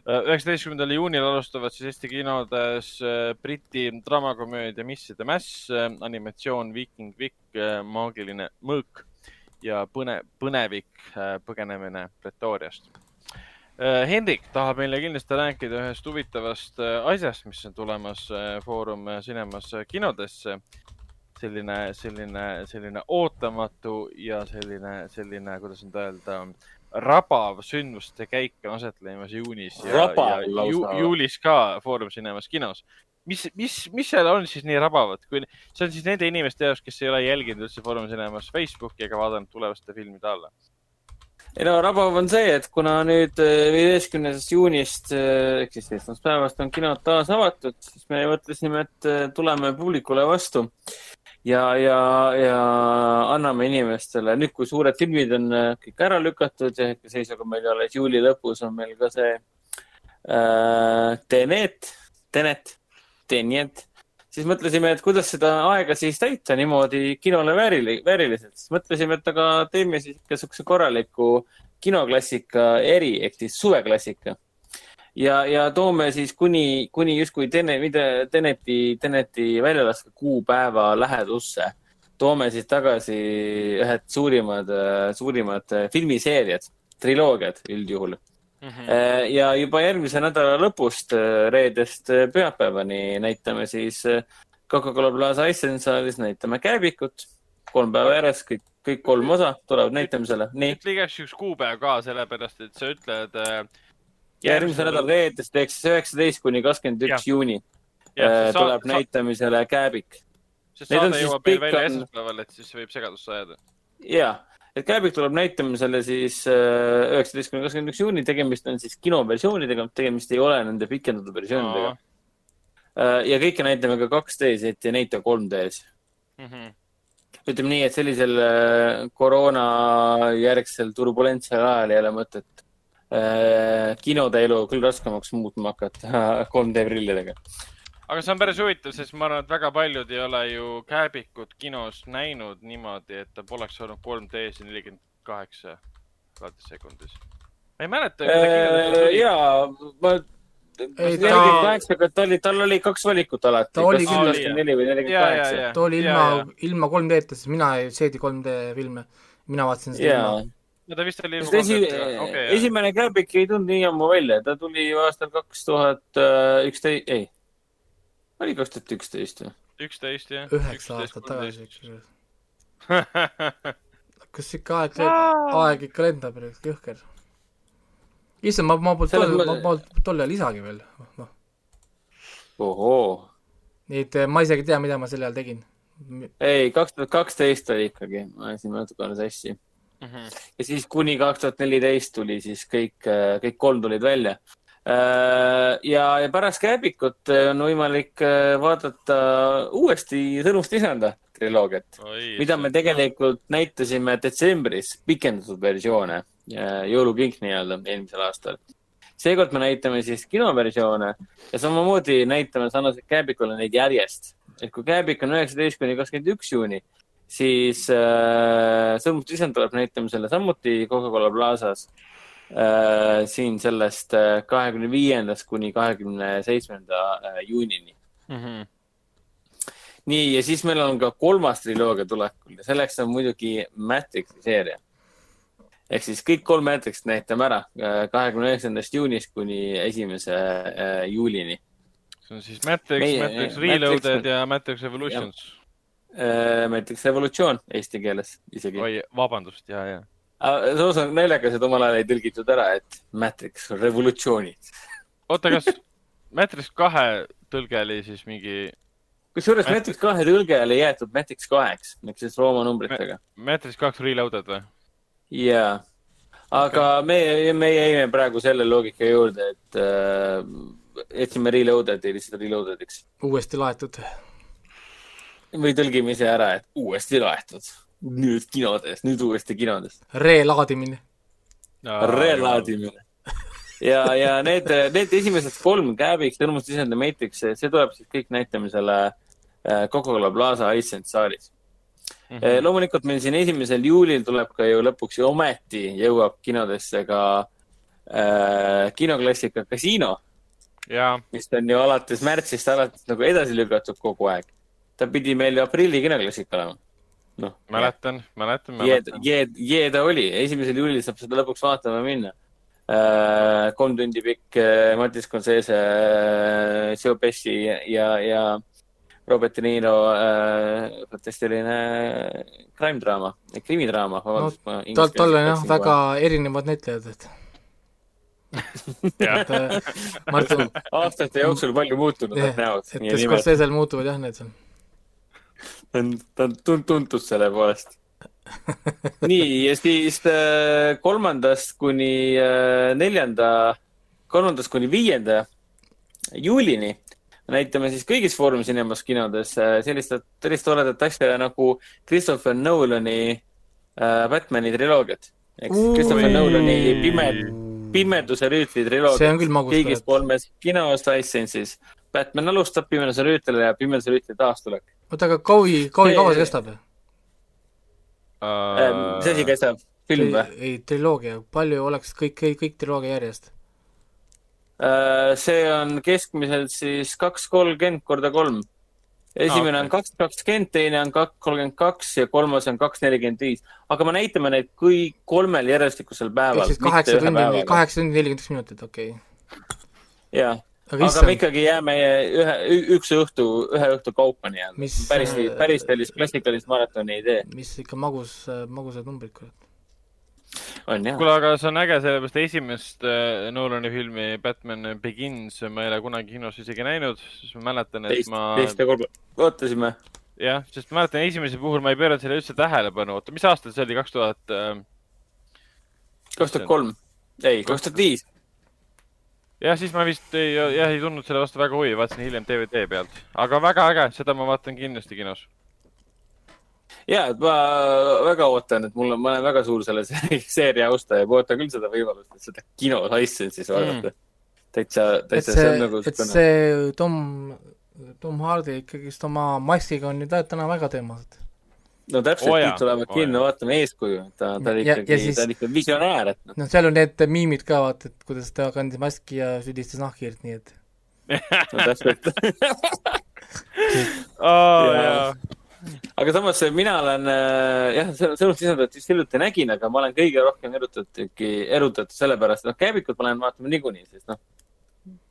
üheksateistkümnendal juunil alustavad siis Eesti kinodes Briti draamakomöödia Misside mäss, äh, animatsioon Viiking Vikk, maagiline mõõk ja põne, põnevik põgenemine Pretoriast. Hendrik tahab meile kindlasti rääkida ühest huvitavast asjast, mis on tulemas Foorum Cinemas kinodesse. selline, selline, selline ootamatu ja selline, selline, kuidas nüüd öelda rabav sündmuste käik on aset leimas juunis ja, ja ju, juulis ka Foorum Cinemas kinos. mis, mis, mis seal on siis nii rabavat, kui see on siis nende inimeste jaoks, kes ei ole jälginud üldse Foorum Cinemas Facebooki ega vaadanud tulevaste filmide alla? Ei no rabav on see, et kuna nüüd äh, viieteistkümnendast juunist äh, ehk siis esmaspäevast on kinod taas avatud, siis me mõtlesime, et äh, tuleme publikule vastu. Ja, ja, ja anname inimestele, nüüd kui suured filmid on kõik ära lükatud ja hetkeseisuga meil alles juuli lõpus on meil ka see äh, Tenet, Tenet, Tenet, siis mõtlesime, et kuidas seda aega siis täita niimoodi kinole väärili, vääriliselt, siis mõtlesime, et aga teeme siis ikka niisuguse korraliku kinoklassika eri ehk siis suveklassika ja, ja toome siis kuni, kuni justkui Tene, mitte Teneti, Teneti väljalaske kuupäeva lähedusse. toome siis tagasi ühed suurimad, suurimad filmiseeriad, triloogiad üldjuhul. Ja juba järgmise nädala lõpust, reedest pühapäevani näitame siis Coca-Cola Plaza Essentialis näitame Kääbikut, kolm päeva järjest, kõik, kõik kolm osa tulevad näitamisele. ütle igaks juhuks kuupäev ka, sellepärast et sa ütled äh, järgmise nädala reedest ehk siis üheksateist kuni kakskümmend üks juuni ja, äh, tuleb saad, näitamisele Kääbik. sest saade jõuab meil välja esmaspäeval, et siis võib segadusse ajada. ja, et Kääbik tuleb näitamisele siis äh, üheksateist kuni kakskümmend üks juuni, tegemist on siis kinoversioonidega, tegemist ei ole nende pikendatud versioonidega. No.. Äh, ja kõike näitame ka 2D-s, et ei näita 3D-s mm. -hmm ütleme nii, et sellisel koroona järgsel turbulentsel ajal ei ole mõtet Äh, kinode elu küll raskemaks muutma hakata 3D prillidega. Aga see on päris huvitav, sest ma arvan, et väga paljud ei ole ju Kääbikut kinos näinud niimoodi, et ta poleks olnud 3D-s ja nelikümmend kaheksa kaadrisekundis. ma ei mäleta äh,. ja, ma Ei, ta- nelikümmend kaheksa, aga ta oli, tal oli kaks valikut alati. Ta oli küll. neli või nelikümmend kaheksa. ta oli ilma, ilma 3D-ta, sest mina ei seedi 3D filme. mina vaatasin seda jaa ilma., no ta vist oli sest esi-, okei, esimene Kääbik ei tulnud nii ammu välja, ta tuli aastal kaks tuhat üksteist, ei, oli kaks tuhat üksteist või? üksteist jah. üheksa aastat tagasi. kas ikka aeg, aeg ikka lendab, jõhker. issand, ma, ma polnud tol, ma polnud tol ajal isagi veel, noh. ohoo, nii et eh, ma isegi ei tea, mida ma sel ajal tegin. ei, kaks tuhat kaksteist oli ikkagi, ma ajasin natukene sassi. Mhm. ja siis kuni kaks tuhat neliteist tuli siis kõik, kõik kolm tulid välja. ja, ja pärast Kääbikut äh, on võimalik äh, vaadata uuesti Sõnumst isanda triloogiat, mida me tegelikult näitasime detsembris, pikendatud versioone, jõulukink nii-öelda eelmisel aastal. seekord me näitame siis kinoversioone ja samamoodi näitame sarnaselt Kääbikule neid järjest. et kui Kääbik on üheksateist kuni kakskümmend üks juuni, siis äh, Sõnumst isand tuleb näitamisele samuti Coca-Cola Plazas äh, siin sellest kahekümne viiendast kuni kahekümne seitsmenda äh, juunini. Mhm. nii, ja siis meil on ka kolmas triloogia tulekul ja selleks on muidugi Matrixi seeria. ehk siis kõik kolm Matrixit näitame ära kahekümne üheksandast juunist kuni esimese äh, juulini see on siis Matrix, Matrix Matrix- Reloaded ja Matrix Evolutions. äh,. Matrix Revolutsioon eesti keeles isegi. oi, vabandust, ja, ja. Samas on naljakas, et omal ajal ei tõlgitud ära, et Matrix revolutsioonid. oota, kas Matrix kahe tõlge oli siis mingi kusjuures Mat- Matrix kahe tõlge oli jäetud Matrix kaheks, ehk siis Rooma numbritega. Matrix kaks Reloaded või? jaa, aga me, me jäime praegu selle loogika juurde, et äh, jätsime reloaded'i lihtsalt reloaded'iks uuesti laetud. või tõlgime ise ära, et uuesti laetud. Nüüd kinodes, nüüd uuesti kinodes. relaadimine. relaadimine. ja, ja need, need esimesed kolm, Kääbik, Tõrmust isend ja Matrix, see tuleb siis kõik näitamisele äh, Coca-Cola Plaza Iceland saalis. Mhm. loomulikult meil siin esimesel juulil tuleb ka ju lõpuks ju ometi jõuab kinodesse ka äh, kinoklassika Casino, jaa, mis on ju alates märtsist alates nagu edasi lükatud kogu aeg. ta pidi meil ju aprilli kinoklassika olema. noh, mäletan, mäletan, jee, mäletan. jee, jee ta oli, esimesel juulil saab seda lõpuks vaatama minna. kolm tundi pikk äh, Martin Scorsese, Joe Pesci ja, ja Robert De Niro äh, fantastiline crime draama, krimidraama, vabandust no,. tal, tal on jah väga erinevad näitlejad, et, et äh, Martin, aastate jooksul palju muutunud need näod et ja nimed. Scorsese'l muutuvad jah need seal. Ta on, ta on tun- tuntud selle poolest. nii, ja siis äh, kolmandast kuni äh, neljanda, kolmandast kuni viienda juulini näitame siis kõigis Foorum Cinemas kinodes äh, sellist, sellist toredat asja nagu Christopher Nolani Batman'i triloogiat. ehk siis Christopher. Nolani pime, pimeduse rüütli triloogia kõigis kolmes kinos license'is. Batman alustab Pimeduse rüütlile ja Pimeduse rüütli taastulek. oota, aga kaui, kaui See- kaua see kestab? mis asi kestab? film või? ei, triloogia, palju oleks kõik, kõik, kõik triloogia järjest? Äh, see on keskmiselt siis kaks kolmkümmend korda kolm. esimene Ah, on kaks kakskümmend, teine on kaks kolmkümmend kaks ja kolmas on kaks nelikümmend viis. aga me näitame neid kõik kolmel järjestikusel päeval ehk siis. kaheksa tundi, kaheksa tundi nelikümmend üks minutit, okei okay.. jah, aga aga me ikkagi jääme ühe, üks õhtu, ühe õhtu kaupa nii-öelda Mis-. päris, päris sellist klassikalist maratoni ei tee, mis ikka magus, magusad numbrid, kurat. kuule, aga see on äge, sellepärast esimest äh, Nolani filmi Batman Begins ma ei ole kunagi kinos isegi näinud, siis ma mäletan, et teist, ma, teist ja kolmandat, ootasime. jah, sest ma mäletan esimese puhul ma ei pööranud sellele üldse tähelepanu, oota, mis aastal see oli, kaks tuhat? äh, kaks tuhat kolm, ei, kaks tuhat viis. jah, siis ma vist ei, jah, ei tundnud selle vastu väga huvi, vaatasin hiljem DVD pealt, aga väga äge, seda ma vaatan kindlasti kinos. ja, et ma väga ootan, et mul on, ma olen väga suur selle se- seeria austaja, ma ootan küll seda võimalust, et seda kinos license'is vaadata mm.. täitsa, et täitsa, see see on nagu, et see Tom, Tom Hardy ikkagist oma maskiga on ju täna väga teemas. No täpselt oh, kõik tulevad jaa. vaatama eeskuju, ta, ta oli Ja- ja ikkagi siis- ta oli ikka visionäär, et noh, noh, seal on need miimid ka, vaata, et kuidas ta kandis maski ja süüdistas nahkhiirt, nii et no täpselt Jaa. jaa, aga samas mina olen äh, jah, sõnumit sisendajat just hiljuti nägin, aga ma olen kõige rohkem erutatud, erutatud sellepärast, noh, Käibikut ma lähen vaatama niikuinii, sest noh,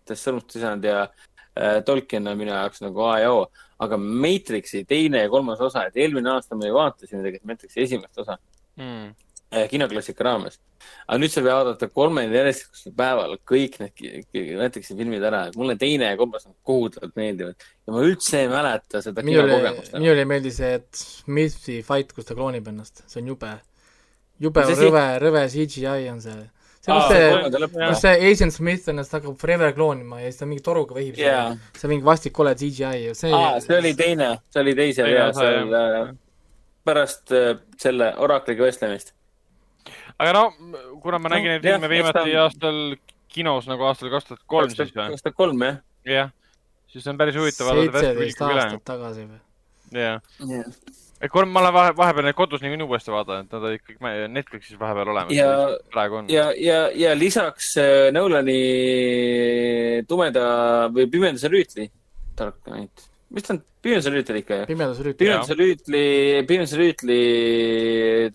sest sõnumit sisend ja äh, Tolkien on minu jaoks nagu A ja O. Aga Matrixi teine ja kolmas osa, et eelmine aasta me vaatasime tegelikult Matrixi esimest osa Mm. äh, kinoklassika raames. aga nüüd sa pead vaadata kolmel järjestikusel päeval kõik need Matrixi filmid ära, et mulle teine ja kolmas kohutavalt meeldivad ja ma üldse ei mäleta seda kinokogemust minule ei meeldi see, et Smithi fight, kus ta kloonib ennast, see on jube. jube See rõve, rõve CGI on see. see, kus see kus see Agent Smith ennast hakkab forever kloonima ja siis ta mingi toruga vehib Jaa. seal. see on mingi vastik kole CGI ja see aa, see oli teine, see oli teisel ja osa, seal äh, pärast äh, selle orakliga vestlemist. aga no kuna ma No, nägin neid filme viimati ta- aastal kinos nagu aastal kaks tuhat kolm siis või? kaks tuhat kolm jah jah, siis on päris huvitav seitseteist aastat tagasi või? jah, yeah.. et kolm, ma olen vahe, vahepeal neid kodus niikuinii uuesti vaadanud, nad olid kõik Netflixis vahepeal olemas Ja-. praegu on. ja, ja, ja lisaks äh, Nolani tumeda või pimedase rüütli, tark ainult, mis ta on, pimedase rüütel ikka ju? pimedus rüütel. pimedase rüütli, pimedase rüütli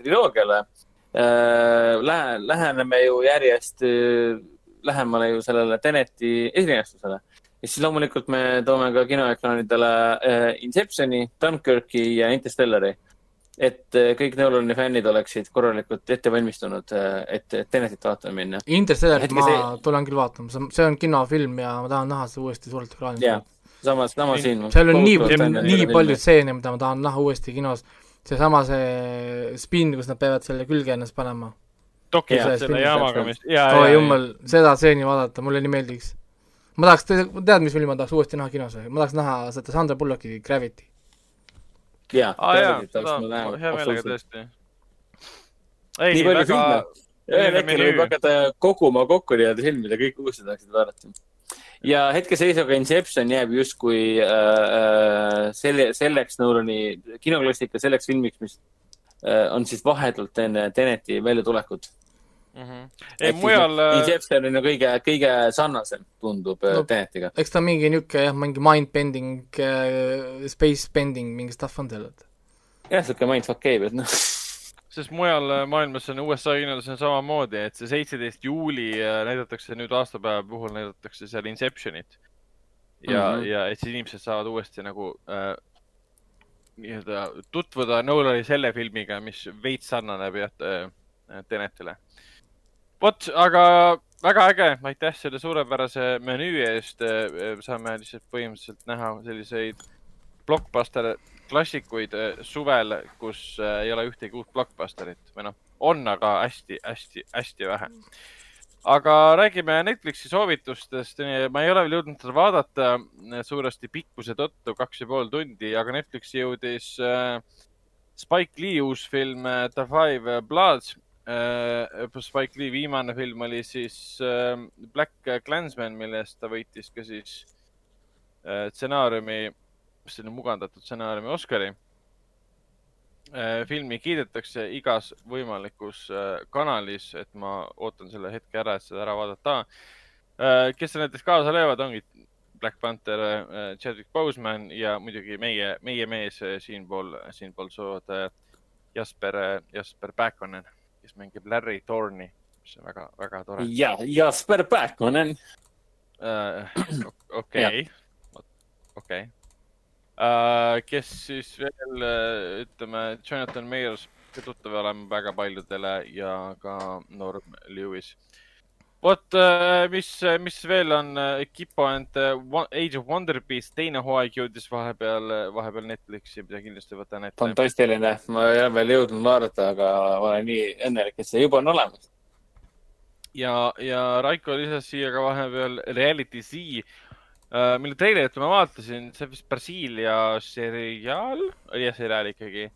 triloogiale äh, lähe, läheneme ju järjest äh, lähemale ju sellele Teneti esilinastusele. Ja siis loomulikult me toome ka kinoekraanidele äh, Inceptioni, Dunkirki ja Interstellari. et äh, kõik Nolani fännid oleksid korralikult ette valmistunud, et et Tenetit vaatama minna. Interstellarit ma see- tulen küll vaatama, see on kinofilm ja ma tahan näha seda uuesti suurelt ekraanilt Jaa.. samas, sama siin. seal on nii, nii palju stseene, mida ma tahan näha uuesti kinos. seesama see spin, kus nad peavad selle külge ennast panema. dokid Jaa, selle jaamaga, mis, ja, oi jumal, seda stseeni vaadata, mulle nii meeldiks. Ma tahaks, tead, mis filmi ma tahaks uuesti näha kinos või? ma tahaks näha seda Sandra Bullocki Gravity. jaa, aa jaa, seda hea meelega tõesti. ei Nii, palju väga filme., ühel hetkel võib hakata koguma kokku nii-öelda filme, mida kõik uuesti tahaksid vaadata. ja hetkeseisuga Inception jääb justkui äh, äh, selle, selleks Nolani kinoklassika, selleks filmiks, mis äh, on siis vahetult enne Teneti väljatulekut. Mhm. ei, mujal, Inception on ju kõige, kõige sarnasem, tundub No, no, Tenetiga. eks ta mingi niisugune jah, mingi mind-bending äh,, space bending, mingi stuff on seal, jah, sihuke mindfuck käib, et noh, sest mujal äh, maailmas on USA kinodes on samamoodi, et see seitseteist juuli äh, näidatakse nüüd aastapäeva puhul näidatakse seal Inceptionit. ja mm. -hmm. ja et siis inimesed saavad uuesti nagu äh, nii-öelda tutvuda Nolani selle filmiga, mis veits sarnaneb jah äh, Tenetile. vot, aga väga äge, aitäh selle suurepärase menüü eest. saame lihtsalt põhimõtteliselt näha selliseid blockbuster klassikuid äh, suvel, kus äh, ei ole ühtegi uut blockbusterit või noh, on, aga hästi-hästi-hästi vähe. aga räägime Netflixi soovitustest. ma ei ole veel jõudnud seda vaadata äh, suuresti pikkuse tõttu, kaks ja pool tundi, aga Netflixi jõudis äh, Spike Lee uus film äh, The Five Bloods. Spike Lee viimane film oli siis äh, Black Clansman, mille eest ta võitis ka siis äh, stsenaariumi, selline mugandatud stsenaariumi Oscari. filmi kiidetakse igas võimalikus äh, kanalis, et ma ootan selle hetke ära, et seda ära vaadata. kes seal näiteks kaasa löövad, ongi Black Panther, Chadwick Boseman ja muidugi meie, meie mees äh, siinpool, siinpool sood äh, Jasper, Jasper Pääkkonen, kes mängib Larry Thorne'i, mis on väga, väga tore. ja Jasper Pääkkonen. okei, okei. kes siis veel, ütleme, Jonathan Mayers, tuttav oleme väga paljudele ja ka Norm Lewis. vot, mis, mis veel on Kipo and the Age of Wonder Beast, teine hooaeg jõudis vahepeal, vahepeal Netflixi, mida kindlasti võtan ette. fantastiline, ma ei ole veel jõudnud vaadata, aga ma olen nii õnnelik, et see juba on olemas. ja, ja Raiko lisas siia ka vahepeal Reality Z, mille treilerit ma vaatasin, see vist Brasiilia seriaal, oli jah seriaal ikkagi.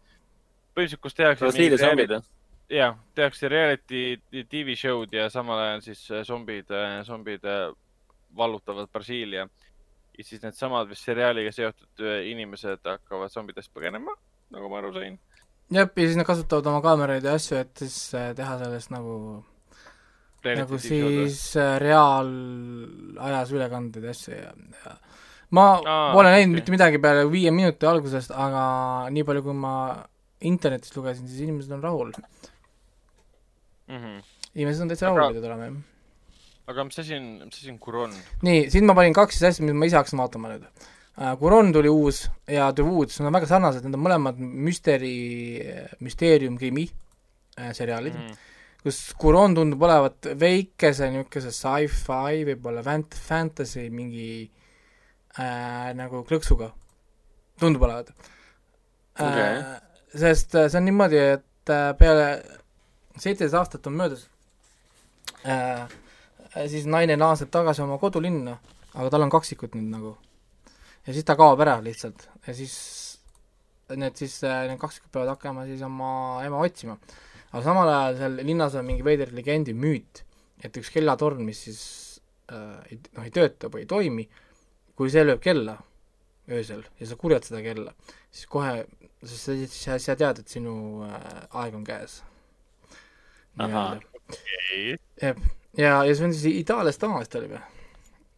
põhimõtteliselt, kus tehakse. Brasiilia zombid või? jah, tehakse reality tv show'd ja samal ajal siis zombid, zombid äh, vallutavad Brasiilia. ja siis needsamad vist seriaaliga seotud äh, inimesed hakkavad zombidest põgenema, nagu ma aru sain. jah, ja siis nad kasutavad oma kaameraid ja asju, et siis äh, teha sellest nagu nagu siis äh, reaalajas ülekandeid ja asju ja, ja ma Aa, pole näinud okay. mitte midagi peale viie minuti algusest, aga nii palju, kui ma internetist lugesin, siis inimesed on rahul mm. -hmm. inimesed on täitsa rahul olema, jah. aga mis asi on, mis asi on Curon? nii, siin ma panin kaks asja, mida ma ise hakkasin vaatama nüüd uh,. Curon tuli uus ja The Woods, nad on väga sarnased, need on mõlemad müsteeri, müsteerium krimi uh, seriaalid mm. -hmm kus Curon tundub olevat väikese niisuguse sci-fi, võib-olla fant-, fantasy mingi äh, nagu klõksuga, tundub olevat okay. äh,. sest äh, see on niimoodi, et äh, peale seitseteist aastat on möödas äh,, siis naine naaseb tagasi oma kodulinna, aga tal on kaksikut nüüd nagu. ja siis ta kaob ära lihtsalt ja siis need siis, äh, need kaksikud peavad hakkama siis oma ema otsima. aga samal ajal seal linnas on mingi veider legendi müüt, et üks kellatorn, mis siis äh, noh, ei tööta või ei toimi, kui see lööb kella öösel ja sa kurjad seda kella, siis kohe, sest sa, sa tead, et sinu äh, aeg on käes ahah, okei. jah, ja, ja see on siis Itaalias tavaliselt oli või?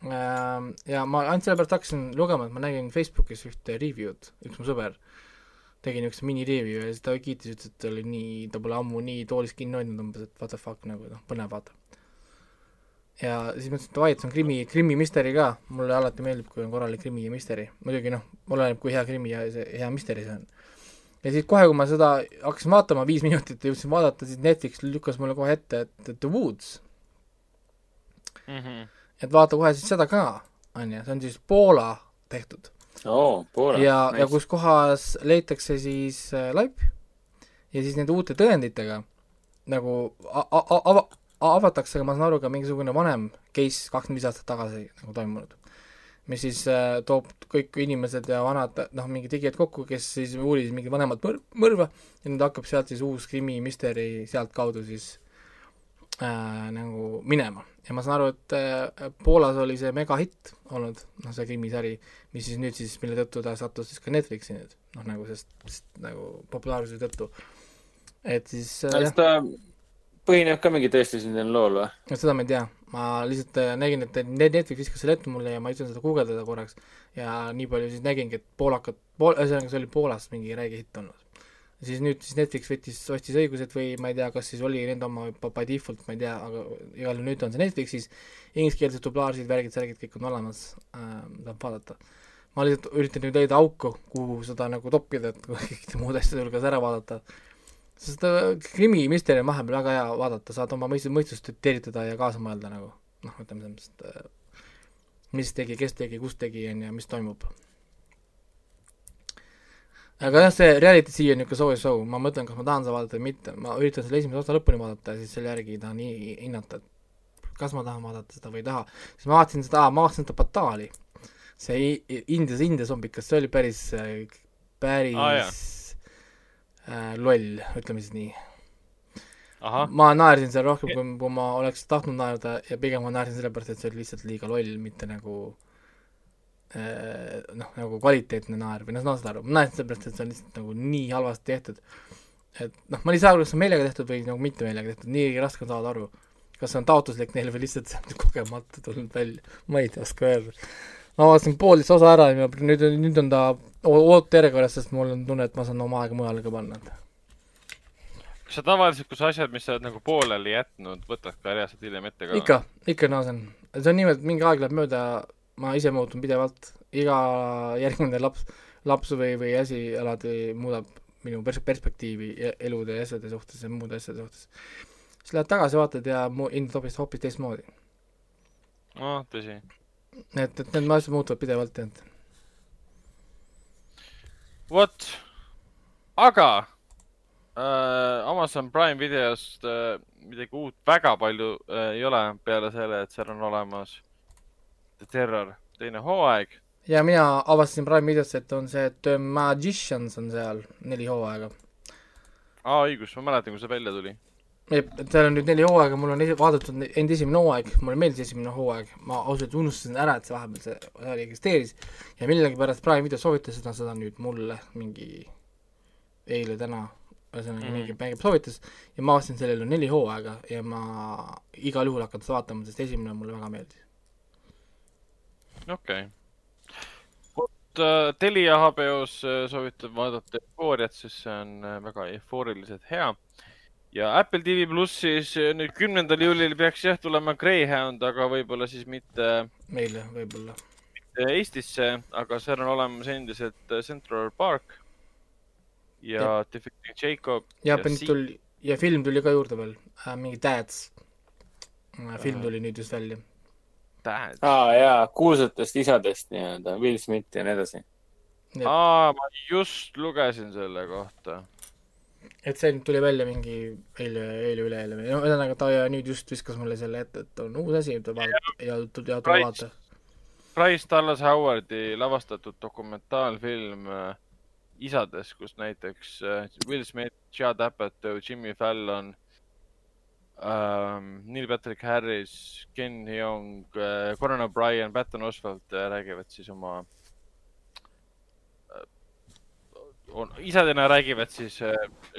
Ähm, ja ma ainult sellepärast hakkasin lugema, et ma nägin Facebookis ühte review'd, üks mu sõber. Tegi niisuguse mini-review ja siis ta kiitis, ütles, et ta oli nii, ta pole ammu nii toolis kinni hoidnud umbes, et what the fuck nagu noh, põnev vaata. ja siis mõtlesin, et davai, et see on krimi, krimi-misteri ka, mulle alati meeldib, kui on korralik krimi ja misteri, muidugi noh, oleneb, kui hea krimi ja see hea misteri see on ja siis kohe, kui ma seda hakkasin vaatama, viis minutit jõudsin vaadata, siis Netflix lükkas mulle kohe ette, et The Woods mm. -hmm. et vaata kohe siis seda ka, on ju, see on siis Poola tehtud oh,. ja nice., ja kus kohas leitakse siis äh, laip ja siis nende uute tõenditega nagu ava-, avatakse, ma saan aru, ka mingisugune vanem case kakskümmend viis aastat tagasi nagu toimunud mis siis äh, toob kõik inimesed ja vanad noh, mingid tegijad kokku, kes siis uuris mingit vanemat mõr-, mõrva ja nüüd hakkab sealt siis uus krimi, misteri sealtkaudu siis äh, nagu minema. ja ma saan aru, et äh, Poolas oli see megahitt olnud, noh see krimisari, mis siis nüüd siis, mille tõttu ta sattus siis ka Netflixi nüüd, noh nagu sest, sest nagu populaarsuse tõttu. et siis äh, kas ta põhineb ka mingi tõestisündinud lool või? seda ma ei tea, ma lihtsalt äh, nägin, et Netflix viskas selle ette mulle ja ma ütlesin seda guugeldada korraks ja nii palju siis nägingi, et poolakad, pool, ühesõnaga see oli Poolas mingi räige hitt olnud. siis nüüd siis Netflix võttis, ostis õigused või ma ei tea, kas siis oli nende oma by default, ma ei tea, aga igal juhul nüüd on see Netflixis, ingliskeelsed dublaažid, värgid, särgid, kõik on olemas äh,, saab vaadata. ma lihtsalt üritan nüüd leida auku, kuhu seda nagu toppida, et kõikide muude asjade hulgas ära vaadata sest äh, krimi, misteri on vahepeal väga hea vaadata, saad oma mõist-, mõistust teritada ja kaasa mõelda nagu. noh, ütleme selles mõttes, et äh, mis tegi, kes tegi, kus tegi, on ju, mis toimub. aga jah, see reality C on niisugune sooj show, ma mõtlen, kas ma tahan seda vaadata või mitte, ma üritan selle esimese osa lõpuni vaadata ja siis selle järgi tahan hinnata, et kas ma tahan vaadata seda või ei taha. siis ma vaatasin seda, ma vaatasin seda Batali, see Indias, India zombikas, see oli päris, päris ah, äh, loll, ütleme siis nii. ma naersin seal rohkem, kui, kui ma oleks tahtnud naerda ja pigem ma naersin sellepärast, et see oli lihtsalt liiga loll, mitte nagu äh, noh, nagu kvaliteetne naer või noh, saad aru, ma naersin sellepärast, et see on lihtsalt nagu nii halvasti tehtud. et noh, ma ei saa aru, kas see on meelega tehtud või nagu mitte meelega tehtud, nii raske on saada aru. kas see on taotluslik neil või lihtsalt see on kogemata tulnud välja, ma ei oska öelda ma vaatasin poolteist osa ära ja nüüd, nüüd on ta ootejärjekorras, sest mul on tunne, et ma saan oma aega mujale ka panna. kas sa tavaliselt, kui sa asjad, mis sa oled nagu pooleli jätnud, võtad ka reaalselt hiljem ette ka? ikka, ikka naasen. see on niimoodi, et mingi aeg läheb mööda, ma ise muutun pidevalt, iga järgmine laps, laps või, või asi alati muudab minu pers-, perspektiivi elude ja asjade suhtes ja muude asjade suhtes. siis lähed tagasi, vaatad ja mu-, hind hoopis, hoopis teistmoodi. noh, tõsi et, et need asjad muutuvad pidevalt, et. vot, aga äh, Amazon Prime videost äh, midagi uut väga palju äh, ei ole peale selle, et seal on olemas The Terror teine hooaeg. ja mina avastasin Prime videost, et on see The Magicians on seal neli hooaega. aa, õigus, ma mäletan, kui see välja tuli et seal on nüüd neli hooaega, mul on esi-, vaadatud enda esimene hooaeg, mulle meeldis esimene hooaeg, ma ausalt unustasin ära, et see vahepeal see sari eksisteeris ja millegipärast Prime video soovitas seda, seda nüüd mulle mingi eile, täna ühesõnaga mm. mingi mängib soovitas ja ma vaatasin sellel on neli hooaega ja ma igal juhul hakkan seda vaatama, sest esimene mulle väga meeldis. okei okay vot Telia HBO-s soovitan vaadata eufooriat, sest see on väga eufooriliselt hea. Ja Apple TV plussis nüüd kümnendal juulil peaks jah tulema Greyhound, aga võib-olla siis mitte. meile võib-olla. Eestisse, aga seal on olemas endiselt Central Park ja. Defecting Jacob. ja, ja tuli ja film tuli ka juurde veel äh,, mingi Dads. film tuli nüüd just välja Dads. aa jaa, kuulsatest isadest nii-öelda, Will Smith ja nii edasi. aa, ma just lugesin selle kohta. Et see nüüd tuli välja mingi eile, eile-üleeile või no ühesõnaga ta nüüd just viskas mulle selle ette, et on uus asi, tuleb vaadata ja, tuleb vaadata. Bryce Dallas Howardi lavastatud dokumentaalfilm äh, isadest, kus näiteks äh, Will Smith, Chad Apatow, Jimmy Fallon ähm, Neil Patrick Harris, Ken Jeong äh,, Conan O'Brien, Patton Oswalt räägivad siis oma äh,, isadena räägivad siis äh,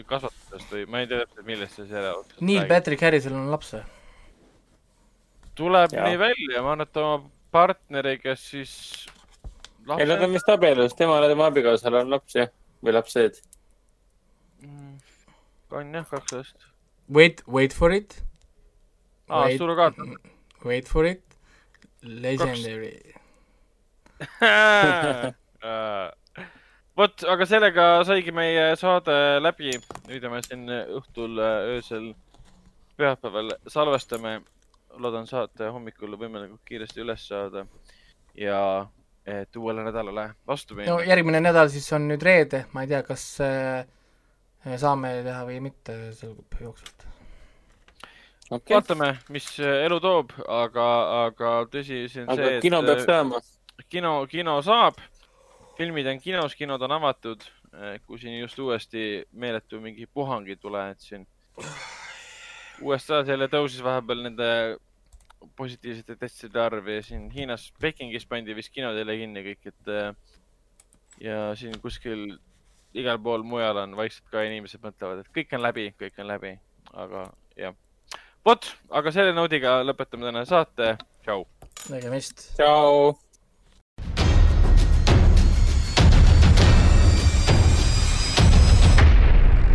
kasvatusest või ma ei tea täpselt, millest see seriaal. Neil räägib. Patrick Harrisel on laps või? tuleb ja. nii välja, ma arvan, et oma partneriga siis. ei, nad on vist abielus, temal ja tema abikaasal on laps jah, või lapsed mm,. on jah, kaks last Wait, wait for it. aa, surrogaat. Wait for it. Legendary. vot, aga sellega saigi meie saade läbi, mida me siin õhtul öösel pühapäeval salvestame. loodan saate hommikul võimalikult kiiresti üles saada ja et uuele nädalale vastu minna. no järgmine nädal siis on nüüd reede, ma ei tea, kas äh, saame teha või mitte, selgub jooksvalt okay.. vaatame, mis elu toob, aga, aga tõsi see on aga see, et kino peab saama. kino, kino saab, filmid on kinos, kinod on avatud. kui siin just uuesti meeletu mingi puhang ei tule, et siin USA-s jälle tõusis vahepeal nende positiivsete testide arv ja siin Hiinas, Pekingis pandi vist kinod jälle kinni kõik, et ja siin kuskil igal pool mujal on vaikselt ka inimesed mõtlevad, et kõik on läbi, kõik on läbi, aga jah. vot, aga selle noodiga lõpetame tänase saate. tšau. nägemist. tšau.